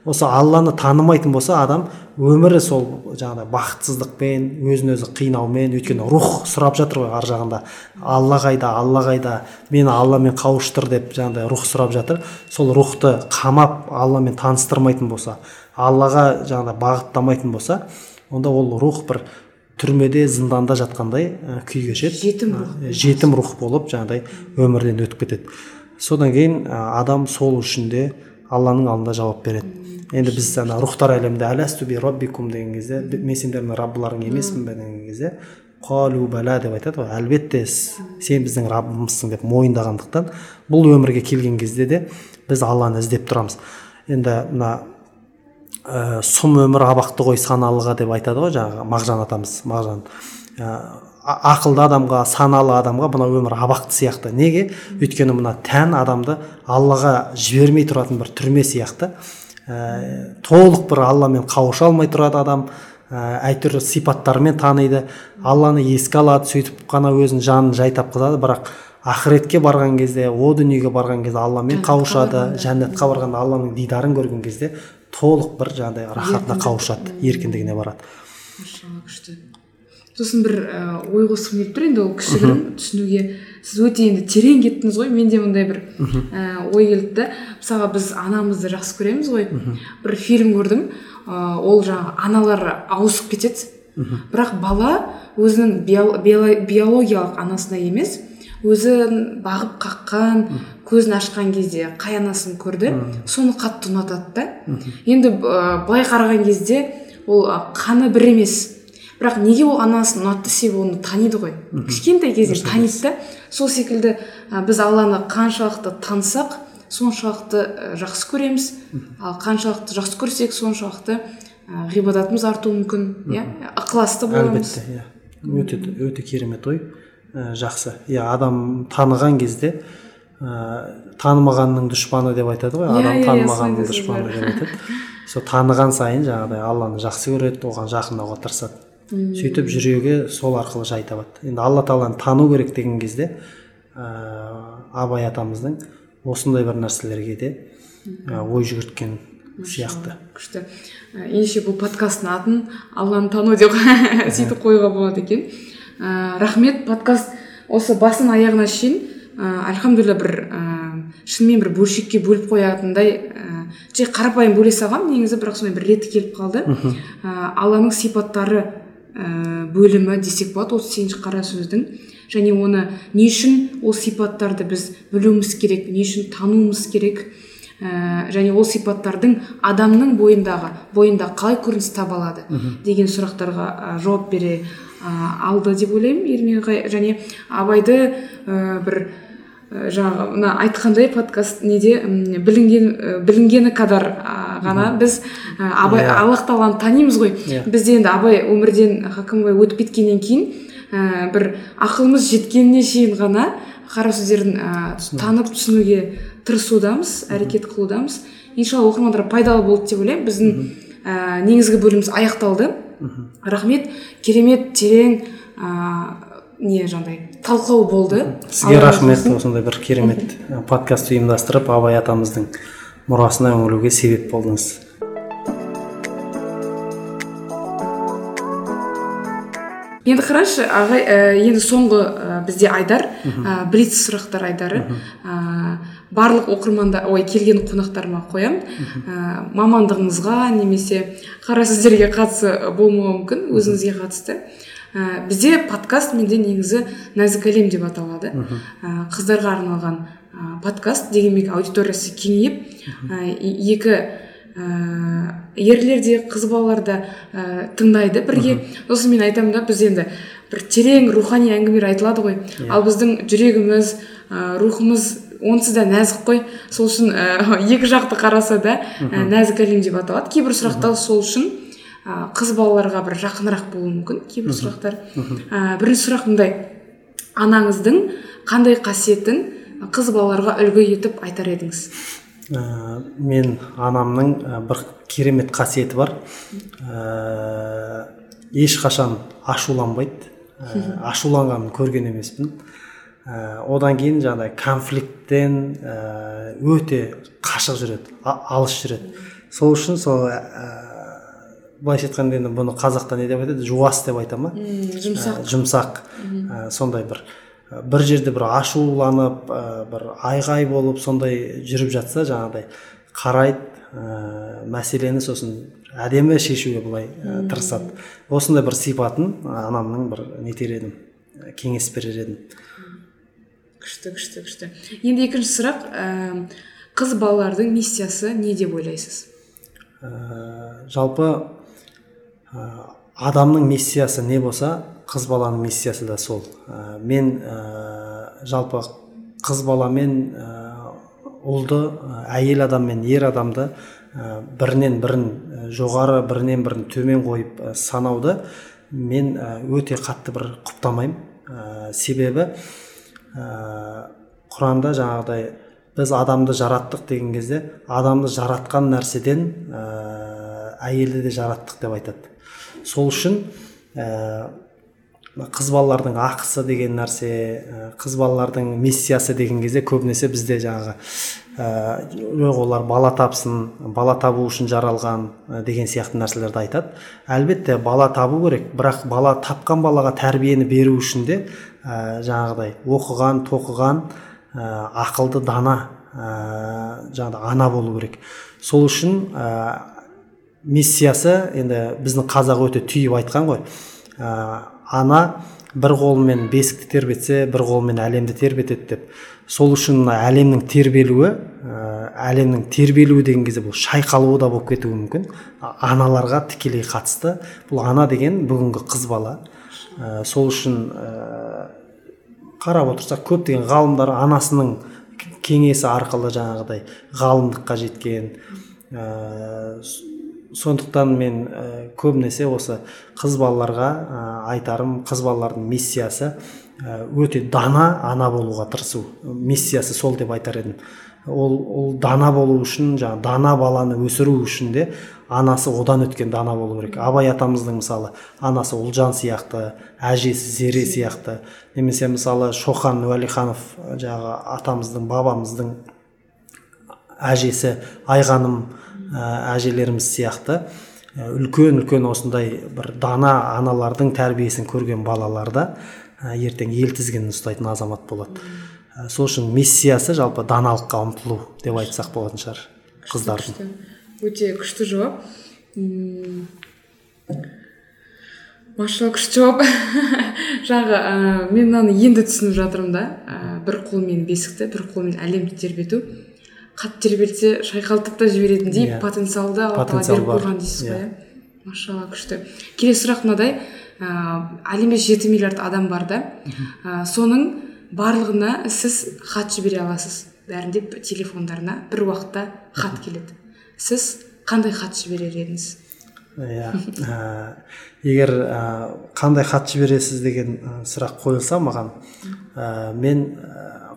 B: Осы алланы танымайтын болса адам өмірі сол жаңағыдай бақытсыздықпен өзін өзі қинаумен өйткені рух сұрап жатыр ғой ар жағында. Алла қайда алла қайда мені алламен қауыштыр деп жаңағыдай рух сұрап жатыр. Сол рухты қамап алламен таныстырмайтын болса аллаға жаңағыдай бағыттамайтын болса онда ол рух бір түрмеде зынданда жатқандай ә, күй кешеді.
A: Жетім рух.
B: Ә, жетім рух болып жаңағыдай өмірден өтіп кетеді. Содан кейін ә, адам сол үшін де алланың алдында жауап береді. Енді біз ана рухтар әлемінде әләсту би роббикум деген кезде мен сендердің раббыларың емеспін бе деген кезде қалу бәлә деп айтады ғой. Әлбетте сен біздің раббымызсың деп мойындағандықтан бұл өмірге келген кезде де біз алланы іздеп тұрамыз. Енді мына ә, сұм өмір абақты ғой саналыға деп айтады ғой жаңағы мағжан атамыз мағжан. Ә, ақылды адамға саналы адамға мына өмір абақты сияқты. Неге? Өйткені мына тән адамды аллаға жібермей тұратын бір түрме сияқты. Ә, толық бір алламен қауыша алмай тұрады адам. Ә, әйтеуір сипаттарымен таниды. Алланы еске алады сөйтіп қана өзінің жанын жай тапқызады бірақ ақыретке барған кезде о дүниеге барған кезде алламен қауышады жәннатқа барғанда алланың дидарын көрген кезде толық бір жаңағыдай рахатына қауышады еркіндігіне барады.
A: Күшті. Сосын бір ә, ой қосқым келіп тұр енді ол кішігірім түсінуге. Сіз өте енді терең кеттіңіз ғой менде мындай бір ә, ой келді да мысалға біз анамызды жақсы көреміз ғой. Бір фильм көрдім ә, ол жаңағы аналар ауысып кетеді. Бірақ бала өзінің биологиялық анасына емес өзін бағып қаққан көзін ашқан кезде қай анасын көрді соны қатты ұнатады да. Енді ә, былай қараған кезде ол қаны бір емес. Бірақ неге ол анасын ұнатты себебі оны таниды ғой. Кішкентай кезден таниды да. Сол секілді ә, біз алланы қаншалықты танысақ соншалықты жақсы көреміз. Ал қаншалықты жақсы көрсек соншалықты ә, ғибадатымыз артуы мүмкін иә? Ықыласты боламыз.
B: Әлбетте иә. Өте өте керемет ой. Ә, жақсы. Иә адам таныған кезде ә, танымағанның дұшпаны деп айтады ғой адам танымағанның дұшпаны деп айтады. Сол таныған сайын жаңағыдай алланы жақсы көреді оған жақындауға тырысады сөйтіп жүрегі сол арқылы жай табады енді алла тағаланы тану керек деген кезде ә, абай атамыздың осындай бір нәрселерге де ә, ой жүгірткен сияқты.
A: күшті. Ендеше бұл подкасттың атын алланы тану деп сөйтіп қоюға болады екен. Ә, рахмет подкаст осы басын аяғына шейін. Ә, альхамдулилля бір ә, шынымен бір бөлшекке бөліп қоятындай ә, жай қарапайым бөле салғанмын негізі бірақ сондай бір реті келіп қалды. Ә, алланың сипаттары ә, бөлімі десек болады отыз сегізінші қара сөздің. Және оны не үшін ол сипаттарды біз білуіміз керек не үшін тануымыз керек? Ә, және ол сипаттардың адамның бойындағы бойында қалай көрініс таба алады? Деген сұрақтарға ә, жауап бере ә, алды деп ойлаймын ермек және абайды ә, бір жаңағы мына айтқандай подкаст неде білінген білінгені кадар ғана біз абай yeah. Иә. аллах тағаланы танимыз ғой yeah. Иә. бізде енді абай өмірден хакімбай өтіп кеткеннен кейін ә, бір ақылымыз жеткеніне шейін ғана қара сөздерін ә, танып түсінуге тырысудамыз әрекет қылудамыз иншалла оқырмандар пайдалы болды деп ойлаймын біздің ә, негізгі бөліміміз аяқталды рахмет керемет терең не жаңағыдай талқылау болды.
B: Сізге рахмет осындай бір керемет подкаст ұйымдастырып абай атамыздың мұрасына үңілуге себеп болдыңыз.
A: Енді қарашы ағай ә, енді соңғы ә, бізде айдар ә, блиц сұрақтар айдары. Ә, барлық оқырманда ой келген қонақтарыма қоямын ә, мамандығыңызға немесе қара сөздерге қатысы болмауы мүмкін өзіңізге қатысты. Ә, бізде подкаст менде негізі нәзік әлем деп аталады. Ә, қыздарға арналған ә, подкаст дегенмен аудиториясы кеңейіп ә, екі ә, ерлер де қыз балалар да ә, тыңдайды бірге. Сосын мен айтамын да біз енді бір терең рухани әңгімелер айтылады ғой. Yeah. Иә. ал біздің жүрегіміз ә, рухымыз онсыз да нәзік қой. Сол үшін ә, екі жақты қараса да ә, нәзік әлем деп аталады. Кейбір сұрақтар сол үшін. Ә, қыз балаларға бір жақынырақ болуы мүмкін. Кейбір сұрақтар. Ә, бірінші сұрақ мындай анаңыздың қандай қасиетін қыз балаларға үлгі етіп айтар едіңіз?
B: Ә, мен анамның бір керемет қасиеті бар. Ә, ешқашан ашуланбайды. Ә, ашуланғанын көрген емеспін. Ә, одан кейін жаңағыдай конфликттен ә, өте қашық жүреді алыс жүреді. Сол үшін сол былайша айтқанда енді бұны қазақта не деп айтады? Жуас деп айта ма
A: жұмсақ.
B: Жұмсақ. Сондай бір бір жерде бір ашуланып ә, бір айғай болып сондай жүріп жатса жаңағыдай қарайды ә, мәселені сосын әдемі шешуге былай ә, тырысады. Осындай бір сипатын анамның бір нетер едім кеңес берер едім.
A: Күшті күшті күшті. Енді екінші сұрақ ә, қыз балалардың миссиясы не деп ойлайсыз?
B: Ә, жалпы адамның миссиясы не болса қыз баланың миссиясы да сол. Ә, мен ә, жалпы қыз бала мен ә, ұлды әйел адам мен ер адамды ә, бірінен бірін жоғары бірінен бірін төмен қойып ә, санауды мен өте қатты бір құптамаймын. Ә, себебі ә, құранда жаңағыдай біз адамды жараттық деген кезде адамды жаратқан нәрседен ә, әйелді де жараттық деп айтады. Сол үшін ә, қыз балалардың ақысы деген нәрсе ә, қыз балалардың миссиясы деген кезде көбінесе бізде жаңағы ә, олар бала тапсын бала табу үшін жаралған ә, деген сияқты нәрселерді айтады. Әлбетте бала табу керек бірақ бала тапқан балаға тәрбиені беру үшін де ә, жаңағыдай оқыған тоқыған ә, ақылды дана ә, жаңағыдай ана болу керек. Сол үшін миссиясы енді біздің қазақ өте түйіп айтқан ғой. Ә, ана бір қолымен бесікті тербетсе бір қолымен әлемді тербетеді деп. Сол үшін әлемнің тербелуі ә, әлемнің тербелуі деген кезде бұл шайқалуы да болып кетуі мүмкін. Аналарға тікелей қатысты. Бұл ана деген бүгінгі қыз бала. Ә, сол үшін ә, қарап отырсақ көптеген ғалымдар анасының кеңесі арқылы жаңағыдай ғалымдыққа жеткен сондықтан мен ә, көбінесе осы қыз балаларға ә, айтарым қыз балалардың миссиясы ә, өте дана ана болуға тырысу. Миссиясы сол деп айтар едім. Ол, ол дана болу үшін жаңа дана баланы өсіру үшін де анасы одан өткен дана болу керек. Абай атамыздың мысалы анасы ұлжан сияқты әжесі зере сияқты. Немесе мысалы шоқан уәлиханов жаңағы атамыздың бабамыздың әжесі айғаным әжелеріміз сияқты. Үлкен үлкен осындай бір дана аналардың тәрбиесін көрген балалар да ертең ел тізгінін ұстайтын азамат болады. Сол үшін миссиясы жалпы даналыққа ұмтылу деп айтсақ болатын шығар қыздардың.
A: өте күшті жауап. Машалла күшті жауап. Жаңағы ә, мен мынаны енді түсініп жатырмын да. Ә, бір қолмен бесікті бір қолмен әлемді тербету. Қатты тербелсе шайқалтып та жіберетіндей yeah. Иә. потенциалды алла тағала беріп қойған дейсіз ғой иә? Машалла күшті. Келесі сұрақ мынадай. Ыыы әлемде жеті миллиард адам бар да. Ә, соның барлығына сіз хат жібере аласыз. Бәрінде телефондарына бір уақытта хат келеді. Сіз қандай хат жіберер едіңіз?
B: Иә. Егер ә, қандай хат жібересіз деген сұрақ қойылса маған ә, мен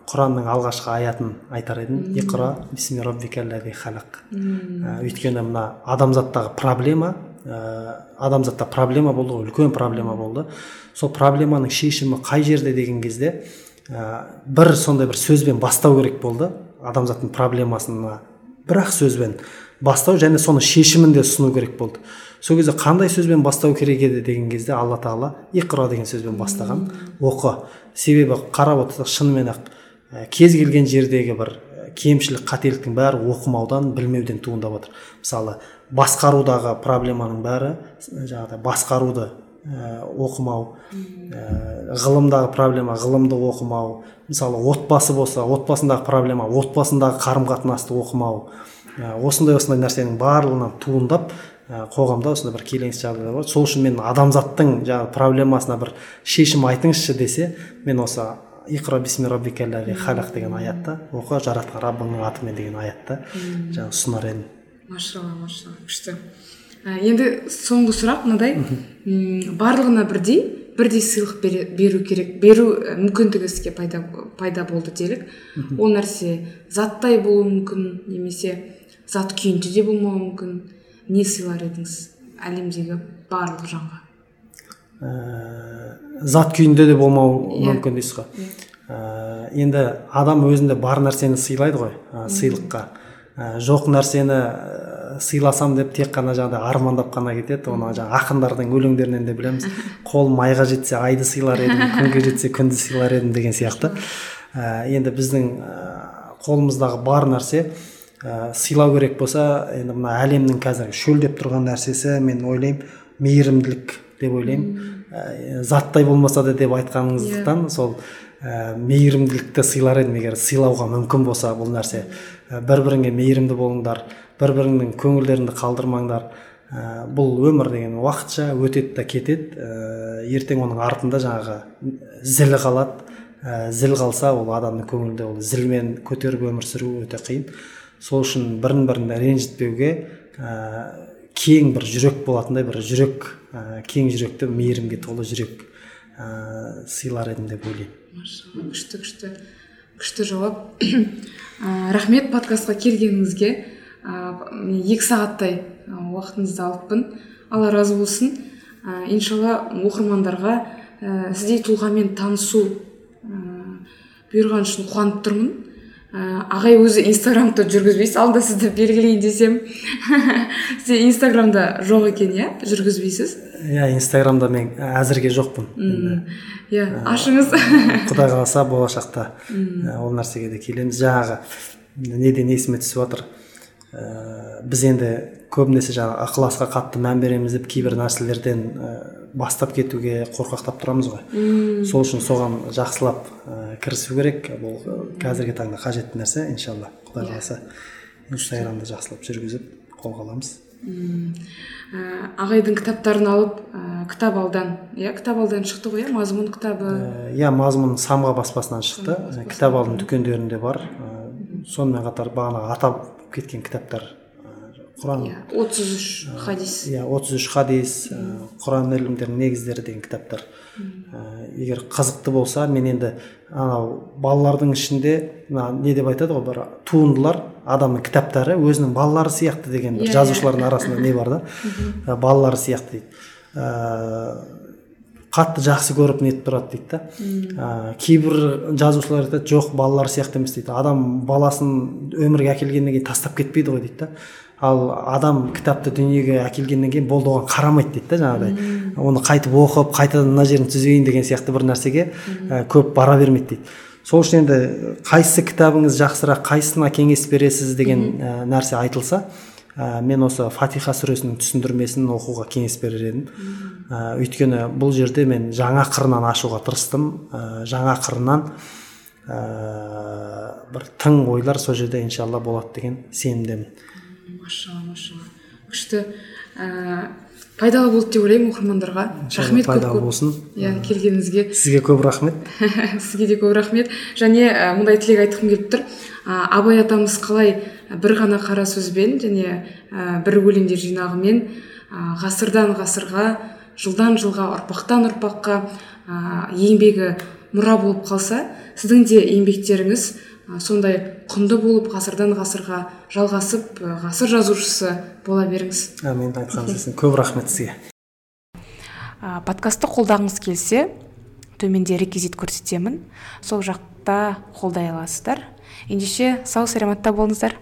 B: құранның алғашқы аятын айтар едім. Иқра бисми халақ өйткені мына адамзаттағы проблема ә, адамзатта проблема болды ғой үлкен проблема болды. Сол проблеманың шешімі қай жерде деген кезде ә, бір сондай бір сөзбен бастау керек болды. Адамзаттың проблемасына бір ақ сөзбен бастау және соны шешімін де ұсыну керек болды. Сол кезде қандай сөзбен бастау керек еді деген кезде алла тағала иқра деген сөзбен бастаған. Оқы. Себебі қарап отырсақ шынымен ақ Ә, кез келген жердегі бір ә, кемшілік қателіктің бәрі оқымаудан білмеуден туындап жатыр мысалы басқарудағы проблеманың бәрі жаңағыдай басқаруды ә, оқымау ә, ғылымдағы проблема ғылымды оқымау мысалы отбасы болса отбасындағы проблема отбасындағы қарым қатынасты оқымау ә, осындай осындай нәрсенің барлығынан туындап ә, қоғамда осындай бір келеңсіз жағдайлар болады сол үшін мен адамзаттың жаңағы проблемасына бір шешім айтыңызшы десе мен осы иқра бисми халақ деген аятты оқы жаратқан раббыңның атымен деген аятты жаңағы ұсынар едім
A: машалла машалла күшті енді соңғы сұрақ мынадай барлығына бірдей бірдей сыйлық беру керек беру мүмкіндігі сізге пайда, пайда болды делік ол нәрсе заттай болуы мүмкін немесе зат күйінде де болмауы мүмкін не сыйлар едіңіз әлемдегі барлық жанға
B: ә, зат күйінде де болмауы yeah. Мүмкін дейсіз ғой yeah. Иә. ә, енді адам өзінде бар нәрсені сыйлайды ғой ә, сыйлыққа ә, жоқ нәрсені сыйласам деп тек қана жаңағыдай армандап қана кетеді оны жаңағы ақындардың өлеңдерінен де білеміз қолым айға жетсе айды сыйлар едім күнге жетсе күнді сыйлар едім деген сияқты ә, енді біздің қолымыздағы бар нәрсе ә, сыйлау керек болса енді мына әлемнің қазір шөлдеп тұрған нәрсесі мен ойлаймын мейірімділік деп ойлаймын. Ә, заттай болмаса да деп айтқаныңыздықтан yeah. Иә. сол ә, мейірімділікті сыйлар едім. Егер сыйлауға мүмкін болса бұл нәрсе ә, бір біріңе мейірімді болыңдар бір біріңнің көңілдеріңді қалдырмаңдар. Ә, бұл өмір деген уақытша өтеді да кетеді. Ә, ертең оның артында жаңағы зіл қалады. Ә, зіл қалса ол адамның көңілінде ол зілмен көтеріп өмір сүру өте қиын. Сол үшін бірін бірін ренжітпеуге ә, кең бір жүрек болатындай бір жүрек ә, кең жүректі мейірімге толы жүрек ә, сыйлар едім деп ойлаймын.
A: Күшті күшті күшті жауап. Ә, рахмет подкастқа келгеніңізге. Ә, екі сағаттай уақытыңызды алыппын. Алла разы болсын. Ә, иншалла оқырмандарға ә, сіздей тұлғамен танысу ә, бұйырған үшін қуанып тұрмын. Ә, ағай өзі инстаграмды жүргізбейсіз алда сізді белгілейін десем. Сізде инстаграмда жоқ екен иә? Жүргізбейсіз?
B: Иә инстаграмда мен әзірге жоқпын.
A: Иә ашыңыз.
B: құдай қаласа болашақта ол нәрсеге де келеміз. Жаңағы неден есіме түсіп жатыр ә, біз енді көбінесе жаңағы ықыласқа қатты мән береміз деп кейбір нәрселерден ә, бастап кетуге қорқақтап тұрамыз ғой. Сол үшін соған жақсылап ә, кірісу керек. Бұл қазіргі таңда қажетті нәрсе иншалла. Құдай
A: иә.
B: қаласа инстаграмды жақсылап жүргізіп қолға аламыз.
A: Ә, ағайдың кітаптарын алып ә, кітап алдан иә кітап алдан шықты ғой иә мазмұн кітабы?
B: Иә мазмұн самға баспасынан шықты. Кітап алдың дүкендерінде бар. Сонымен қатар бағанағы атап кеткен кітаптар құран
A: иә отыз үш хадис.
B: Иә отыз үш хадис құран ілімдерінің негіздері деген кітаптар. Егер қызықты болса мен енді анау балалардың ішінде мына не деп айтады ғой бір туындылар адамның кітаптары өзінің балалары сияқты деген бір
A: иә,
B: жазушылардың арасында не бар да? Балалары сияқты дейді. Қатты жақсы көріп нетіп тұрады дейді да? Ә, кейбір жазушылар айтады жоқ балалар сияқты емес дейді. Адам баласын өмірге әкелгеннен кейін тастап кетпейді ғой дейді да? Ал адам кітапты дүниеге әкелгеннен кейін болды оған қарамайды дейді да жаңағыдай. Оны қайтып оқып қайтадан мына жерін түзейін деген сияқты бір нәрсеге ә, көп бара бермейді дейді. Сол үшін енді қайсы кітабыңыз жақсырақ қайсысына кеңес бересіз деген ә, нәрсе айтылса ә, мен осы фатиха сүресінің түсіндірмесін оқуға кеңес берер едім. Ә, өйткені бұл жерде мен жаңа қырынан ашуға тырыстым. Ә, жаңа қырынан ә, бір тың ойлар сол жерде иншалла болады деген сенімдемін.
A: Машалла күшті. Ә, пайдалы болды деп ойлаймын оқырмандарға. Рахмет көп
B: пайдалы
A: көп
B: болсын.
A: Иә келгеніңізге.
B: Сізге көп рахмет.
A: Сізге де көп рахмет. Және ә, мындай тілек айтқым келіп тұр. Ә, абай атамыз қалай бір ғана қара сөзбен және ә, бір өлеңдер жинағымен ә, ғасырдан ғасырға жылдан жылға ұрпақтан ұрпаққа ә, еңбегі мұра болып қалса сіздің де еңбектеріңіз ә, сондай құнды болып ғасырдан ғасырға жалғасып ә, ғасыр жазушысы бола беріңіз.
B: Әмин айтқаныңыз келсін көп рахмет сізге.
A: Ә, подкастты қолдағыңыз келсе төменде реквизит көрсетемін. Сол жақта қолдай аласыздар. Ендеше сау саламатта болыңыздар.